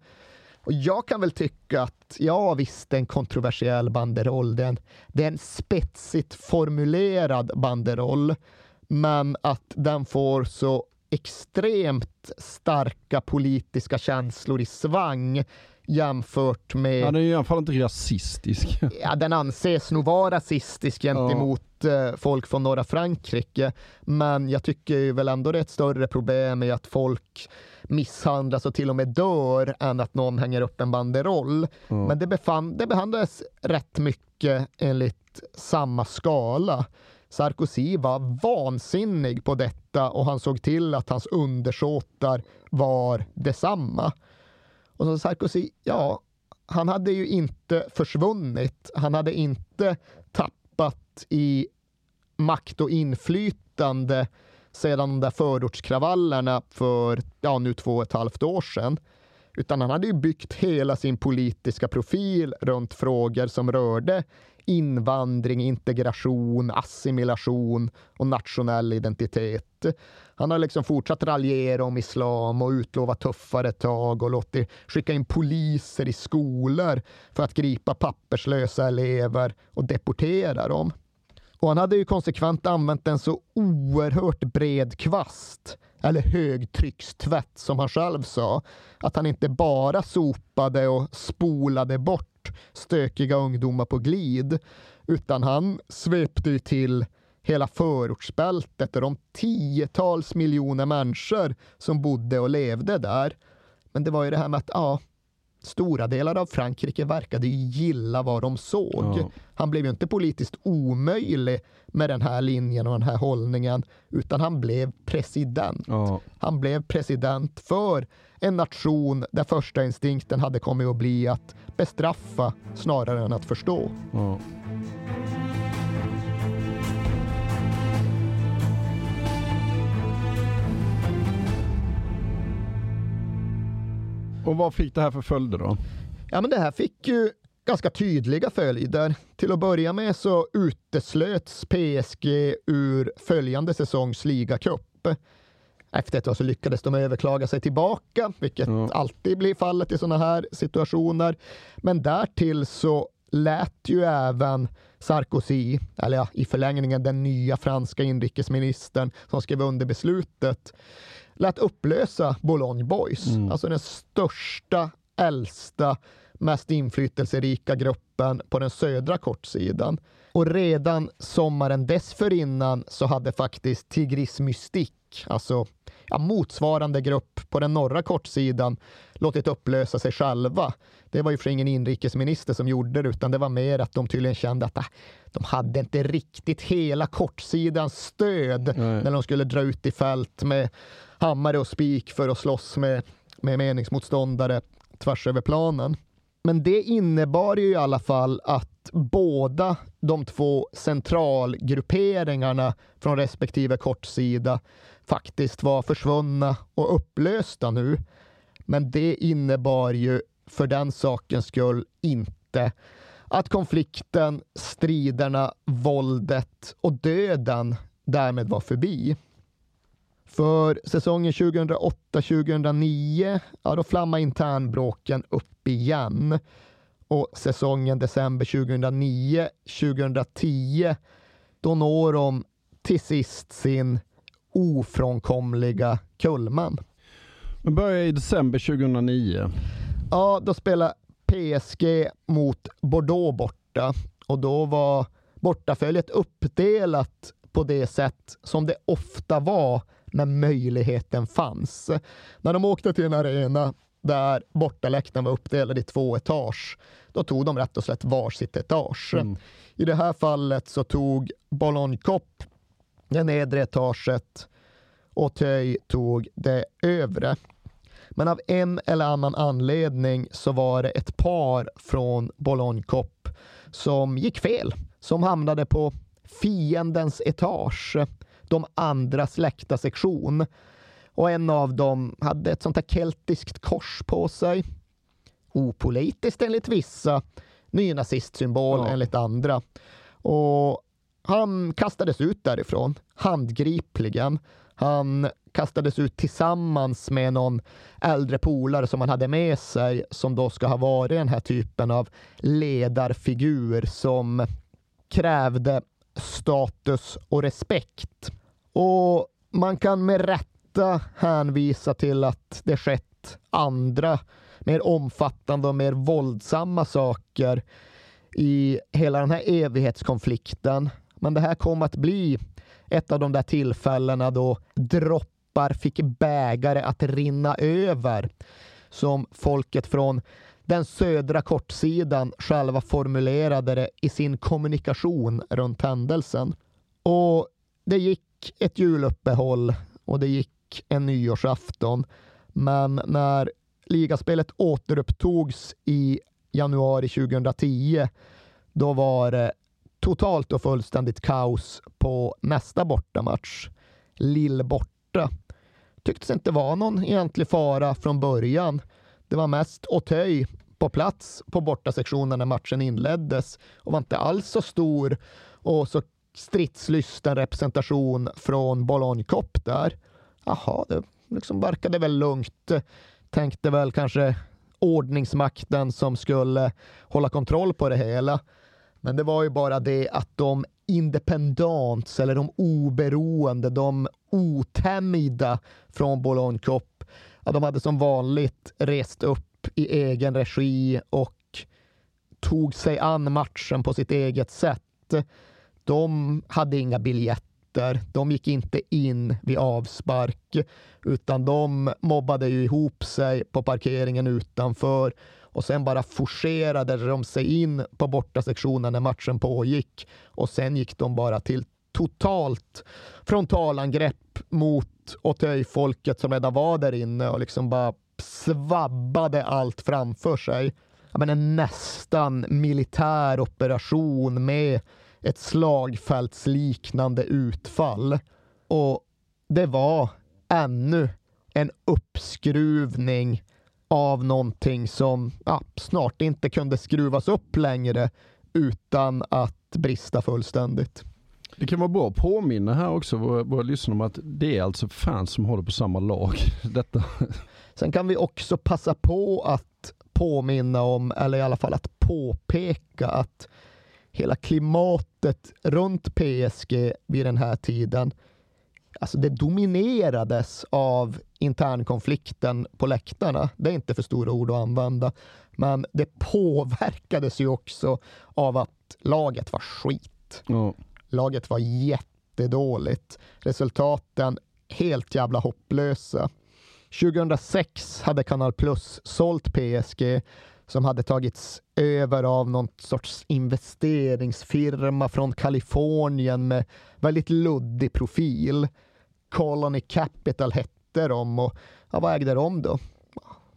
Och jag kan väl tycka att, ja visst, det är en kontroversiell banderoll. Det är en, det är en spetsigt formulerad banderoll. Men att den får så extremt starka politiska känslor i svang jämfört med... Ja, den är i alla fall inte rasistisk. Ja, den anses nog vara rasistisk gentemot eh, folk från norra Frankrike. Men jag tycker väl ändå det är ett större problem i att folk misshandlas och till och med dör än att någon hänger upp en banderoll. Ja. Men det, befann, det behandlades rätt mycket enligt samma skala. Sarkozy var vansinnig på detta och han såg till att hans undersåtar var detsamma. Och så Sarkozy, ja, han hade ju inte försvunnit. Han hade inte tappat i makt och inflytande sedan de där förortskravallerna för ja, nu två och ett halvt år sedan. Utan han hade ju byggt hela sin politiska profil runt frågor som rörde invandring, integration, assimilation och nationell identitet. Han har liksom fortsatt raljera om islam och utlova tuffare tag och låtit skicka in poliser i skolor för att gripa papperslösa elever och deportera dem. Och han hade ju konsekvent använt en så oerhört bred kvast, eller högtryckstvätt som han själv sa, att han inte bara sopade och spolade bort stökiga ungdomar på glid, utan han svepte ju till hela förortsbältet och de tiotals miljoner människor som bodde och levde där. Men det var ju det här med att ja, stora delar av Frankrike verkade gilla vad de såg. Ja. Han blev ju inte politiskt omöjlig med den här linjen och den här hållningen, utan han blev president. Ja. Han blev president för en nation där första instinkten hade kommit att bli att bestraffa snarare än att förstå. Ja. Och vad fick det här för följder då? Ja, men det här fick ju ganska tydliga följder. Till att börja med så uteslöts PSG ur följande säsongs ligacup. Efter ett tag så lyckades de överklaga sig tillbaka, vilket alltid blir fallet i sådana här situationer. Men därtill så lät ju även Sarkozy, eller ja, i förlängningen den nya franska inrikesministern som skrev under beslutet, lät upplösa Boulogne Boys. Alltså den största, äldsta, mest inflytelserika gruppen på den södra kortsidan. Och redan sommaren dessförinnan så hade faktiskt Tigris Mystik, alltså ja, motsvarande grupp på den norra kortsidan, låtit upplösa sig själva. Det var ju för ingen inrikesminister som gjorde det, utan det var mer att de tydligen kände att ah, de hade inte riktigt hela kortsidans stöd när de skulle dra ut i fält med hammare och spik för att slåss med, med meningsmotståndare tvärs över planen. Men det innebar ju i alla fall att båda de två centralgrupperingarna från respektive kortsida faktiskt var försvunna och upplösta nu. Men det innebar ju för den sakens skull inte att konflikten, striderna, våldet och döden därmed var förbi. För säsongen 2008-2009, ja då flammade internbråken upp igen. Och säsongen december 2009-2010, då når de till sist sin ofrånkomliga kulman. Men börjar i december 2009. Ja, då spelade PSG mot Bordeaux borta och då var bortaföljet uppdelat på det sätt som det ofta var när möjligheten fanns. När de åkte till en arena där bortaläktaren var uppdelad i två etage, då tog de rätt och slätt varsitt etage. Mm. I det här fallet så tog Boulogne Cop det nedre etaget och Töj tog det övre. Men av en eller annan anledning så var det ett par från Boulogne Cop som gick fel, som hamnade på fiendens etage, de andras läktarsektion. Och en av dem hade ett sånt här keltiskt kors på sig. Opolitiskt enligt vissa, nynazistsymbol ja. enligt andra. Och han kastades ut därifrån, handgripligen. Han kastades ut tillsammans med någon äldre polare som han hade med sig som då ska ha varit den här typen av ledarfigur som krävde status och respekt. Och man kan med rätta hänvisa till att det skett andra mer omfattande och mer våldsamma saker i hela den här evighetskonflikten. Men det här kom att bli ett av de där tillfällena då droppar fick bägare att rinna över som folket från den södra kortsidan själva formulerade det i sin kommunikation runt händelsen. Och det gick ett juluppehåll och det gick en nyårsafton. Men när ligaspelet återupptogs i januari 2010, då var det totalt och fullständigt kaos på nästa bortamatch. Lill borta. Tycktes inte vara någon egentlig fara från början. Det var mest Åtöj på plats på bortasektionen när matchen inleddes och var inte alls så stor och så stridslysten representation från Bologne Cop där. Jaha, det liksom verkade väl lugnt. Tänkte väl kanske ordningsmakten som skulle hålla kontroll på det hela. Men det var ju bara det att de independents eller de oberoende, de otämjda från Bologne Cop, ja, de hade som vanligt rest upp i egen regi och tog sig an matchen på sitt eget sätt. De hade inga biljetter. De gick inte in vid avspark, utan de mobbade ju ihop sig på parkeringen utanför och sen bara forcerade de sig in på bortasektionen när matchen pågick och sen gick de bara till totalt frontalangrepp mot Auteuil-folket som redan var där inne och liksom bara svabbade allt framför sig. Men en nästan militär operation med ett slagfältsliknande utfall. Och det var ännu en uppskruvning av någonting som ja, snart inte kunde skruvas upp längre utan att brista fullständigt. Det kan vara bra att påminna här också våra, våra lyssnare om att det är alltså fans som håller på samma lag. Detta. Sen kan vi också passa på att påminna om, eller i alla fall att påpeka att hela klimatet runt PSG vid den här tiden alltså det dominerades av internkonflikten på läktarna. Det är inte för stora ord att använda, men det påverkades ju också av att laget var skit. Mm. Laget var jättedåligt. Resultaten helt jävla hopplösa. 2006 hade Kanal Plus sålt PSG som hade tagits över av någon sorts investeringsfirma från Kalifornien med väldigt luddig profil. Colony Capital hette de och ja, vad ägde de då?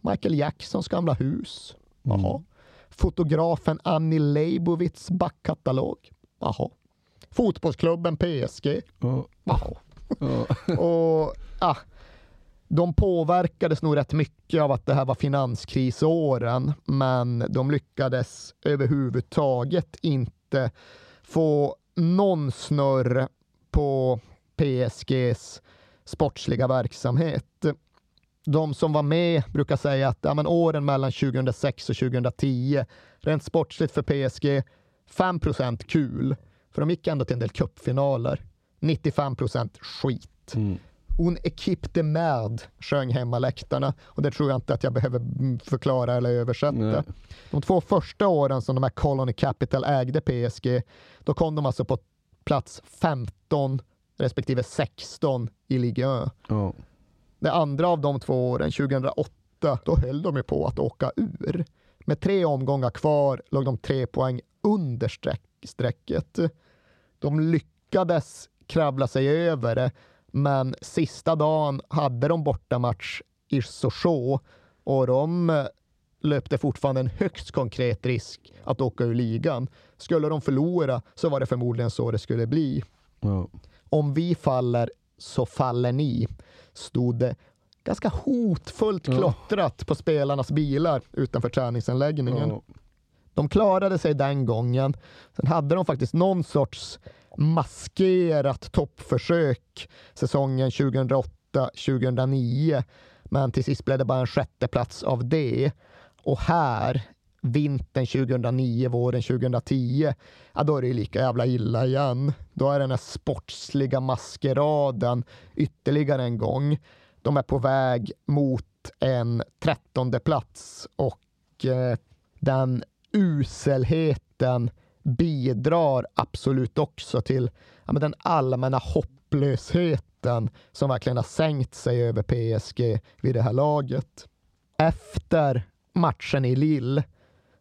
Michael Jacksons gamla hus. Jaha. Mm. Fotografen Annie Leibovitz backkatalog. Jaha. Fotbollsklubben PSG. Oh. Jaha. Oh. och ah, de påverkades nog rätt mycket av att det här var finanskrisåren, men de lyckades överhuvudtaget inte få någon snurr på PSGs sportsliga verksamhet. De som var med brukar säga att ja, men åren mellan 2006 och 2010, rent sportsligt för PSG, 5% kul. För de gick ändå till en del cupfinaler. 95% skit. Mm. Un équipe de merde sjöng hemmaläktarna och det tror jag inte att jag behöver förklara eller översätta. Nej. De två första åren som de här Colony Capital ägde PSG, då kom de alltså på plats 15 respektive 16 i Ligue 1. Ja. Det andra av de två åren, 2008, då höll de ju på att åka ur. Med tre omgångar kvar låg de tre poäng under streck, strecket. De lyckades kravla sig över det, men sista dagen hade de bortamatch i Sochaux och de löpte fortfarande en högst konkret risk att åka ur ligan. Skulle de förlora så var det förmodligen så det skulle bli. Ja. Om vi faller så faller ni, stod det ganska hotfullt klottrat på spelarnas bilar utanför träningsanläggningen. Ja. De klarade sig den gången. Sen hade de faktiskt någon sorts maskerat toppförsök säsongen 2008-2009. Men till sist blev det bara en sjätte plats av det. Och här, vintern 2009, våren 2010, ja, då är det lika jävla illa igen. Då är den här sportsliga maskeraden ytterligare en gång. De är på väg mot en trettonde plats och eh, den uselheten bidrar absolut också till ja, men den allmänna hopplösheten som verkligen har sänkt sig över PSG vid det här laget. Efter matchen i Lille,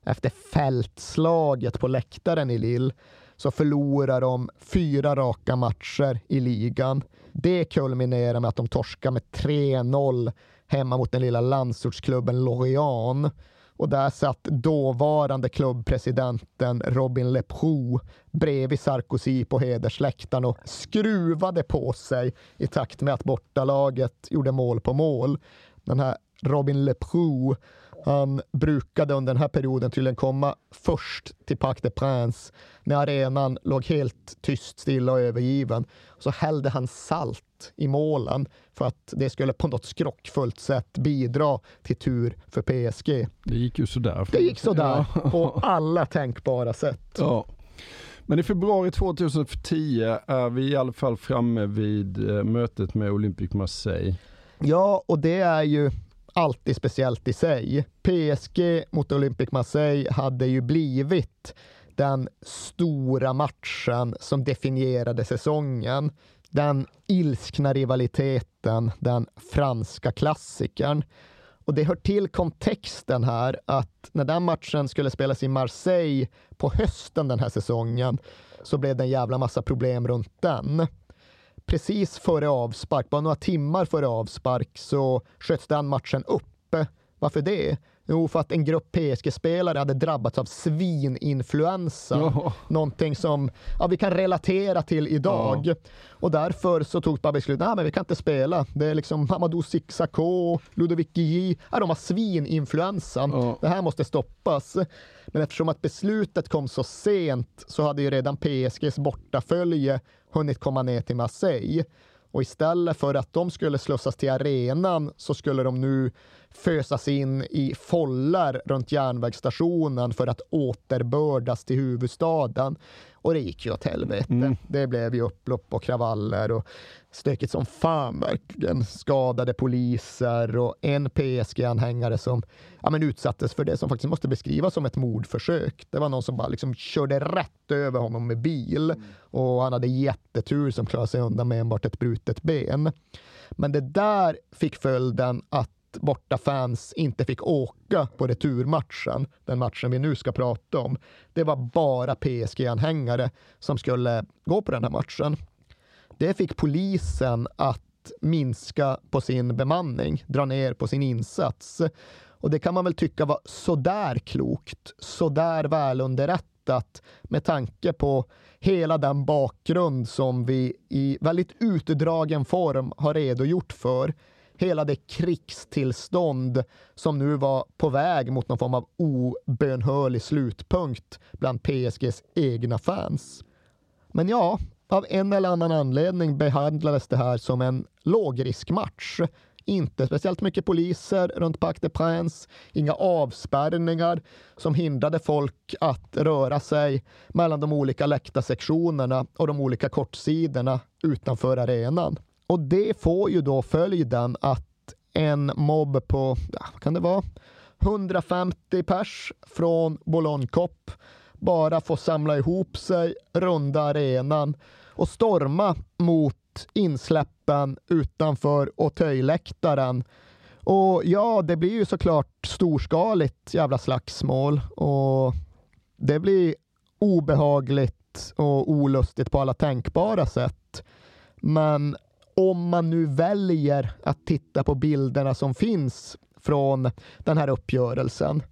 efter fältslaget på läktaren i Lille, så förlorar de fyra raka matcher i ligan. Det kulminerar med att de torskar med 3-0 hemma mot den lilla landsortsklubben Lorient. Och där satt dåvarande klubbpresidenten Robin Leproux bredvid Sarkozy på hedersläktaren och skruvade på sig i takt med att bortalaget gjorde mål på mål. Den här Robin Leproux, han brukade under den här perioden tydligen komma först till Parc des Princes när arenan låg helt tyst, stilla och övergiven. Så hällde han salt i målen för att det skulle på något skrockfullt sätt bidra till tur för PSG. Det gick ju sådär. Det gick sådär Ja. på alla tänkbara sätt. Ja. Men i februari 2010 är vi i alla fall framme vid eh, mötet med Olympique Marseille. Ja, och det är ju alltid speciellt i sig. PSG mot Olympique Marseille hade ju blivit den stora matchen som definierade säsongen. Den ilskna rivaliteten, den franska klassikern. Och det hör till kontexten här att när den matchen skulle spelas i Marseille på hösten den här säsongen så blev det en jävla massa problem runt den precis före avspark, bara några timmar före avspark, så sköts den matchen upp. Varför det? Jo, för att en grupp PSG-spelare hade drabbats av svininfluensa. Jaha. Någonting som ja, vi kan relatera till idag. Och därför så tog bara beslut, nej men vi kan inte spela. Det är liksom Mamadou Sissako, Ludovic Guilly, ja, de har svininfluensan. Det här måste stoppas. Men eftersom att beslutet kom så sent så hade ju redan PSGs bortafölje hunnit komma ner till Marseille. Och istället för att de skulle slussas till arenan så skulle de nu fösas in i follar runt järnvägsstationen för att återbördas till huvudstaden. Och det gick ju åt helvete. Det blev ju upplopp och kravaller och stökigt som fan verkligen. Skadade poliser och en PSG-anhängare som ja, men utsattes för det som faktiskt måste beskrivas som ett mordförsök. Det var någon som bara liksom körde rätt över honom med bil och han hade jättetur som klarade sig undan med enbart ett brutet ben. Men det där fick följden att borta fans inte fick åka på returmatchen, den matchen vi nu ska prata om. Det var bara PSG-anhängare som skulle gå på den här matchen. Det fick polisen att minska på sin bemanning, dra ner på sin insats. Och det kan man väl tycka var sådär klokt, sådär välunderrättat med tanke på hela den bakgrund som vi i väldigt utdragen form har redogjort för. Hela det krigstillstånd som nu var på väg mot någon form av obönhörlig slutpunkt bland PSGs egna fans. Men ja, av en eller annan anledning behandlades det här som en lågriskmatch. Inte speciellt mycket poliser runt Parc des Princes, inga avspärrningar som hindrade folk att röra sig mellan de olika läktarsektionerna och de olika kortsidorna utanför arenan. Och det får ju då följden att en mobb på, ja, vad kan det vara, 150 pers från Boulogne Cop bara får samla ihop sig, runda arenan och storma mot insläppen utanför Auteuil-läktaren. Och ja, det blir ju såklart storskaligt jävla slagsmål och det blir obehagligt och olustigt på alla tänkbara sätt. Men om man nu väljer att titta på bilderna som finns från den här uppgörelsen.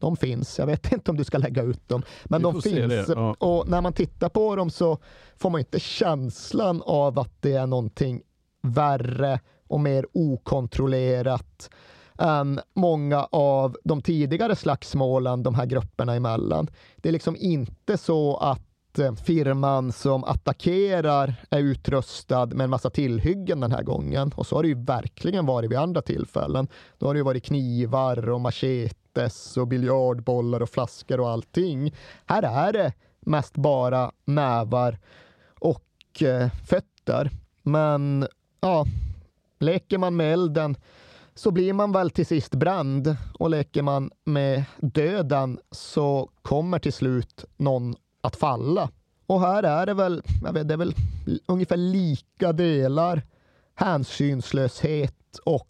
De finns, jag vet inte om du ska lägga ut dem, men de finns. Ja. Och när man tittar på dem så får man inte känslan av att det är någonting värre och mer okontrollerat än många av de tidigare slagsmålen de här grupperna emellan. Det är liksom inte så att Eh, firman som attackerar är utrustad med en massa tillhyggen den här gången. Och så har det ju verkligen varit vid andra tillfällen. Då har det ju varit knivar och machetes och biljardbollar och flaskor och allting. Här är det mest bara nävar och eh, fötter. Men ja, leker man med elden så blir man väl till sist bränd och leker man med döden så kommer till slut någon att falla. Och här är det väl, jag vet, det är väl ungefär lika delar hänsynslöshet och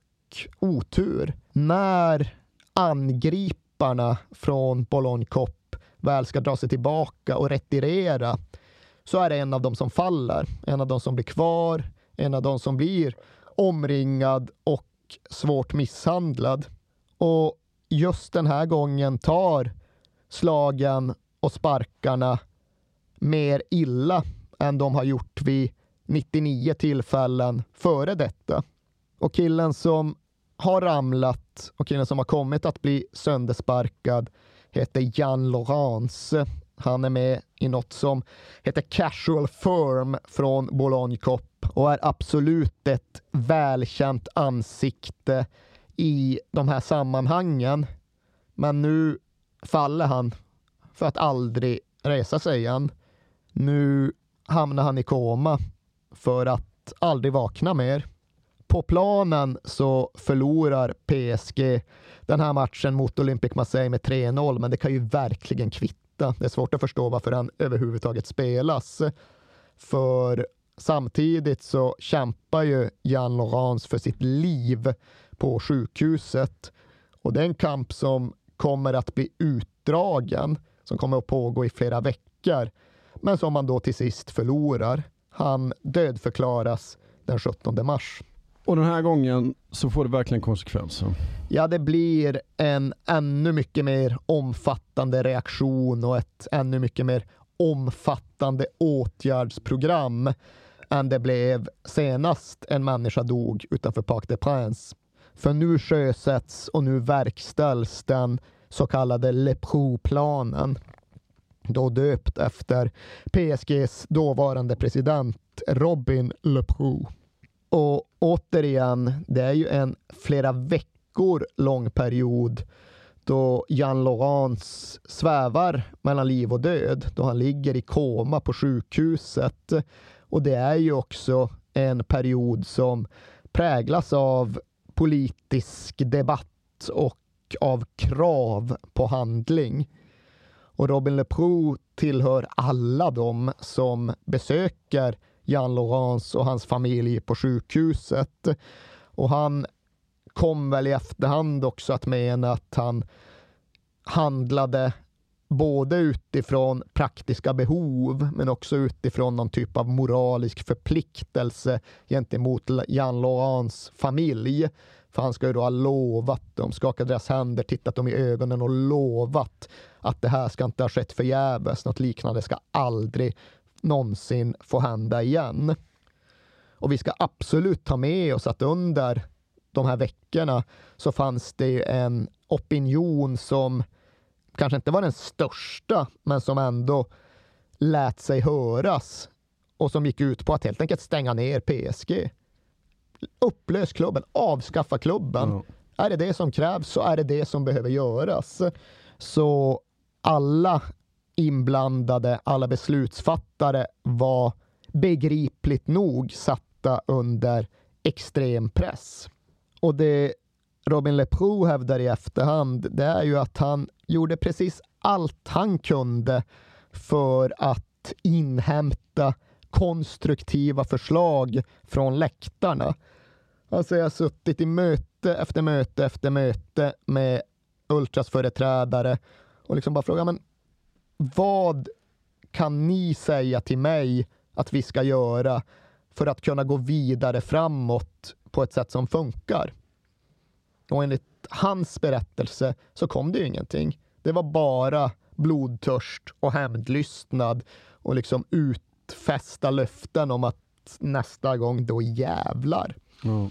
otur. När angriparna från Boulogne Cop väl ska dra sig tillbaka och retirera så är det en av dem som faller, en av dem som blir kvar, en av dem som blir omringad och svårt misshandlad. Och just den här gången tar slagen och sparkarna mer illa än de har gjort vid 99 tillfällen före detta. Och killen som har ramlat och killen som har kommit att bli söndersparkad heter Jan Laurence. Han är med i något som heter Casual Firm från Boulogne Cop och är absolut ett välkänt ansikte i de här sammanhangen. Men nu faller han för att aldrig resa sig igen. Nu hamnar han i koma för att aldrig vakna mer. På planen så förlorar PSG den här matchen mot Olympic Marseille med 3-0, men det kan ju verkligen kvitta. Det är svårt att förstå varför den överhuvudtaget spelas. För samtidigt så kämpar ju Jan Laurence för sitt liv på sjukhuset och det är en kamp som kommer att bli utdragen som kommer att pågå i flera veckor, men som man då till sist förlorar. Han dödförklaras den 17 mars. Och den här gången så får det verkligen konsekvenser. Ja, det blir en ännu mycket mer omfattande reaktion och ett ännu mycket mer omfattande åtgärdsprogram än det blev senast en människa dog utanför Parc des Princes. För nu sjösätts och nu verkställs den så kallade Leproux-planen, då döpt efter PSGs dåvarande president Robin Leproux. Och återigen, det är ju en flera veckor lång period då Jan Laurens svävar mellan liv och död, då han ligger i koma på sjukhuset. Och det är ju också en period som präglas av politisk debatt och av krav på handling. Och Robin Leproux tillhör alla de som besöker Jan Laurence och hans familj på sjukhuset. Och han kom väl i efterhand också att mena att han handlade både utifrån praktiska behov men också utifrån någon typ av moralisk förpliktelse gentemot Jan Laurents familj. För han ska ju då ha lovat dem, skakat deras händer, tittat dem i ögonen och lovat att det här ska inte ha skett förgäves. Något liknande ska aldrig någonsin få hända igen. Och vi ska absolut ta med oss att under de här veckorna så fanns det en opinion som kanske inte var den största, men som ändå lät sig höras och som gick ut på att helt enkelt stänga ner PSG. Upplös klubben, avskaffa klubben. Ja. Är det det som krävs så är det det som behöver göras. Så alla inblandade, alla beslutsfattare var begripligt nog satta under extrem press. Och det Robin Leproux hävdar i efterhand, det är ju att han gjorde precis allt han kunde för att inhämta konstruktiva förslag från läktarna. Alltså jag har suttit i möte efter möte efter möte med Ultras företrädare och liksom bara frågat, men vad kan ni säga till mig att vi ska göra för att kunna gå vidare framåt på ett sätt som funkar? Och enligt hans berättelse så kom det ju ingenting. Det var bara blodtörst och hämndlystnad och liksom utfästa löften om att nästa gång då jävlar. Ja.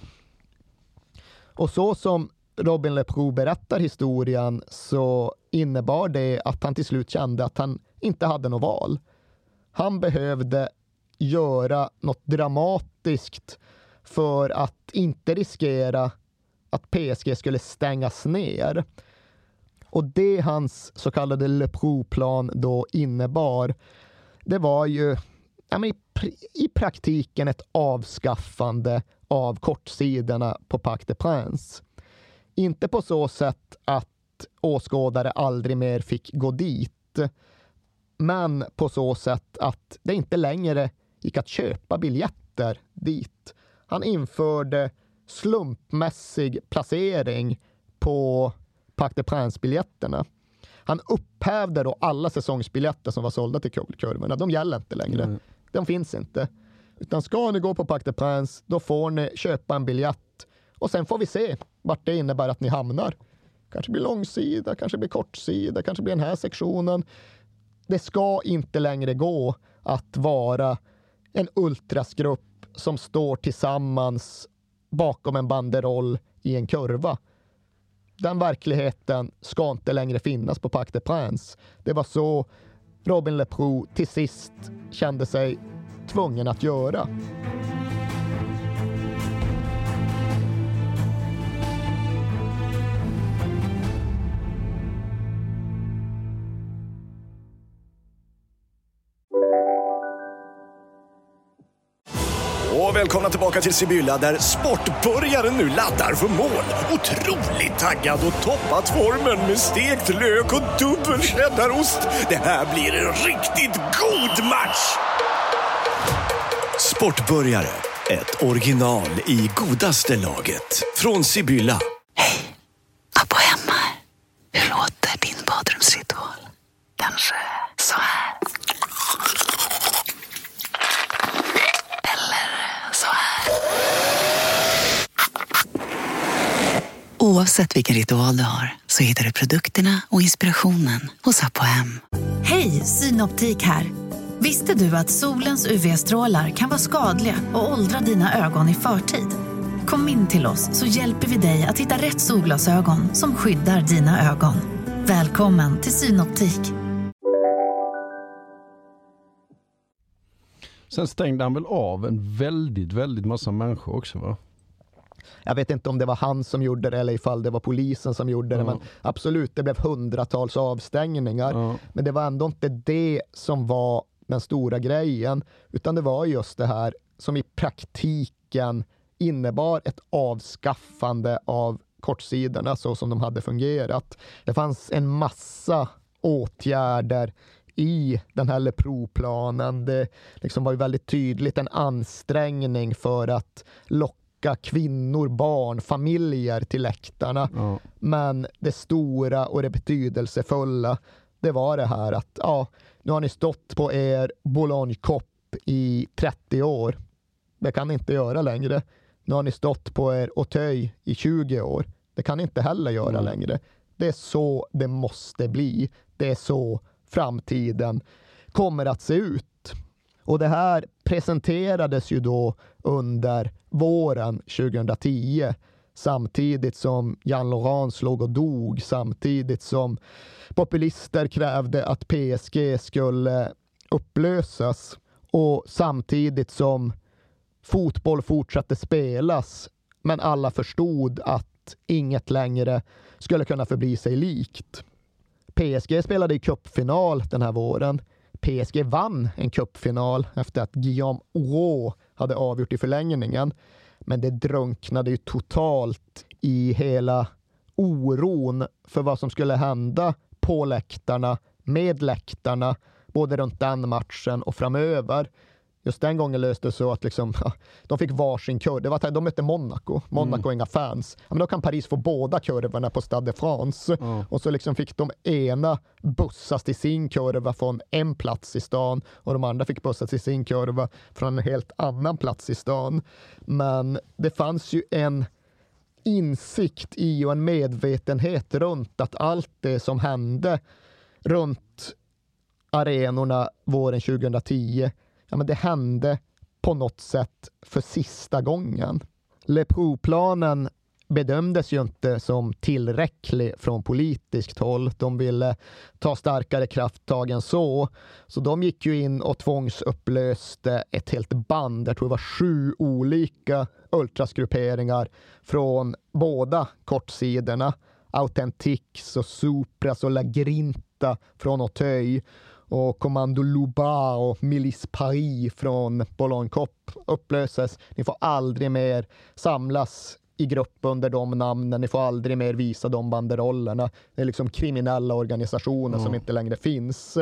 Och så som Robin Leproux berättar historien så innebar det att han till slut kände att han inte hade något val. Han behövde göra något dramatiskt för att inte riskera att PSG skulle stängas ner. Och det hans så kallade Leproux-plan då innebar, det var ju ja, men i, pr- i praktiken ett avskaffande av kortsidorna på Parc des Princes. Inte på så sätt att åskådare aldrig mer fick gå dit, men på så sätt att det inte längre gick att köpa biljetter dit. Han införde slumpmässig placering på Parc des Princes-biljetterna. Han upphävde då alla säsongsbiljetter som var sålda till kurvorna. De gäller inte längre. Mm. De finns inte. Utan ska ni gå på Parc des Princes, då får ni köpa en biljett och sen får vi se vart det innebär att ni hamnar. Kanske blir långsida, kanske blir kortsida, kanske blir den här sektionen. Det ska inte längre gå att vara en ultrasgrupp som står tillsammans bakom en banderoll i en kurva. Den verkligheten ska inte längre finnas på Parc des Princes. Det var så Robin Leproux till sist kände sig tvungen att göra. Tillbaka till Sibylla där sportbörjaren nu laddar för mål. Otroligt taggad och toppat formen med stekt lök och dubbel cheddarost. Det här blir en riktigt god match! Sportbörjare, ett original i godaste laget. Från Sibylla. Abbo hemma. Hur låter din badrumsritual? Kanske så här? Eller så här? Oavsett vilken ritual du har så hittar du produkterna och inspirationen hos Apohem. Hej, Synoptik här. Visste du att solens UV-strålar kan vara skadliga och åldra dina ögon i förtid? Kom in till oss så hjälper vi dig att hitta rätt solglasögon som skyddar dina ögon. Välkommen till Synoptik. Sen stängde han väl av en väldigt, väldigt massa människor också va? Jag vet inte om det var han som gjorde det eller ifall det var polisen som gjorde det, Ja. men absolut, det blev hundratals avstängningar. Men det var ändå inte det som var den stora grejen, utan det var just det här som i praktiken innebar ett avskaffande av kortsidorna så som de hade fungerat. Det fanns en massa åtgärder i den här Lepro-planen. Det liksom var ju väldigt tydligt en ansträngning för att locka kvinnor, barn, familjer till läktarna. Men det stora och det betydelsefulla, det var det här att ja, nu har ni stått på er Boulogne-kopp i 30 år. Det kan ni inte göra längre. Nu har ni stått på er Auteuil i 20 år. Det kan ni inte heller göra längre. Det är så det måste bli. Det är så framtiden kommer att se ut. Och det här presenterades ju då under våren 2010 samtidigt som Jan Laurent låg och dog, samtidigt som populister krävde att PSG skulle upplösas. Och samtidigt som fotboll fortsatte spelas, men alla förstod att inget längre skulle kunna förbli sig likt. PSG spelade i cupfinal den här våren. PSG vann en cupfinal efter att Guillaume Roux hade avgjort i förlängningen. Men det drunknade ju totalt i hela oron för vad som skulle hända på läktarna, med läktarna, både runt den matchen och framöver. Just den gången löste det så att liksom, de fick varsin kurv. Det var, de mötte Monaco. Monaco mm. inga fans. Ja, men då kan Paris få båda kurvorna på Stade de France. Mm. Och så liksom fick de ena bussas till sin kurva från en plats i stan och de andra fick bussas till sin kurva från en helt annan plats i stan. Men det fanns ju en insikt i och en medvetenhet runt att allt det som hände runt arenorna våren 2010 ja, men det hände på något sätt för sista gången. Le planen bedömdes ju inte som tillräcklig från politiskt håll. De ville ta starkare krafttag än så. Så de gick ju in och tvångsupplöste ett helt band. Jag tror det var sju olika ultrasgrupperingar från båda kortsidorna. Authentix och Supras och La Grinta från Auteuil och Commando Louba och Milice Paris från Boulogne Cop upplöses. Ni får aldrig mer samlas i grupp under de namnen. Ni får aldrig mer visa de banderollerna. Det är liksom kriminella organisationer mm. som inte längre finns.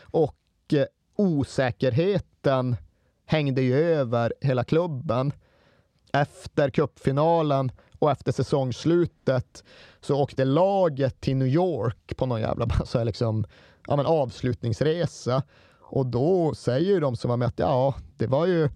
Och eh, osäkerheten hängde ju över hela klubben. Efter cupfinalen och efter säsongsslutet så åkte laget till New York på någon jävla så liksom, ja, men avslutningsresa. Och då säger de som var med att ja, det var ju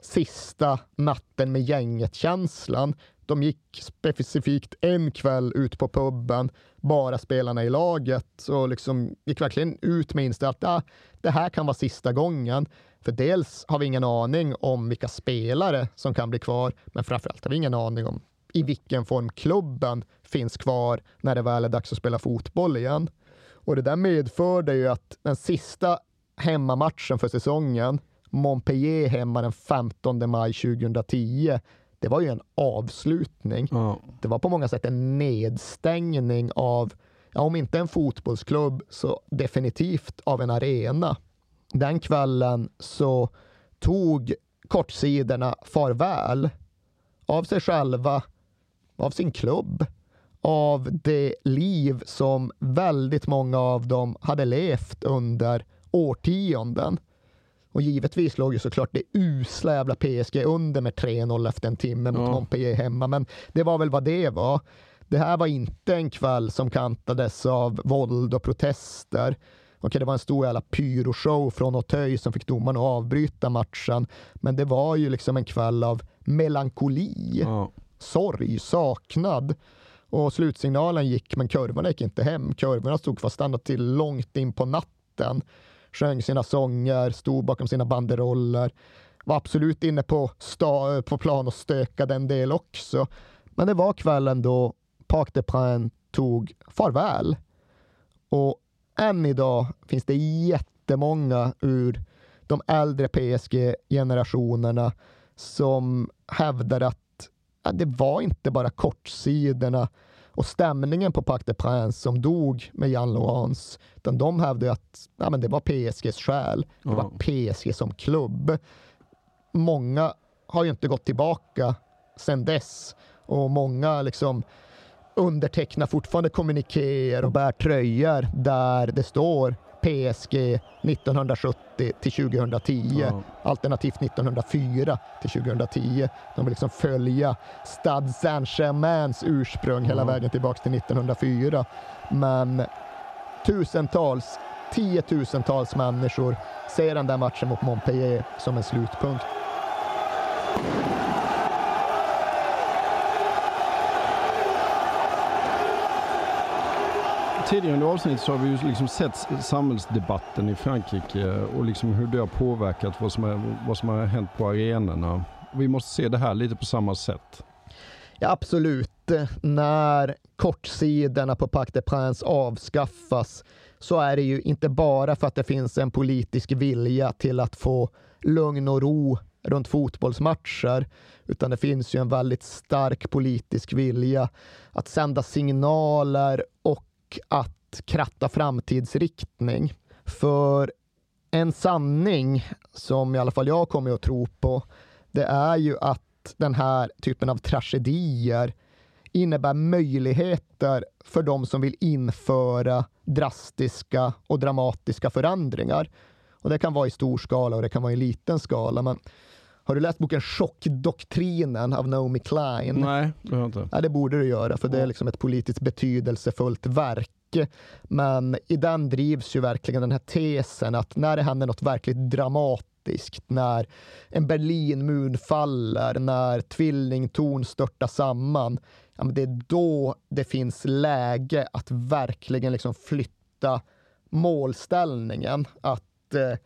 sista natten med gänget-känslan. De gick specifikt en kväll ut på puben, bara spelarna i laget och liksom gick verkligen ut med inställningen att ja, det här kan vara sista gången. För dels har vi ingen aning om vilka spelare som kan bli kvar, men framförallt har vi ingen aning om i vilken form klubben finns kvar när det väl är dags att spela fotboll igen. Och det där medförde ju att den sista hemmamatchen för säsongen, Montpellier hemma den 15 maj 2010, det var ju en avslutning. Ja. Det var på många sätt en nedstängning av, ja, om inte en fotbollsklubb, så definitivt av en arena. Den kvällen så tog kortsidorna farväl av sig själva, av sin klubb, av det liv som väldigt många av dem hade levt under årtionden. Och givetvis låg ju såklart det usla jävla PSG under med 3-0 efter en timme mot ja. Montpellier hemma, men det var väl vad det var. Det här var inte en kväll som kantades av våld och protester. Okej, det var en stor jävla pyroshow från Auteuil som fick domarna att avbryta matchen, men det var ju liksom en kväll av melankoli, ja. sorg, saknad. Och slutsignalen gick, men kurvorna gick inte hem. Kurvorna stod fast stannat till långt in på natten sjöng sina sånger, stod bakom sina banderoller. Var absolut inne på, sta, på plan och stökade en del också. Men det var kvällen då Parc des Princes tog farväl. Och än idag finns det jättemånga ur de äldre PSG-generationerna som hävdar att det var inte bara kortsidorna och stämningen på Parc des Princes som dog med Jan Laurence, de hävdade att ja, men det var PSGs själ. Det var PSG som klubb. Många har ju inte gått tillbaka sedan dess och många liksom undertecknar fortfarande kommunikéer och bär tröjor där det står PSG 1970 till 2010, ja. alternativt 1904 till 2010. De vill liksom följa Stade Saint-Germains ursprung hela vägen tillbaka till 1904. Men tusentals, tiotusentals människor ser den där matchen mot Montpellier som en slutpunkt. Tidigare under avsnittet så har vi ju liksom sett samhällsdebatten i Frankrike och liksom hur det har påverkat vad som, är, vad som har hänt på arenorna. Vi måste se det här lite på samma sätt. Ja, absolut. När kortsidorna på Parc des Princes avskaffas så är det ju inte bara för att det finns en politisk vilja till att få lugn och ro runt fotbollsmatcher, utan det finns ju en väldigt stark politisk vilja att sända signaler och att kratta framtidsriktning. För en sanning som i alla fall jag kommer att tro på, det är ju att den här typen av tragedier innebär möjligheter för de som vill införa drastiska och dramatiska förändringar. Och det kan vara i stor skala och det kan vara i liten skala. Men har du läst boken Chockdoktrinen av Naomi Klein? Nej, det har jag inte. Ja, det borde du göra, för det är liksom ett politiskt betydelsefullt verk. Men i den drivs ju verkligen den här tesen att när det händer något verkligt dramatiskt, när en Berlinmur faller, när tvillingtorn störtar samman, ja, det är då det finns läge att verkligen liksom flytta målställningen, att eh,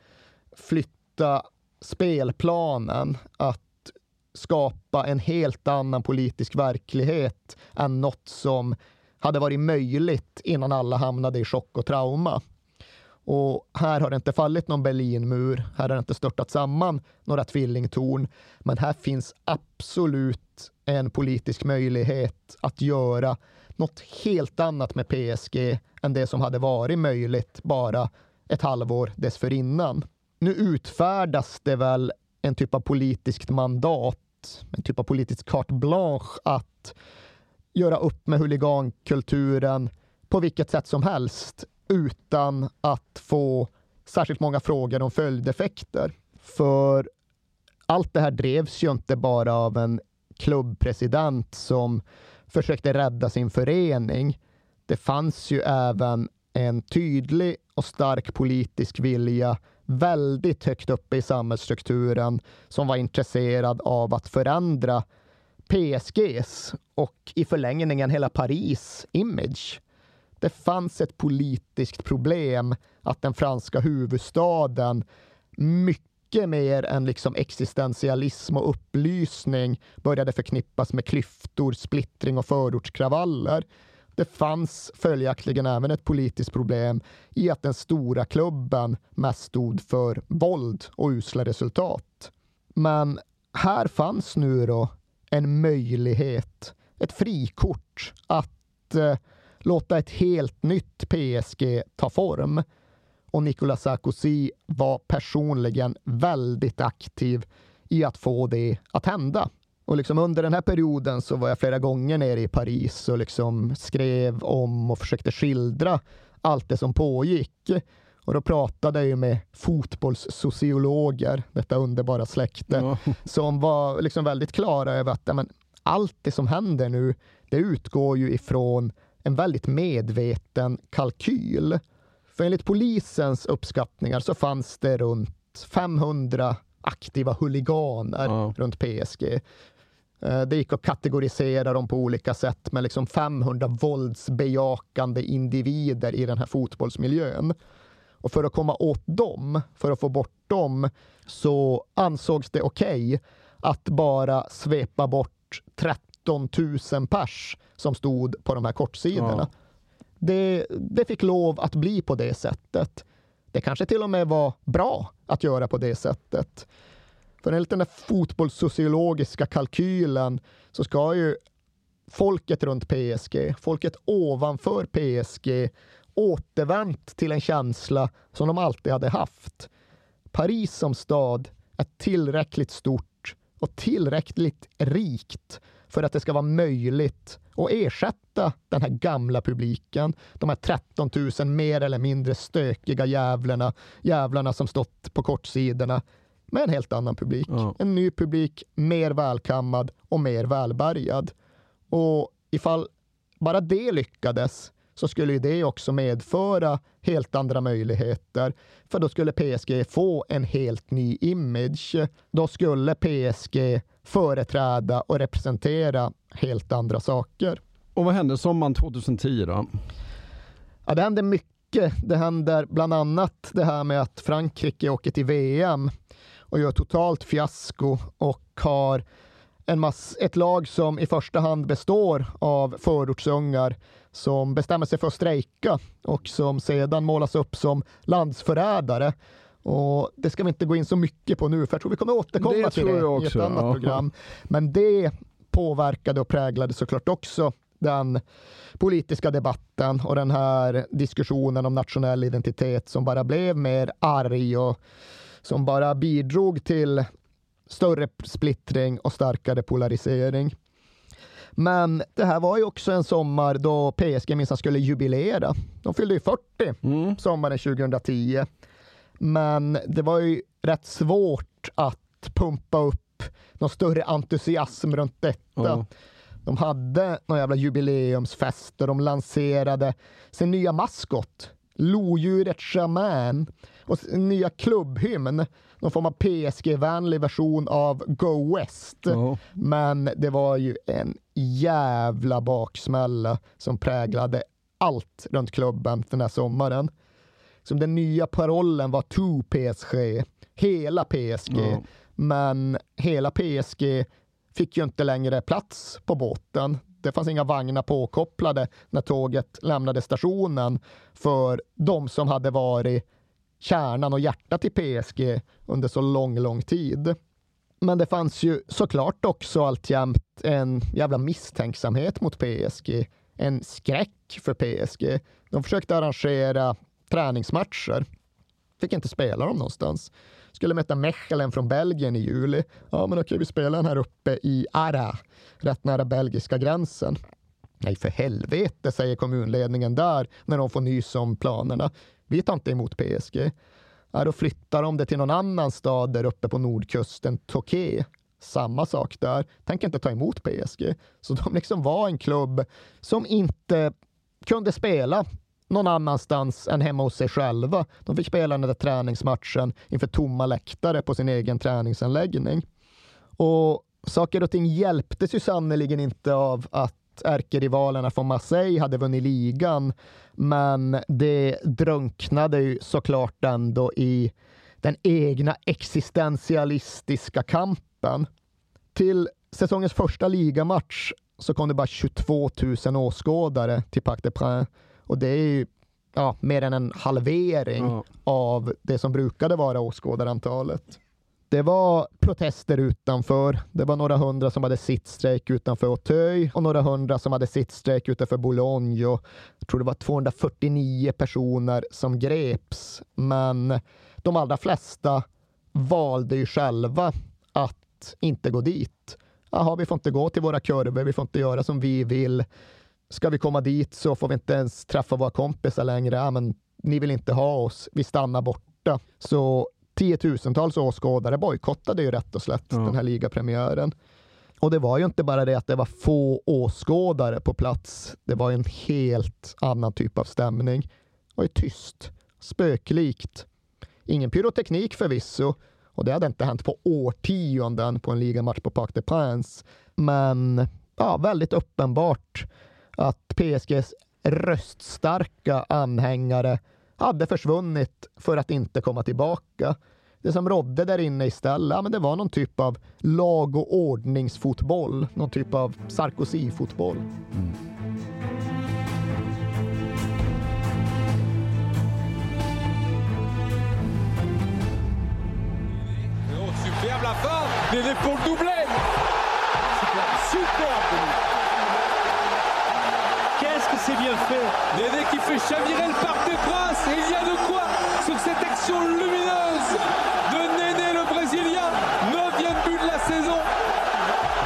flytta spelplanen, att skapa en helt annan politisk verklighet än något som hade varit möjligt innan alla hamnade i chock och trauma. Och här har det inte fallit någon Berlinmur, här har det inte störtat samman några tvillingtorn, men här finns absolut en politisk möjlighet att göra något helt annat med PSG än det som hade varit möjligt bara ett halvår dessförinnan. Nu utfärdas det väl en typ av politiskt mandat, en typ av politisk carte blanche att göra upp med huligankulturen på vilket sätt som helst utan att få särskilt många frågor om följdeffekter. För allt det här drevs ju inte bara av en klubbpresident som försökte rädda sin förening. Det fanns ju även en tydlig och stark politisk vilja väldigt högt uppe i samhällsstrukturen som var intresserad av att förändra PSGs och i förlängningen hela Paris image. Det fanns ett politiskt problem att den franska huvudstaden mycket mer än liksom existentialism och upplysning började förknippas med klyftor, splittring och förortskravaller. Det fanns följaktligen även ett politiskt problem i att den stora klubben mest stod för våld och usla resultat. Men här fanns nu då en möjlighet, ett frikort att eh, låta ett helt nytt PSG ta form. Och Nicolas Sarkozy var personligen väldigt aktiv i att få det att hända. Och liksom under den här perioden så var jag flera gånger nere i Paris och liksom skrev om och försökte skildra allt det som pågick. Och då pratade jag med fotbollssociologer, detta underbara släkte, ja. som var liksom väldigt klara över att men, allt det som händer nu, det utgår ju ifrån en väldigt medveten kalkyl. För enligt polisens uppskattningar så fanns det runt 500 aktiva huliganer ja. runt PSG. Eh, det gick att kategorisera dem på olika sätt med liksom 500 våldsbejakande individer i den här fotbollsmiljön. Och för att komma åt dem, för att få bort dem, så ansågs det okej okay att bara svepa bort 13 000 pers som stod på de här kortsidorna. Ja. Det, det fick lov att bli på det sättet. Det kanske till och med var bra att göra på det sättet. För enligt den där fotbollssociologiska kalkylen så ska ju folket runt PSG, folket ovanför PSG återvänt till en känsla som de alltid hade haft. Paris som stad är tillräckligt stort och tillräckligt rikt för att det ska vara möjligt att ersätta den här gamla publiken, de här 13 000 mer eller mindre stökiga jävlarna, jävlarna som stått på kortsidorna med en helt annan publik. Ja. En ny publik, mer välkammad och mer välbärgad. Och ifall bara det lyckades så skulle det också medföra helt andra möjligheter. För då skulle PSG få en helt ny image. Då skulle PSG företräda och representera helt andra saker. Och vad hände sommaren 2010 då? Ja, det hände mycket. Det händer bland annat det här med att Frankrike åker till VM och gör totalt fiasko och har en mass, ett lag som i första hand består av förortsungar som bestämmer sig för att strejka och som sedan målas upp som landsförrädare. Och det ska vi inte gå in så mycket på nu, för jag tror vi kommer återkomma Det till det jag i ett också, annat ja. program. Men det påverkade och präglade såklart också den politiska debatten och den här diskussionen om nationell identitet som bara blev mer arg och som bara bidrog till större splittring och starkare polarisering. Men det här var ju också en sommar då PSG minsann skulle jubilera. De fyllde ju 40 sommaren 2010. Men det var ju rätt svårt att pumpa upp någon större entusiasm runt detta. Ja. De hade någon jävla jubileumsfest och de lanserade sin nya maskot, lodjuret Shaman, och nya klubbhymn, någon form av PSG-vänlig version av Go West. Ja. Men det var ju en jävla baksmälla som präglade allt runt klubben den här sommaren. Som den nya parollen var To PSG, hela PSG. Ja. Men hela PSG fick ju inte längre plats på båten. Det fanns inga vagnar påkopplade när tåget lämnade stationen för de som hade varit kärnan och hjärtat i PSG under så lång, lång tid. Men det fanns ju såklart också alltjämt en jävla misstänksamhet mot PSG. En skräck för PSG. De försökte arrangera träningsmatcher. Fick inte spela dem någonstans. Skulle möta Mechelen från Belgien i juli. Ja, men okej, vi spelar den här uppe i Ara, rätt nära belgiska gränsen. Nej, för helvete, säger kommunledningen där när de får nys om planerna. Vi tar inte emot PSG. Ja, då flyttar de det till någon annan stad där uppe på nordkusten, Toké. Samma sak där. Tänker inte ta emot PSG. Så de liksom var en klubb som inte kunde spela någon annanstans än hemma hos sig själva. De fick spela den där träningsmatchen inför tomma läktare på sin egen träningsanläggning. Och saker och ting hjälptes ju sannerligen inte av att ärkerivalerna från Marseille hade vunnit ligan, men det drunknade ju såklart ändå i den egna existentialistiska kampen. Till säsongens första ligamatch så kom det bara 22 000 åskådare till Parc des Princes och det är ju ja, mer än en halvering Ja. av det som brukade vara åskådarantalet. Det var protester utanför. Det var några hundra som hade sittstrejk utanför Auteuil och några hundra som hade sittstrejk utanför Boulogne. Och jag tror det var 249 personer som greps. Men de allra flesta valde ju själva att inte gå dit. Jaha, vi får inte gå till våra kurvor, vi får inte göra som vi vill. Ska vi komma dit så får vi inte ens träffa våra kompisar längre. Ja, men ni vill inte ha oss, vi stannar borta. Så tiotusentals åskådare bojkottade ju rätt och slätt den här ligapremiären. Och det var ju inte bara det att det var få åskådare på plats. Det var en helt annan typ av stämning. Det var ju tyst, spöklikt. Ingen pyroteknik förvisso, och det hade inte hänt på årtionden på en ligamatch på Parc des Princes. Men ja, väldigt uppenbart att PSGs röststarka anhängare hade försvunnit för att inte komma tillbaka. Det som rådde där inne istället, ja, men det var någon typ av lag och ordningsfotboll, någon typ av Sarkozy-fotboll. Mm. superbe la fin Dédé pour le doublé Superbe, superbe c'est bien fait Dédé qui fait chavirer le Parc des Princes et il y a de quoi sur cette action lumineuse de Néné le Brésilien, neuvième but de la saison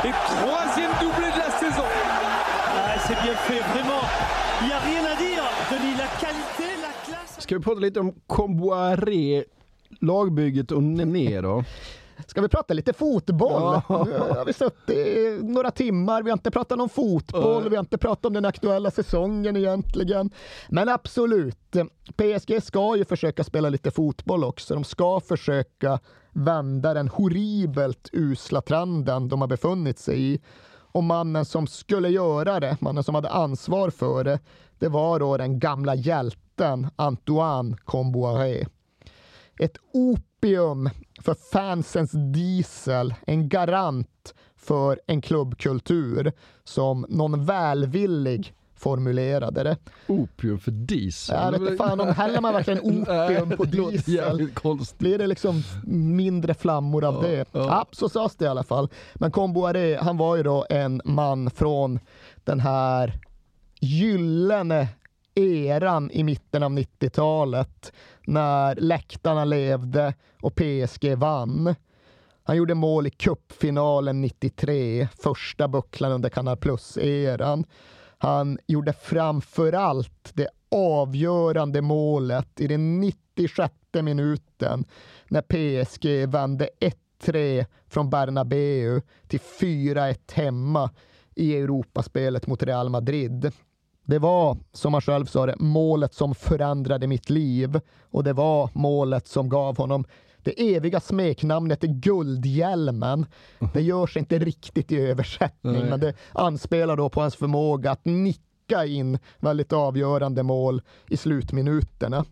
et troisième doublé de la saison. Ah, c'est bien fait, vraiment. Il n'y a rien à dire, Denis. La qualité, la classe. Ska vi prata lite om Comboiré, lagbygget och Nené då? Ska vi prata lite fotboll? Ja. Nu har vi suttit i några timmar, vi har inte pratat om fotboll, vi har inte pratat om den aktuella säsongen egentligen. Men absolut, PSG ska ju försöka spela lite fotboll också. De ska försöka vända den horribelt usla trenden de har befunnit sig i. Och mannen som skulle göra det, mannen som hade ansvar för det, det var då den gamla hjälten Antoine Comboiré ett opium för fansens diesel, en garant för en klubbkultur som någon välvillig formulerade det. Opium för diesel? Jag vet fan, om häller man verkligen opium på diesel? Blir det liksom mindre flammor av Ja, det? ja. Ja, så sades det i alla fall. Men Comboiré, han var ju då en man från den här gyllene eran i mitten av 90-talet när läktarna levde och PSG vann. Han gjorde mål i cupfinalen 93, första bucklan under Canal Plus-eran. Han gjorde framför allt det avgörande målet i den 96 minuten när PSG vände 1-3 från Bernabeu till 4-1 hemma i Europaspelet mot Real Madrid. Det var, som han själv sa det, målet som förändrade mitt liv och det var målet som gav honom det eviga smeknamnet Guldhjälmen. Det görs inte riktigt i översättning, Nej. men det anspelar då på hans förmåga att nicka in väldigt avgörande mål i slutminuterna.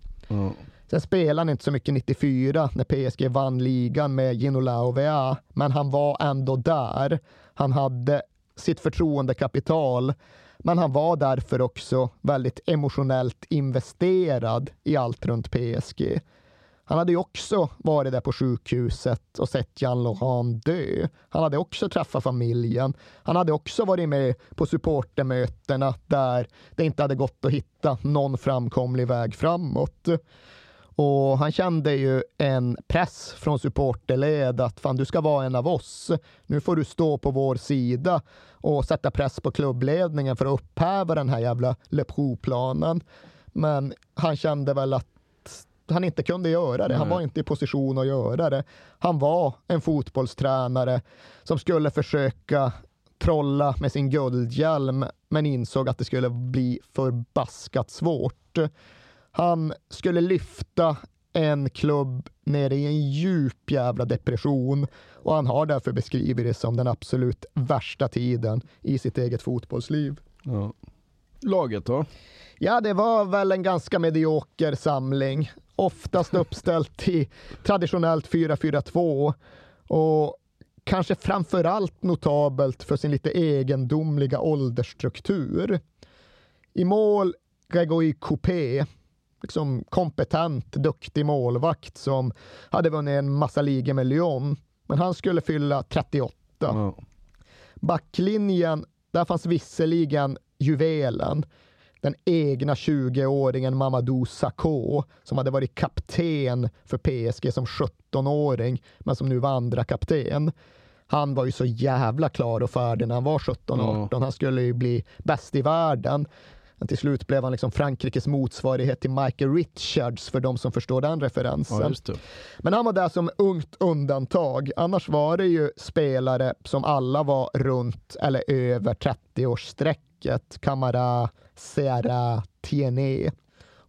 Sen spelade han inte så mycket 94 när PSG vann ligan med Ginola Ovea, men han var ändå där. Han hade sitt förtroendekapital, men han var därför också väldigt emotionellt investerad i allt runt PSG. Han hade ju också varit där på sjukhuset och sett Jean Laurent dö. Han hade också träffat familjen. Han hade också varit med på supportermötena där det inte hade gått att hitta någon framkomlig väg framåt. Och han kände ju en press från supporterled att fan, du ska vara en av oss. Nu får du stå på vår sida och sätta press på klubbledningen för att upphäva den här jävla Le Pro-planen. Men han kände väl att han inte kunde göra det. Han var inte i position att göra det. Han var en fotbollstränare som skulle försöka trolla med sin guldhjälm men insåg att det skulle bli förbaskat svårt. Han skulle lyfta en klubb ner i en djup jävla depression och han har därför beskrivit det som den absolut värsta tiden i sitt eget fotbollsliv. Ja. Laget då? Ja, det var väl en ganska medioker samling. Oftast uppställt i traditionellt 4-4-2 och kanske framför allt notabelt för sin lite egendomliga åldersstruktur. I mål Grégory Coupé, liksom kompetent, duktig målvakt som hade vunnit en massa ligor med Lyon, men han skulle fylla 38. Backlinjen, där fanns visserligen juvelen, den egna 20-åringen Mamadou Sakho som hade varit kapten för PSG som 17-åring men som nu var andra kapten. Han var ju så jävla klar och färdig när han var 17-18. Han skulle ju bli bäst i världen. Men till slut blev han liksom Frankrikes motsvarighet till Michael Richards för de som förstår den referensen. Ja. Men han var där som ungt undantag. Annars var det ju spelare som alla var runt eller över 30-årsstrecket. Camara, Serra, Tiene.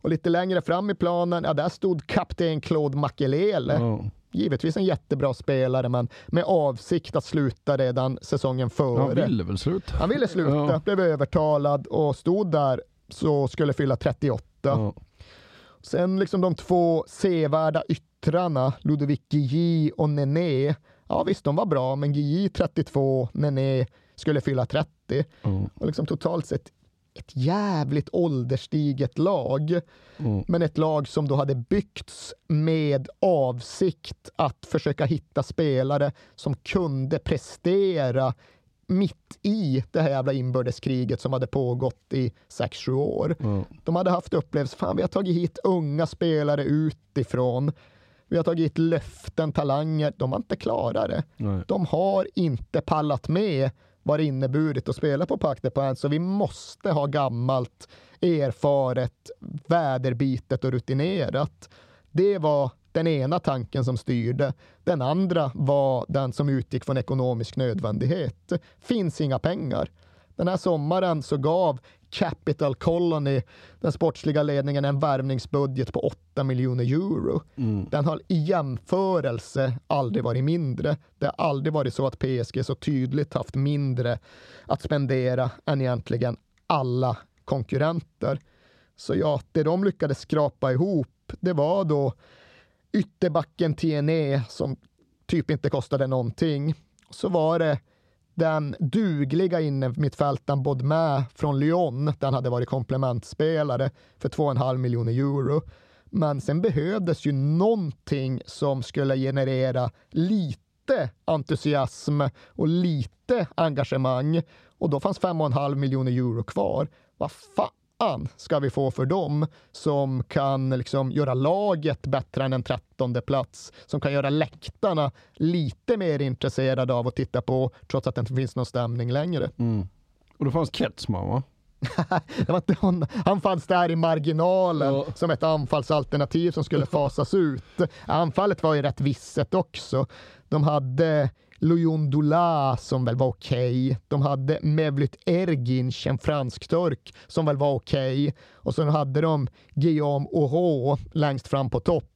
Och lite längre fram i planen, ja där stod kapten Claude Makelele. Givetvis en jättebra spelare, men med avsikt att sluta redan säsongen före. Han ville väl sluta? Han ville sluta, Ja. blev övertalad och stod där så skulle fylla 38. Sen liksom de två sevärda yttrarna, Ludovic Guilly och Nené. Ja visst, de var bra, men Guilly 32, Nené skulle fylla 30. Och liksom totalt sett ett jävligt ålderstiget lag. Men ett lag som då hade byggts med avsikt att försöka hitta spelare som kunde prestera mitt i det här jävla inbördeskriget som hade pågått i 6-7 år. De hade haft upplevelser, fan vi har tagit hit unga spelare utifrån. Vi har tagit hit löften, talanger. De har inte klarat det. Nej. De har inte pallat med vad det inneburit att spela på Parc des Princes, så vi måste ha gammalt, erfaret, väderbitet och rutinerat. Det var den ena tanken som styrde. Den andra var den som utgick från ekonomisk nödvändighet. Finns inga pengar. Den här sommaren så gav Capital Colony, den sportsliga ledningen, en värvningsbudget på 8 miljoner euro. Den har i jämförelse aldrig varit mindre. Det har aldrig varit så att PSG så tydligt haft mindre att spendera än egentligen alla konkurrenter. Så ja, det de lyckades skrapa ihop, det var då ytterbacken TNE som typ inte kostade någonting. Så var det den dugliga innermittfältaren Bodmer från Lyon, den hade varit komplementspelare för 2,5 miljoner euro. Men sen behövdes ju någonting som skulle generera lite entusiasm och lite engagemang. Och då fanns 5,5 miljoner euro kvar. Vad fan ska vi få för dem som kan liksom göra laget bättre än en trettonde plats, som kan göra läktarna lite mer intresserade av att titta på, trots att det inte finns någon stämning längre. Mm. Och då fanns Ketsman va? hon. Han fanns där i marginalen ja. som ett anfallsalternativ som skulle fasas ut. Anfallet var ju rätt visset också. De hade Lojon Doula som väl var okej. Okay. De hade Mevlut Erginc, en fransk-turk, som väl var okej. Okay. Och så hade de Guillaume Oro längst fram på topp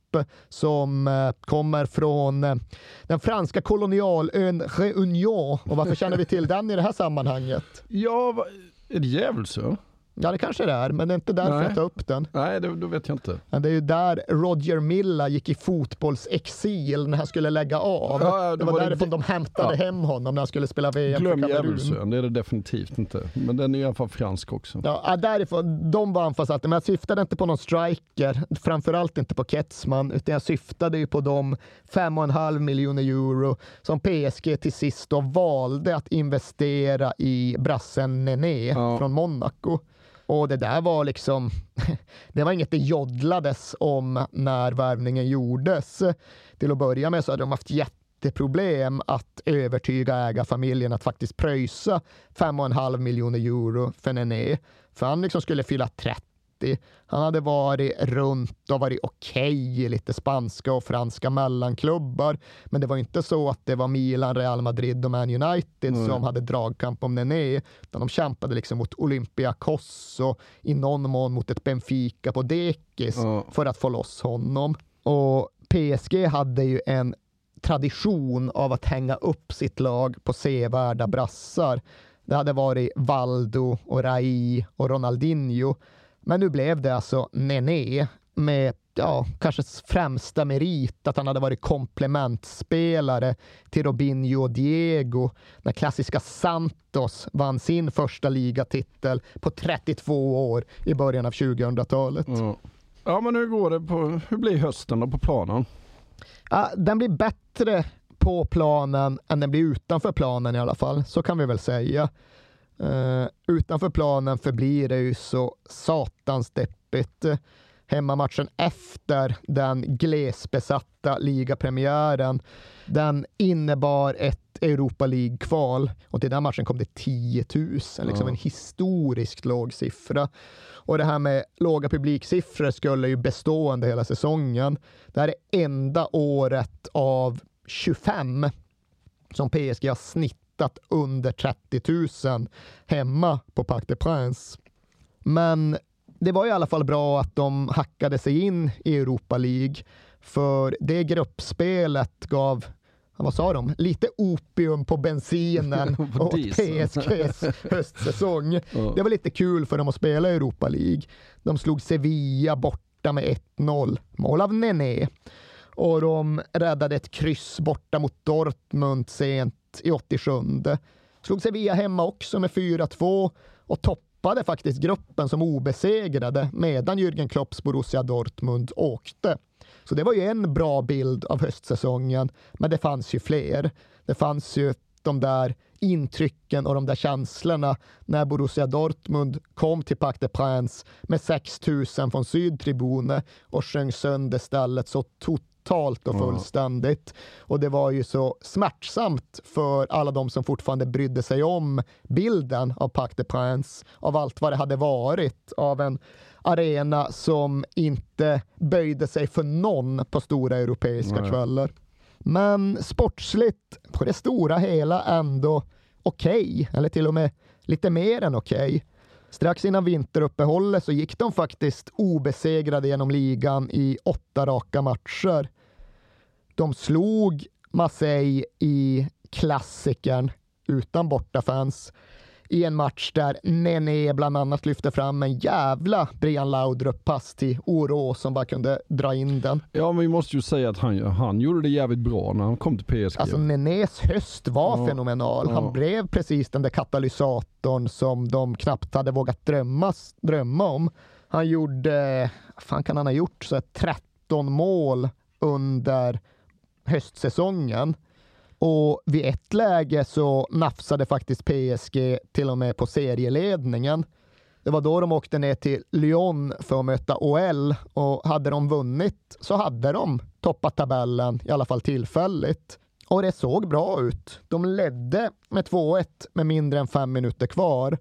som eh, kommer från eh, den franska kolonialön Réunion. Och varför känner vi till den i det här sammanhanget? Ja, är det Djävulsö? Ja, det kanske det är, men det är inte därför Nej. jag tar upp den. Nej, det, då vet jag inte. Men det är ju där Roger Milla gick i fotbollsexil när han skulle lägga av. Ja, det var, var därifrån det... de hämtade ja. hem honom när han skulle spela VM Glöm för Kamerun. det är det definitivt inte. Men den är i alla fall fransk också. Ja, därifrån, de var anfallsalter, men jag syftade inte på någon striker, framförallt inte på Ketsman, utan jag syftade ju på de 5,5 miljoner euro som PSG till sist då valde att investera i brassen Nené ja. från Monaco. Och det där var liksom, det var inget det joddlades om när värvningen gjordes. Till att börja med så hade de haft jätteproblem att övertyga ägarfamiljen att faktiskt pröjsa 5,5 miljoner euro för Nené. För han liksom skulle fylla 30 30. Han hade varit runt och varit okej okay i lite spanska och franska mellanklubbar. Men det var inte så att det var Milan, Real Madrid och Man United mm. som hade dragkamp om Nené. Utan de kämpade liksom mot Olympiakos och i någon mån mot ett Benfica på dekis mm. för att få loss honom. Och PSG hade ju en tradition av att hänga upp sitt lag på sevärda brassar. Det hade varit Valdo och Rai och Ronaldinho men nu blev det alltså Nené med ja, kanske främsta merit att han hade varit komplementspelare till Robinho och Diego när klassiska Santos vann sin första ligatitel på 32 år i början av 2000-talet. Ja. ja, men hur går det på, hur blir hösten då på planen? Ja, den blir bättre på planen än den blir utanför planen i alla fall, så kan vi väl säga. Uh, utanför planen förblir det ju så satans deppigt. Hemmamatchen efter den glesbesatta ligapremiären, den innebar ett Europa League-kval och till den matchen kom det 10 000, liksom ja. en historiskt låg siffra. Och det här med låga publiksiffror skulle ju bestå under hela säsongen. Det här är enda året av 25 som PSG har snitt hittat under 30 000 hemma på Parc des Princes. Men det var i alla fall bra att de hackade sig in i Europa League, för det gruppspelet gav vad sa de? Lite opium på bensinen åt PSGs höstsäsong. Det var lite kul för dem att spela i Europa League. De slog Sevilla borta med 1-0, mål av Nené. Och de räddade ett kryss borta mot Dortmund sent i 87. Slog Sevilla hemma också med 4-2 och toppade faktiskt gruppen som obesegrade medan Jürgen Klopps Borussia Dortmund åkte. Så det var ju en bra bild av höstsäsongen, men det fanns ju fler. Det fanns ju de där intrycken och de där känslorna när Borussia Dortmund kom till Parc des Princes med 6 000 från sydtribunen och sjöng sönder stället så totalt totalt och fullständigt. Och det var ju så smärtsamt för alla de som fortfarande brydde sig om bilden av Parc des Princes, av allt vad det hade varit, av en arena som inte böjde sig för någon på stora europeiska Nej. kvällar. Men sportsligt, på det stora hela ändå okej, okay, eller till och med lite mer än okej. Okay. Strax innan vinteruppehållet så gick de faktiskt obesegrade genom ligan i åtta raka matcher. De slog Marseille i klassikern utan bortafans i en match där Nene bland annat lyfte fram en jävla Brian Laudrup-pass till Oro som bara kunde dra in den. Ja, men vi måste ju säga att han, han gjorde det jävligt bra när han kom till PSG. Alltså Nenes höst var Ja. fenomenal. Han Ja. blev precis den där katalysatorn som de knappt hade vågat drömma, drömma om. Han gjorde, vad fan kan han ha gjort, så här 13 mål under höstsäsongen. Och vid ett läge så nafsade faktiskt PSG till och med på serieledningen. Det var då de åkte ner till Lyon för att möta OL och hade de vunnit så hade de toppat tabellen, i alla fall tillfälligt. Och det såg bra ut. De ledde med 2-1 med mindre än fem minuter kvar.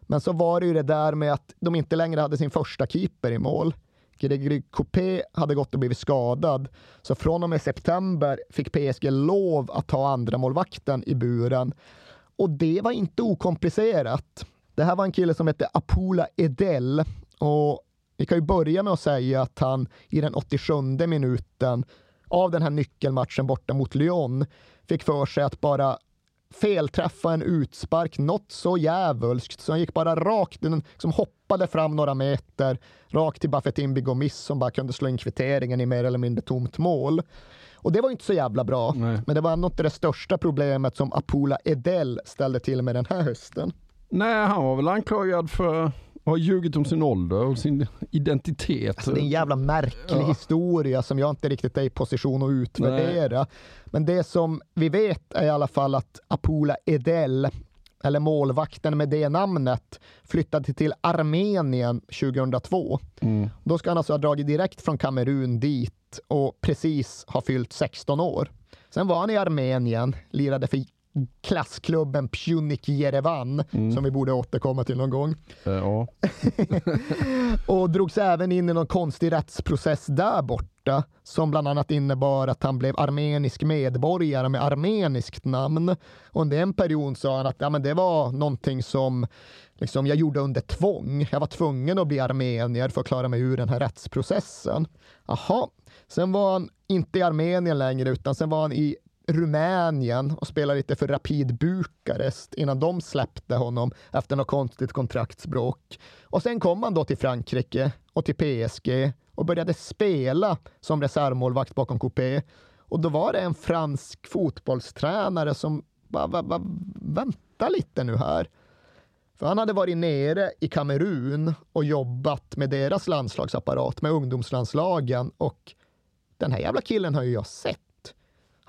Men så var det ju det där med att de inte längre hade sin första keeper i mål. Gregory Coupé hade gått och blivit skadad. Så från och med september fick PSG lov att ta andra målvakten i buren. Och det var inte okomplicerat. Det här var en kille som hette Apula Edel. Och vi kan ju börja med att säga att han i den 87 minuten av den här nyckelmatchen borta mot Lyon fick för sig att bara felträffa en utspark något så djävulskt så han gick bara rakt, liksom hoppade hoppade fram några meter rakt till Buffetin Bigomis som bara kunde slå in kvitteringen i mer eller mindre tomt mål. Och det var inte så jävla bra, men det var ändå inte det största problemet som Apula Edel ställde till med den här hösten. Nej, han var väl anklagad för att ha ljugit om sin ålder och sin identitet. Alltså, det är en jävla märklig Ja. historia som jag inte riktigt är i position att utvärdera. Men det som vi vet är i alla fall att Apula Edel, eller målvakten med det namnet, flyttade till Armenien 2002. Mm. Då ska han alltså ha dragit direkt från Kamerun dit och precis ha fyllt 16 år. Sen var han i Armenien, lirade för klassklubben Pjunik Jerevan, Mm. som vi borde återkomma till någon gång. Eh, Ja. och drogs även in i någon konstig rättsprocess där borta som bland annat innebar att han blev armenisk medborgare med armeniskt namn. Och under en period sa han att ja, men det var någonting som liksom, jag gjorde under tvång. Jag var tvungen att bli armenier för att klara mig ur den här rättsprocessen. Jaha, sen var han inte i Armenien längre utan sen var han i Rumänien och spelade lite för Rapid Bukarest innan de släppte honom efter något konstigt kontraktsbråk. Och sen kom han då till Frankrike och till PSG och började spela som reservmålvakt bakom Coupé. Och då var det en fransk fotbollstränare som bara, bara, bara vänta lite nu här. För han hade varit nere i Kamerun och jobbat med deras landslagsapparat, med ungdomslandslagen och den här jävla killen har ju jag sett.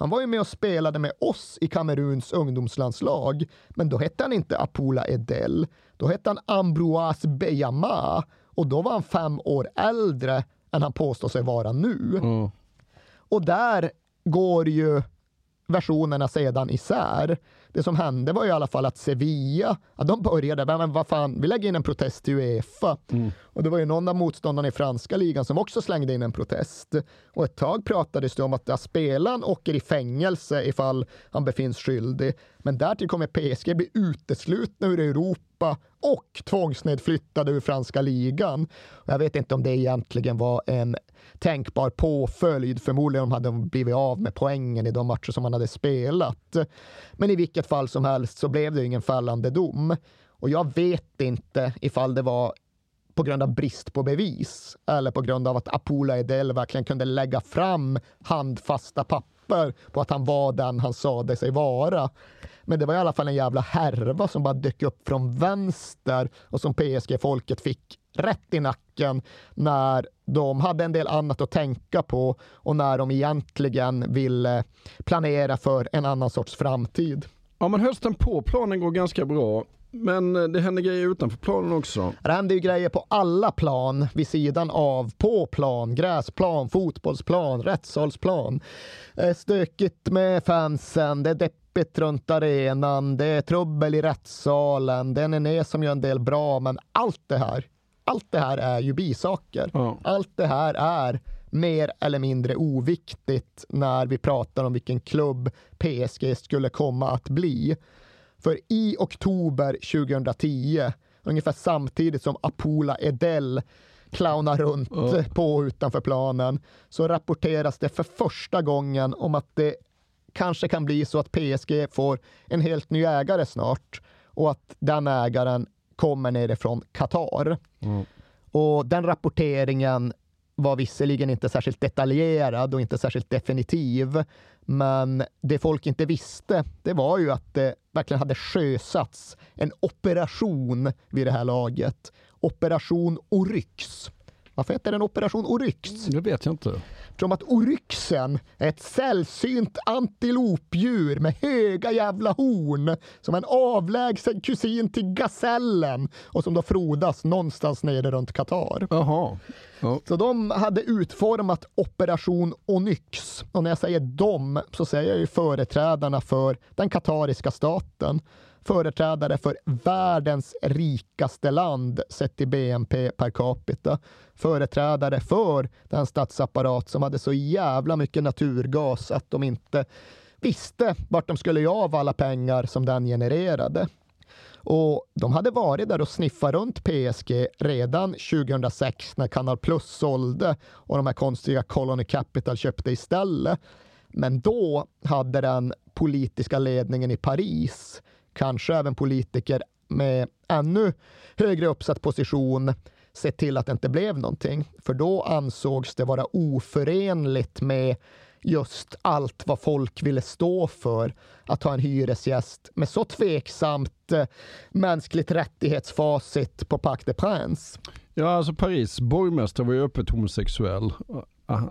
Han var ju med och spelade med oss i Kameruns ungdomslandslag, men då hette han inte Apula Edel. Då hette han Ambroise Beyama och då var han fem år äldre än han påstår sig vara nu. Och där går ju versionerna sedan isär. Det som hände var i alla fall att Sevilla, ja, de började, men vad fan, vi lägger in en protest till Uefa. Och det var ju någon av motståndarna i franska ligan som också slängde in en protest. Och ett tag pratades det om att ja, spelaren åker i fängelse ifall han befinns skyldig. Men därtill kommer PSG bli uteslutna ur Europa och tvångsnedflyttade ur franska ligan. Och jag vet inte om det egentligen var en tänkbar påföljd. Förmodligen hade de blivit av med poängen i de matcher som man hade spelat. Men i vilket fall som helst så blev det ingen fällande dom. Och jag vet inte ifall det var på grund av brist på bevis eller på grund av att Apula Edel verkligen kunde lägga fram handfasta papper på att han var den han sade sig vara. Men det var i alla fall en jävla härva som bara dök upp från vänster och som PSG-folket fick rätt i nacken när de hade en del annat att tänka på och när de egentligen ville planera för en annan sorts framtid. Ja men hösten på planen går ganska bra. Men eh, det händer grejer utanför planen också. Det händer ju grejer på alla plan vid sidan av, på plan, gräsplan, fotbollsplan, rättssalsplan. Eh, Stökigt med fansen, det är deppigt runt arenan, det är trubbel i rättssalen, det är Nené som gör en del bra, men allt det här, allt det här är ju bisaker. Allt det här är mer eller mindre oviktigt när vi pratar om vilken klubb PSG skulle komma att bli. För i oktober 2010, ungefär samtidigt som Apula Edel clownar runt Ja. på utanför planen, så rapporteras det för första gången om att det kanske kan bli så att PSG får en helt ny ägare snart. och att den ägaren kommer nerifrån Qatar. Och den rapporteringen var visserligen inte särskilt detaljerad och inte särskilt definitiv. Men det folk inte visste, det var ju att det verkligen hade sjösatts en operation vid det här laget. Operation Oryx. Varför heter den Operation Oryx? Det vet jag inte. Som att oryxen är ett sällsynt antilopdjur med höga jävla horn som en avlägsen kusin till gasellen och som då frodas någonstans nere runt Qatar. Jaha. Ja. Så de hade utformat Operation Onyx. Och när jag säger de så säger jag ju företrädarna för den katariska staten. Företrädare för världens rikaste land sett till BNP per capita. Företrädare för den statsapparat som hade så jävla mycket naturgas att de inte visste vart de skulle göra av alla pengar som den genererade. Och de hade varit där och sniffat runt PSG redan 2006 när Canal Plus sålde och de här konstiga Colony Capital köpte istället. Men då hade den politiska ledningen i Paris, kanske även politiker med ännu högre uppsatt position, sett till att det inte blev någonting. För då ansågs det vara oförenligt med just allt vad folk ville stå för. Att ha en hyresgäst med så tveksamt eh, mänskligt rättighetsfacit på Parc des Princes. Ja, alltså Paris borgmästare var ju öppet homosexuell. Ah,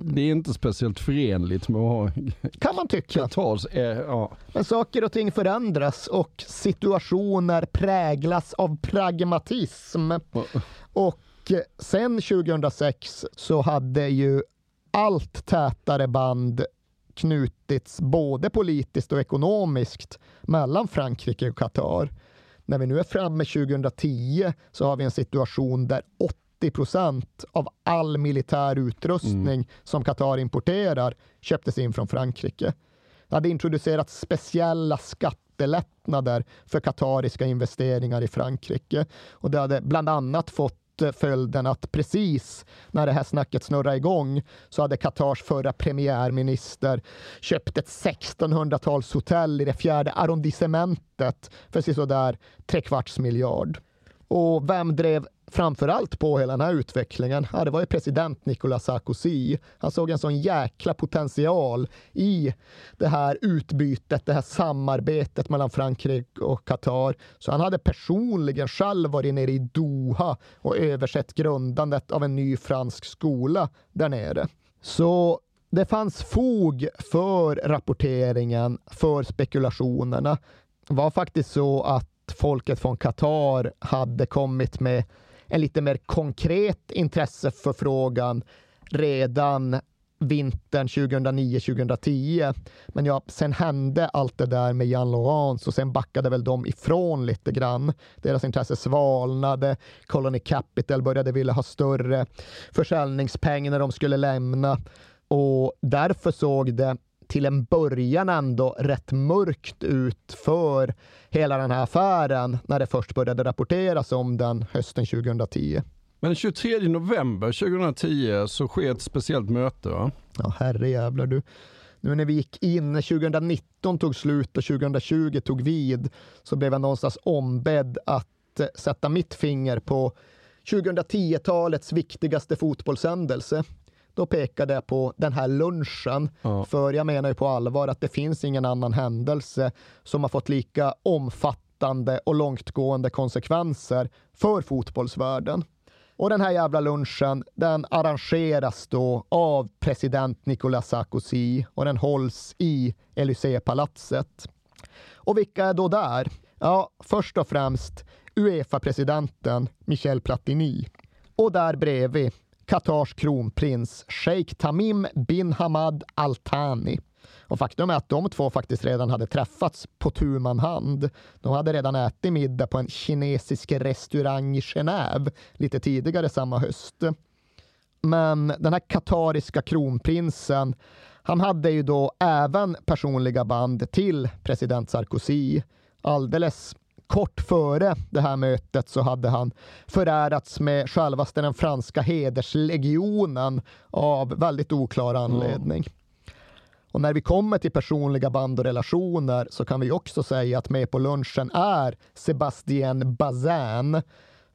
Det är inte speciellt förenligt med att ha... Kan man tycka. Qatars, eh, ja. Men saker och ting förändras och situationer präglas av pragmatism. Och sen 2006 så hade ju allt tätare band knutits både politiskt och ekonomiskt mellan Frankrike och Qatar. När vi nu är framme 2010 så har vi en situation där 80 procent av all militär utrustning som Qatar importerar köptes in från Frankrike. Det hade introducerats speciella skattelättnader för katariska investeringar i Frankrike och det hade bland annat fått följden att precis när det här snacket snurrade igång så hade Qatars förra premiärminister köpt ett 1600-talshotell i det fjärde arrondissementet för sådär trekvarts miljard. Och vem drev framför allt på hela den här utvecklingen? Ja, det var ju president Nicolas Sarkozy. Han såg en sån jäkla potential i det här utbytet, det här samarbetet mellan Frankrike och Qatar. Så han hade personligen själv varit nere i Doha och översett grundandet av en ny fransk skola där nere. Så det fanns fog för rapporteringen, för spekulationerna. Det var faktiskt så att folket från Qatar hade kommit med en lite mer konkret intresseförfrågan redan vintern 2009-2010. Men ja, sen hände allt det där med Jan Laurence och sen backade väl de ifrån lite grann. Deras intresse svalnade. Colony Capital började vilja ha större försäljningspengar när de skulle lämna och därför såg det till en början ändå rätt mörkt ut för hela den här affären när det först började rapporteras om den hösten 2010. Men 23 november 2010 så sker ett speciellt möte va? Ja, herrejävlar du. Nu när vi gick in, när 2019 tog slut och 2020 tog vid, så blev jag någonstans ombedd att eh, sätta mitt finger på 2010-talets viktigaste fotbollshändelse. Då pekade jag på den här lunchen, för jag menar ju på allvar att det finns ingen annan händelse som har fått lika omfattande och långtgående konsekvenser för fotbollsvärlden. Och den här jävla lunchen, den arrangeras då av president Nicolas Sarkozy och den hålls i Élysée-palatset. Och vilka är då där? Ja, först och främst Uefa-presidenten Michel Platini. Och där bredvid Qatars kronprins Sheikh Tamim bin Hamad Al Thani. Och faktum är att de två faktiskt redan hade träffats på tu man hand. De hade redan ätit middag på en kinesisk restaurang i Genève lite tidigare samma höst. Men den här katariska kronprinsen, han hade ju då även personliga band till president Sarkozy. Alldeles kort före det här mötet så hade han förärats med självaste den franska hederslegionen av väldigt oklar anledning. Och när vi kommer till personliga band och relationer så kan vi också säga att med på lunchen är Sébastien Bazin,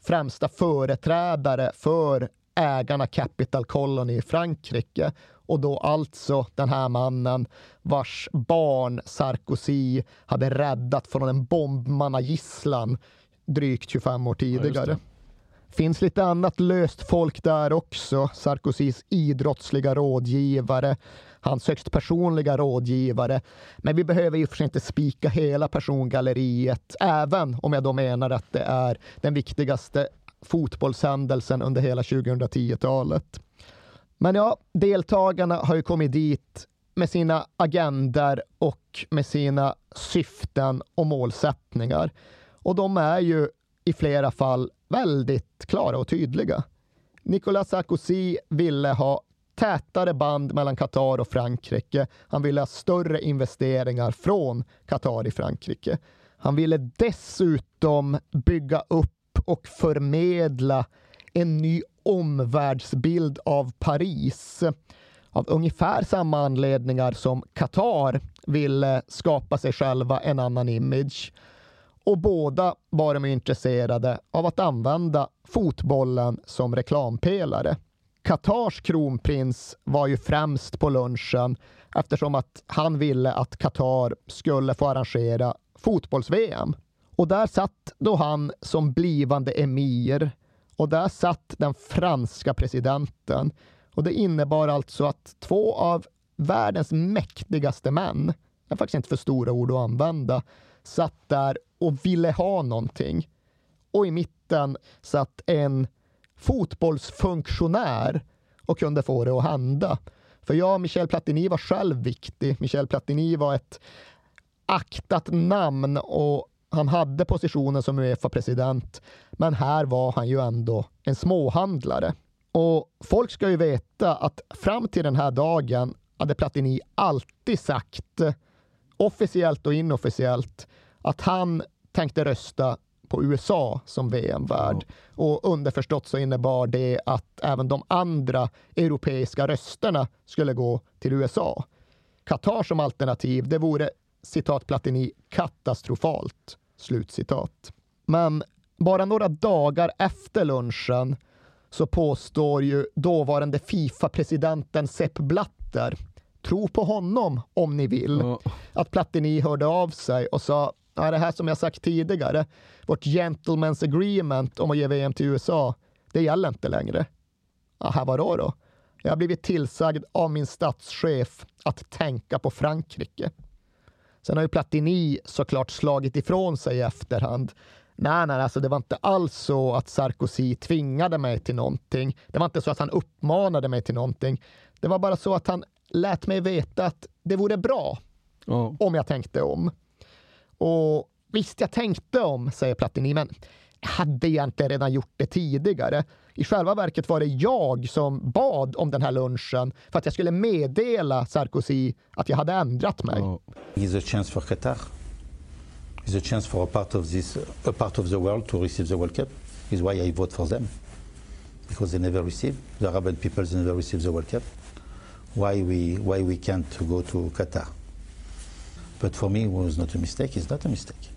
främsta företrädare för ägarna Capital Colony i Frankrike och då alltså den här mannen vars barn Sarkozy hade räddat från en bombmannagisslan drygt 25 år tidigare. Ja, finns lite annat löst folk där också. Sarkozys idrottsliga rådgivare, hans högst personliga rådgivare. Men vi behöver ju för sig inte spika hela persongalleriet, även om jag då menar att det är den viktigaste fotbollshändelsen under hela 2010-talet. Men ja, deltagarna har ju kommit dit med sina agender och med sina syften och målsättningar. Och de är ju i flera fall väldigt klara och tydliga. Nicolas Sarkozy ville ha tätare band mellan Qatar och Frankrike. Han ville ha större investeringar från Qatar i Frankrike. Han ville dessutom bygga upp och förmedla en ny omvärldsbild av Paris av ungefär samma anledningar som Qatar ville eh, skapa sig själva en annan image. Och båda var de intresserade av att använda fotbollen som reklampelare. Qatars kronprins var ju främst på lunchen eftersom att han ville att Qatar skulle få arrangera fotbolls-VM. Och där satt då han som blivande emir och där satt den franska presidenten. Och det innebar alltså att två av världens mäktigaste män, det är faktiskt inte för stora ord att använda, satt där och ville ha någonting. Och i mitten satt en fotbollsfunktionär och kunde få det att hända. För ja, Michel Platini var själv viktig. Michel Platini var ett aktat namn och han hade positionen som Uefa-president, men här var han ju ändå en småhandlare. Och folk ska ju veta att fram till den här dagen hade Platini alltid sagt, officiellt och inofficiellt, att han tänkte rösta på USA som VM-värd. Och underförstått så innebar det att även de andra europeiska rösterna skulle gå till USA. Qatar som alternativ, det vore citat Platini, katastrofalt. Slutcitat. Men bara några dagar efter lunchen så påstår ju dåvarande Fifa-presidenten Sepp Blatter, tro på honom om ni vill, att Platini hörde av sig och sa ja, det här som jag sagt tidigare, vårt gentleman's agreement om att ge VM till USA, det gäller inte längre. Här var då? Jag har blivit tillsagd av min statschef att tänka på Frankrike. Sen har ju Platini såklart slagit ifrån sig i efterhand. Nej, nej, alltså det var inte alls så att Sarkozy tvingade mig till någonting. Det var inte så att han uppmanade mig till någonting. Det var bara så att han lät mig veta att det vore bra oh. om jag tänkte om. Och visst, jag tänkte om, säger Platini, men jag hade egentligen redan gjort det tidigare. I själva verket var det jag som bad om den här lunchen för att jag skulle meddela Sarkozy att jag hade ändrat mig. Oh. It's a chance for Qatar. It's a chance for a part of this, a part of the world to receive the World Cup. Is why I vote for them because they never receive the Arab people never receive the World Cup. Why we why we can't go to Qatar? But for me, it was not a mistake. It's not a mistake.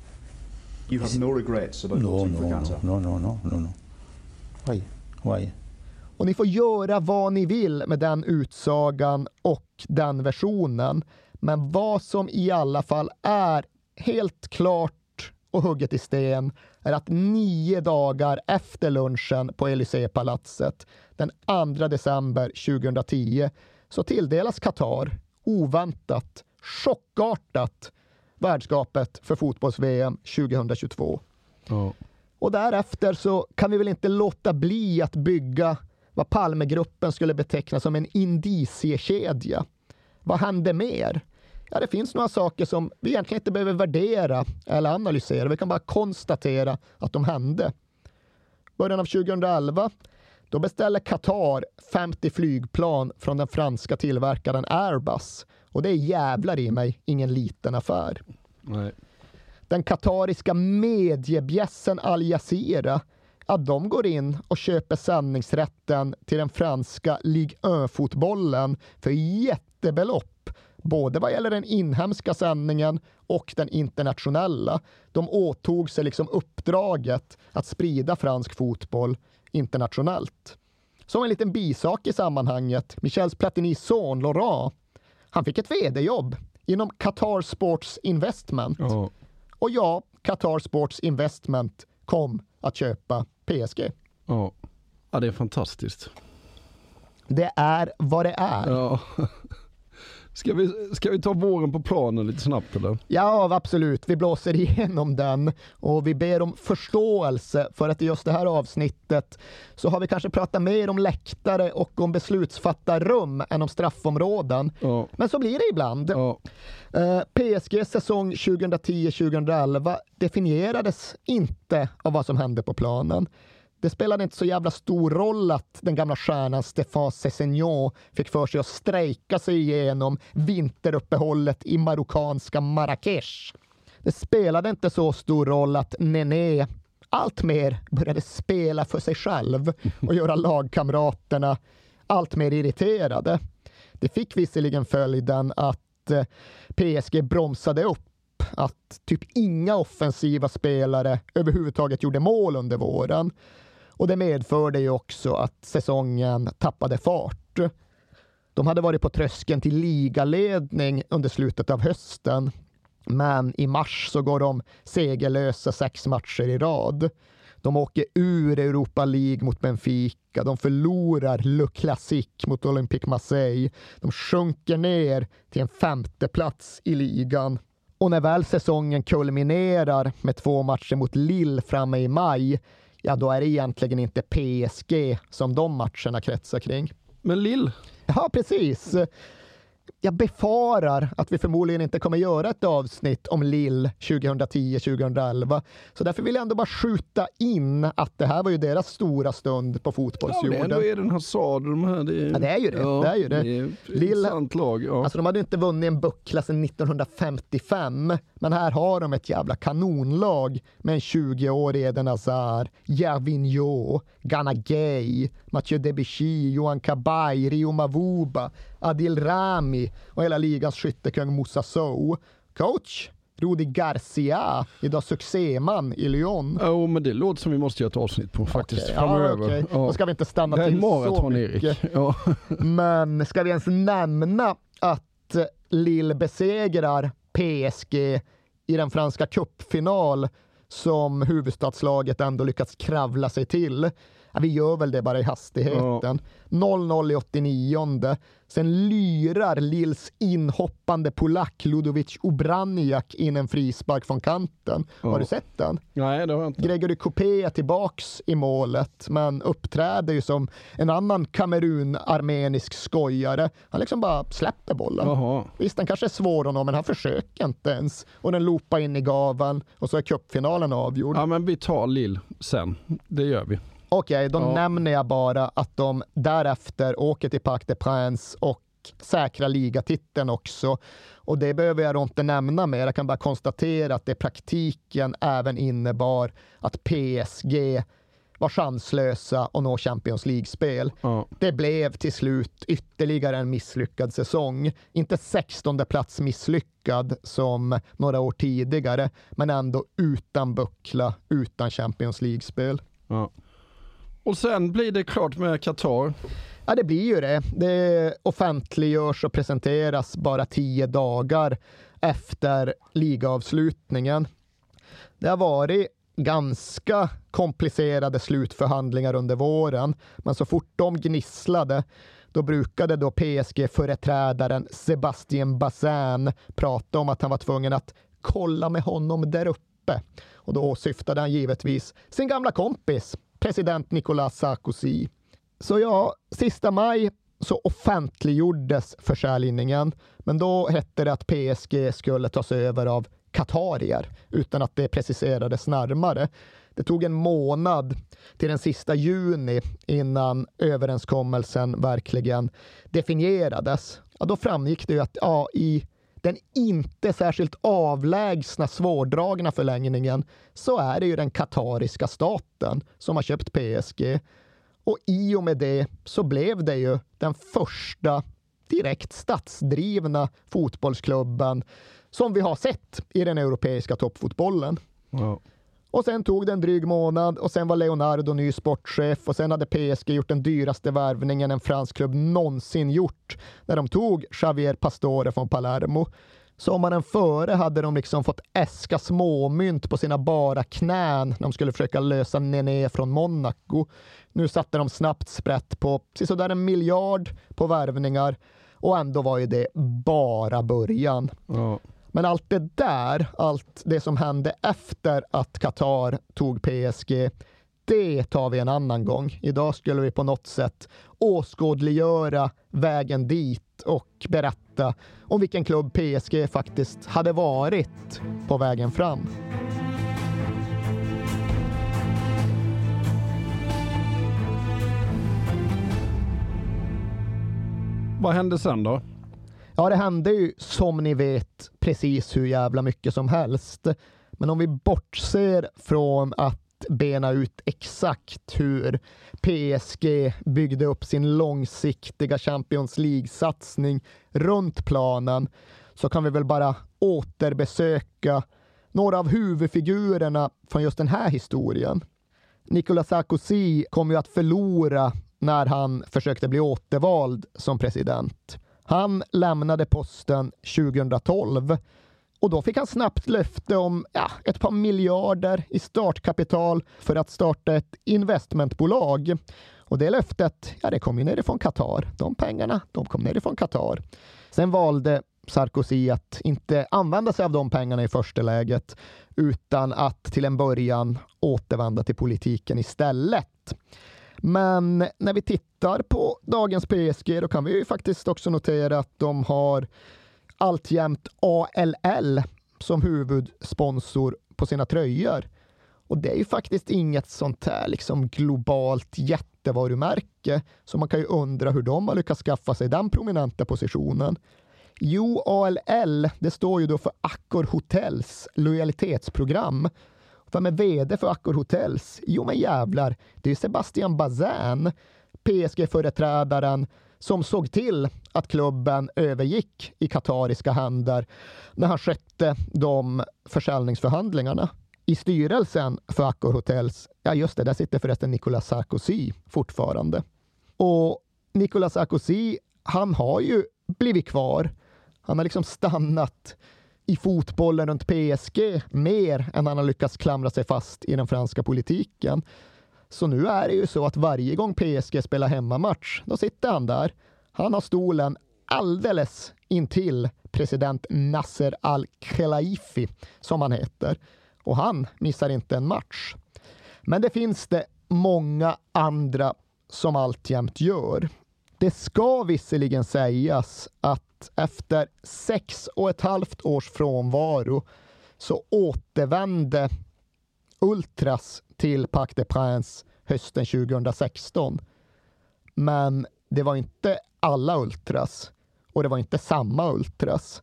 You have no regrets about no, voting no, for Qatar? No, no, no, no, no. Why? Why? Och ni får göra vad ni vill med den utsagan och den versionen. Men vad som i alla fall är helt klart och hugget i sten är att nio dagar efter lunchen på Élysée-palatset den 2 december 2010 så tilldelas Qatar oväntat, chockartat värdskapet för fotbolls-VM 2022. Oh. Och därefter så kan vi väl inte låta bli att bygga vad Palmegruppen skulle beteckna som en indiciekedja. Vad hände mer? Ja, det finns några saker som vi egentligen inte behöver värdera eller analysera. Vi kan bara konstatera att de hände. Början av 2011 då beställer Qatar 50 flygplan från den franska tillverkaren Airbus. Och det är jävlar i mig ingen liten affär. Nej. Den katariska mediebjässen Al Jazeera ja, de går in och köper sändningsrätten till den franska Ligue 1-fotbollen för jättebelopp både vad gäller den inhemska sändningen och den internationella. De åtog sig liksom uppdraget att sprida fransk fotboll internationellt. Som en liten bisak i sammanhanget, Michels Platinis son Laurent, han fick ett vd-jobb inom Qatar Sports Investment. Ja. Och ja, Qatar Sports Investment kom att köpa PSG. Ja. ja, det är fantastiskt. Det är vad det är. Ja. Ska vi, ska vi ta våren på planen lite snabbt eller? Ja, absolut. Vi blåser igenom den och vi ber om förståelse för att i just det här avsnittet så har vi kanske pratat mer om läktare och om beslutsfattarrum än om straffområden. Ja. Men så blir det ibland. Ja. Eh, PSG säsong 2010-2011 definierades inte av vad som hände på planen. Det spelade inte så jävla stor roll att den gamla stjärnan Stéphane Cessignon fick för sig att strejka sig igenom vinteruppehållet i marockanska Marrakesh. Det spelade inte så stor roll att Nené allt mer började spela för sig själv och göra lagkamraterna allt mer irriterade. Det fick visserligen följden att eh, PSG bromsade upp att typ inga offensiva spelare överhuvudtaget gjorde mål under våren. Och det medförde ju också att säsongen tappade fart. De hade varit på tröskeln till ligaledning under slutet av hösten. Men i mars så går de segerlösa sex matcher i rad. De åker ur Europa League mot Benfica. De förlorar Le Classique mot Olympique Marseille. De sjunker ner till en femte plats i ligan. Och när väl säsongen kulminerar med två matcher mot Lille framme i maj ja då är det egentligen inte PSG som de matcherna kretsar kring. Men Lill? Ja, precis. Jag befarar att vi förmodligen inte kommer göra ett avsnitt om Lill 2010-2011. Så därför vill jag ändå bara skjuta in att det här var ju deras stora stund på fotbollsjorden. Ja, det är ändå Eden Hazard de här. Det är, ja, det är ju det. Ja, det, är ju det. det är Lille, lag. Ja. Alltså de hade inte vunnit en buckla sedan 1955, men här har de ett jävla kanonlag med en 20-årig Eden Hazard, Gervinho, Gana Gay, Mathieu Debuchy, Johan Kabay, Rio Mavuba, Adil Rami och hela ligans skyttekung Moussa Sow. Coach Rudi Garcia, idag succéman i Lyon. Ja, oh, men det låter som vi måste göra ett avsnitt på faktiskt okay, framöver. Ja, okay. ja. Då ska vi inte stanna till maraton, så mycket. Erik. Ja. Men ska vi ens nämna att Lille besegrar PSG i den franska cupfinal som huvudstadslaget ändå lyckats kravla sig till. Ja, vi gör väl det bara i hastigheten. 0-0 i 89. Sen lyrar Lils inhoppande polack Ludovic Obraniak in en frispark från kanten. Har du sett den? Nej, det har jag inte. Gregory Coupé är tillbaks i målet, men uppträder ju som en annan kamerun-armenisk skojare. Han liksom bara släpper bollen. Jaha. Visst, den kanske är svår honom, men han försöker inte ens. Och den loopar in i gaveln och så är cupfinalen avgjord. Ja, men vi tar Lill sen. Det gör vi. Okej, då Ja. nämner jag bara att de därefter åker till Parc des Princes och säkrar ligatiteln också. Och det behöver jag inte nämna mer. Jag kan bara konstatera att det praktiken även innebar att PSG var chanslösa att nå Champions League-spel. Ja. Det blev till slut ytterligare en misslyckad säsong. Inte 16 plats misslyckad som några år tidigare, men ändå utan buckla, utan Champions League-spel. Ja. Och sen blir det klart med Qatar. Ja, det blir ju det. Det offentliggörs och presenteras bara tio dagar efter ligaavslutningen. Det har varit ganska komplicerade slutförhandlingar under våren, men så fort de gnisslade då brukade då PSG-företrädaren Sebastian Bazin prata om att han var tvungen att kolla med honom där uppe. Och då syftade han givetvis sin gamla kompis, president Nicolas Sarkozy. Så ja, sista maj så offentliggjordes försäljningen, men då hette det att PSG skulle tas över av Qatarier utan att det preciserades närmare. Det tog en månad till den sista juni innan överenskommelsen verkligen definierades. Ja, då framgick det ju att ja, i den inte särskilt avlägsna svårdragna förlängningen så är det ju den katariska staten som har köpt PSG. Och i och med det så blev det ju den första direkt statsdrivna fotbollsklubben som vi har sett i den europeiska toppfotbollen. Wow. Och sen tog det en dryg månad och sen var Leonardo ny sportchef och sen hade PSG gjort den dyraste värvningen en fransk klubb någonsin gjort när de tog Javier Pastore från Palermo. Sommaren före hade de liksom fått äska småmynt på sina bara knän när de skulle försöka lösa Nené från Monaco. Nu satte de snabbt sprätt på sådär en miljard på värvningar och ändå var ju det bara början. Ja. Men allt det där, allt det som hände efter att Qatar tog PSG, det tar vi en annan gång. Idag skulle vi på något sätt åskådliggöra vägen dit och berätta om vilken klubb PSG faktiskt hade varit på vägen fram. Vad hände sen då? Ja, det hände ju som ni vet precis hur jävla mycket som helst. Men om vi bortser från att bena ut exakt hur PSG byggde upp sin långsiktiga Champions League-satsning runt planen så kan vi väl bara återbesöka några av huvudfigurerna från just den här historien. Nicolas Sarkozy kom ju att förlora när han försökte bli återvald som president. Han lämnade posten 2012 och då fick han snabbt löfte om ja, ett par miljarder i startkapital för att starta ett investmentbolag. Och det löftet, ja, det kom ju nerifrån Qatar. De pengarna, de kom nerifrån Qatar. Sen valde Sarkozy att inte använda sig av de pengarna i första läget utan att till en början återvända till politiken istället. Men när vi tittar på dagens PSG då kan vi ju faktiskt också notera att de har alltjämt ALL som huvudsponsor på sina tröjor. Och det är ju faktiskt inget sånt här liksom globalt jättevarumärke, så man kan ju undra hur de har lyckats skaffa sig den prominenta positionen. Jo, ALL, det står ju då för Accor Hotels lojalitetsprogram. Vem är VD för Accor Hotels? Jo, men jävlar, det är Sebastian Bazin, PSG-företrädaren som såg till att klubben övergick i katariska händer när han skötte de försäljningsförhandlingarna. I styrelsen för Accor Hotels, ja just det, där sitter förresten Nicolas Sarkozy fortfarande. Och Nicolas Sarkozy, han har ju blivit kvar. Han har liksom stannat i fotbollen runt PSG mer än han har lyckats klamra sig fast i den franska politiken. Så nu är det ju så att varje gång PSG spelar hemmamatch, då sitter han där. Han har stolen alldeles intill president Nasser al-Khelaifi, som han heter. Och han missar inte en match. Men det finns det många andra som alltjämt gör. Det ska visserligen sägas att efter sex och ett halvt års frånvaro så återvände Ultras till Parc des Princes hösten 2016. Men det var inte alla Ultras och det var inte samma Ultras.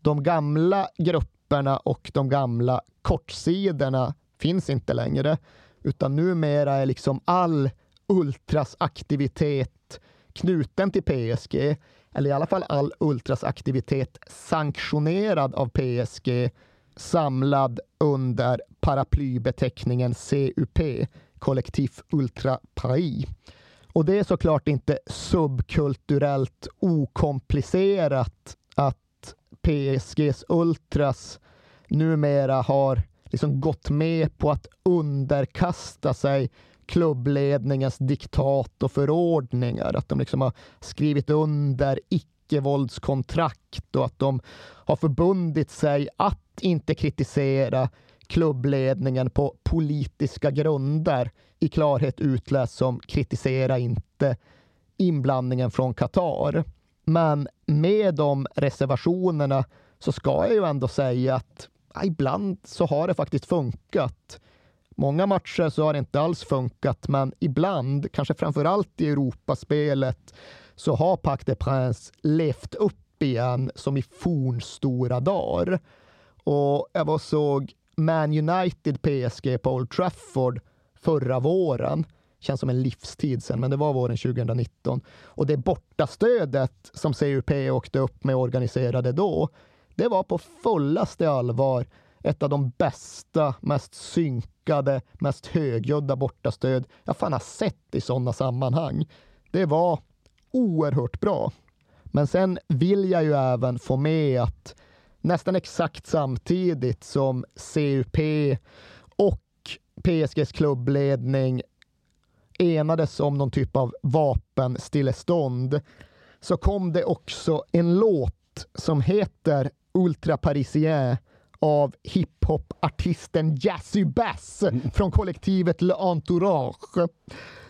De gamla grupperna och de gamla kortsidorna finns inte längre, utan numera är liksom all Ultras aktivitet knuten till PSG, eller i alla fall all Ultras aktivitet sanktionerad av PSG, samlad under paraplybeteckningen CUP, Kollektiv Ultra Paris. Och det är såklart inte subkulturellt okomplicerat att PSGs Ultras numera har liksom gått med på att underkasta sig klubbledningens diktat och förordningar. Att de liksom har skrivit under icke-våldskontrakt och att de har förbundit sig att inte kritisera klubbledningen på politiska grunder i klarhet utläst som kritisera inte inblandningen från Qatar. Men med de reservationerna så ska jag ju ändå säga att ibland så har det faktiskt funkat. Många matcher så har det inte alls funkat, men ibland, kanske framför allt i Europaspelet, så har Pac de Prince levt upp igen som i fornstora dagar. Och jag var såg Man United PSG på Old Trafford förra våren. känns som en livstid sen, men det var våren 2019. Och det bortastödet som CUP åkte upp med organiserade då, det var på fullaste allvar ett av de bästa, mest synkade, mest högljudda bortastöd jag fan har sett i sådana sammanhang. Det var oerhört bra. Men sen vill jag ju även få med att nästan exakt samtidigt som CUP och PSGs klubbledning enades om någon typ av vapenstillestånd så kom det också en låt som heter Ultra Parisien av hiphop-artisten Jazzy Bass från kollektivet Le Entourage.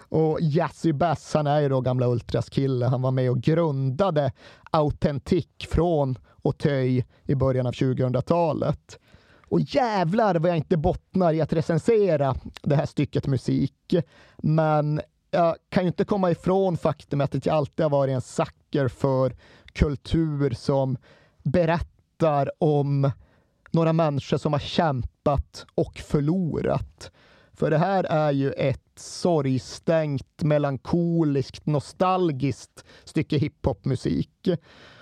Och Jazzy Bass, han är ju då gamla Ultras kille. Han var med och grundade Authentic från Auteuil i början av 2000-talet. Och jävlar vad jag inte bottnar i att recensera det här stycket musik. Men jag kan ju inte komma ifrån faktumet att jag alltid har varit en sucker för kultur som berättar om några människor som har kämpat och förlorat. För det här är ju ett sorgstänkt, melankoliskt, nostalgiskt stycke hiphopmusik.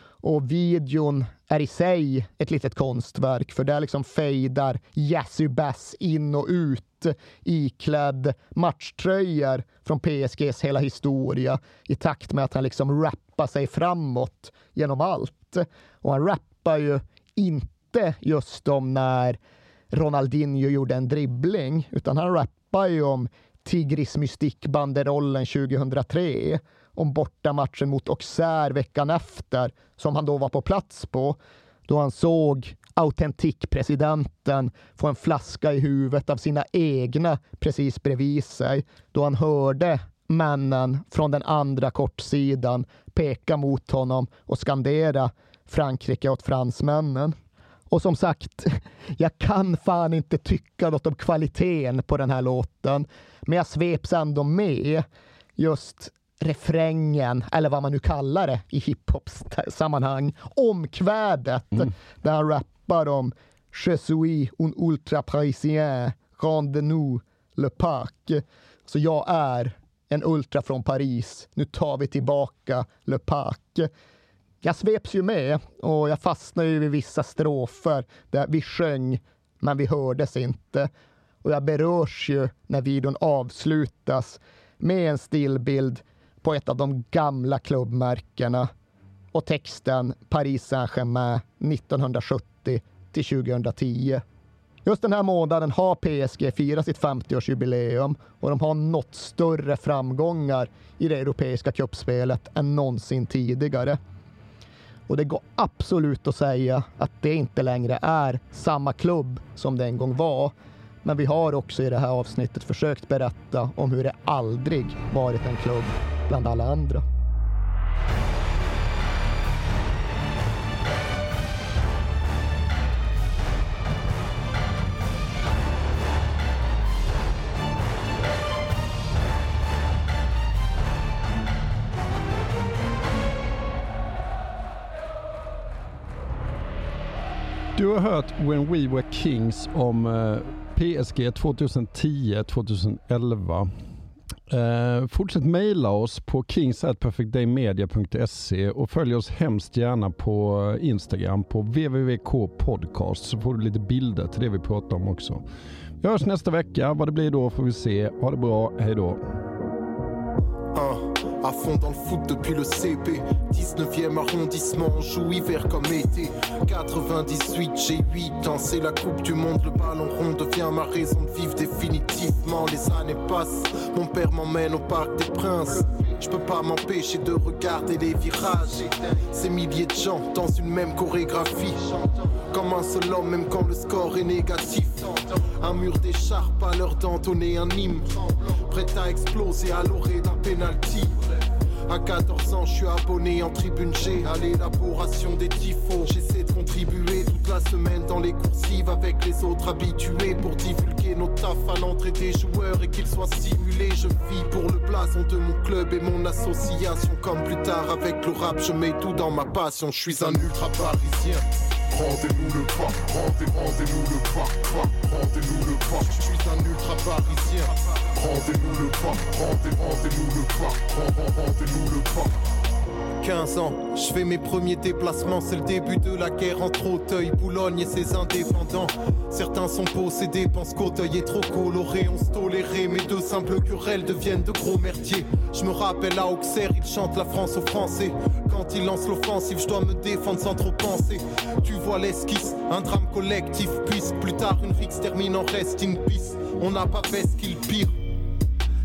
Och videon är i sig ett litet konstverk, för där liksom fejdar Jazzy Bass in och ut iklädd matchtröjor från PSGs hela historia i takt med att han liksom rappar sig framåt genom allt. Och han rappar ju inte just om när Ronaldinho gjorde en dribbling, utan han rappar ju om Tigris mystikbanderollen 2003, om bortamatchen mot Auxerre veckan efter, som han då var på plats på, då han såg autentikpresidenten få en flaska i huvudet av sina egna precis bredvid sig, då han hörde männen från den andra kortsidan peka mot honom och skandera Frankrike åt fransmännen. Och som sagt, jag kan fan inte tycka något om kvaliteten på den här låten, men jag sveps ändå med just refrängen, eller vad man nu kallar det i hiphop-sammanhang, omkvädet mm. där han rappar om Je suis un ultra parisien, rendez-nous le parc. Så jag är en ultra från Paris, nu tar vi tillbaka Le Parc jag sveps ju med och jag fastnade ju vid vissa strofer där vi sjöng, men vi hördes inte. Och jag berörs ju när videon avslutas med en stillbild på ett av de gamla klubbmärkena och texten Paris Saint-Germain 1970 till 2010. Just den här månaden har PSG firat sitt 50-årsjubileum och de har nått större framgångar i det europeiska cupspelet än någonsin tidigare. Och det går absolut att säga att det inte längre är samma klubb som det en gång var. Men vi har också i det här avsnittet försökt berätta om hur det aldrig varit en klubb bland alla andra. Du har hört When We Were Kings om eh, PSG 2010-2011. Eh, fortsätt mejla oss på kingsatperfectdaymedia.se och följ oss hemskt gärna på Instagram på wwwkpodcast så får du lite bilder till det vi pratar om också. Vi hörs nästa vecka. Vad det blir då får vi se. Ha det bra. Hej då. Uh. À fond dans le foot depuis le CP 19e arrondissement, on joue hiver comme été. 98, j'ai 8 ans, la coupe du monde. Le ballon rond devient ma raison de vivre définitivement. Les années passent, mon père m'emmène au Parc des Princes Je peux pas m'empêcher de regarder les virages. Ces milliers de gens dans une même chorégraphie. Comme un seul homme même quand le score est négatif. Un mur d'écharpe à l'heure d'entonner un hymne. Prêt à exploser à l'orée d'un penalty. À 14 ans, je suis abonné en tribune. G à l'élaboration des tifos. J'essaie de contribuer la semaine dans les coursives avec les autres habitués pour divulguer nos taf à l'entrée des joueurs et qu'ils soient stimulés. Je vis pour le blason de mon club et mon association. Comme plus tard avec le rap, je mets tout dans ma passion. Je suis un ultra parisien. Rendez-nous le pas, rendez, rendez-nous le pas, rendez-nous le pas. Je suis un ultra parisien. Rendez-nous le pas, rendez, rendez-nous le pas, rend- rendez-nous le pas. 15 ans, je fais mes premiers déplacements, c'est le début de la guerre entre Auteuil, Boulogne et ses indépendants. Certains sont possédés, pensent qu'Auteuil est trop coloré, on se tolérait, mais de simples querelles deviennent de gros merdiers. Je me rappelle à Auxerre, ils chantent la France aux Français. Quand ils lancent l'offensive, je dois me défendre sans trop penser. Tu vois l'esquisse, un drame collectif, puisque plus tard une rixe termine en reste in peace. On n'a pas fait ce qu'il pire.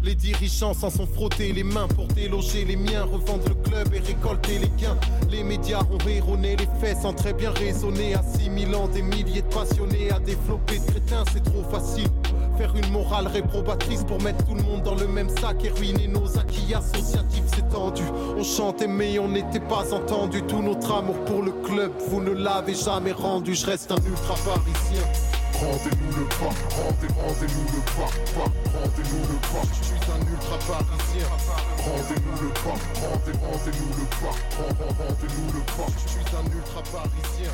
Les dirigeants s'en sont frottés les mains pour déloger les miens, revendre le club et récolter les gains. Les médias ont erroné les faits sans très bien raisonner. Assimilant des milliers de passionnés à développer de c'est trop facile. Faire une morale réprobatrice pour mettre tout le monde dans le même sac et ruiner nos acquis associatifs, c'est tendu. On chantait mais on n'était pas entendu. Tout notre amour pour le club, vous ne l'avez jamais rendu. Je reste un ultra parisien. Rendez-nous le pas, rendez, rendez-nous le pas, pas, rendez-nous le pas. Je suis un ultra parisien. Rendez-nous le pas, rendez, rendez-nous le pas, rend- rendez-nous le pas. Je suis un ultra parisien.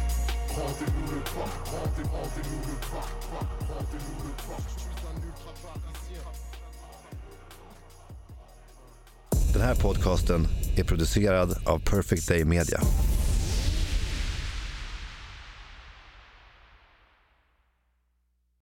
Rendez-nous le pas, rendez, rendez-nous le pas, pas, rendez-nous le pas. Je suis un ultra parisien. Den här podcasten är producerad av Perfect Day Media.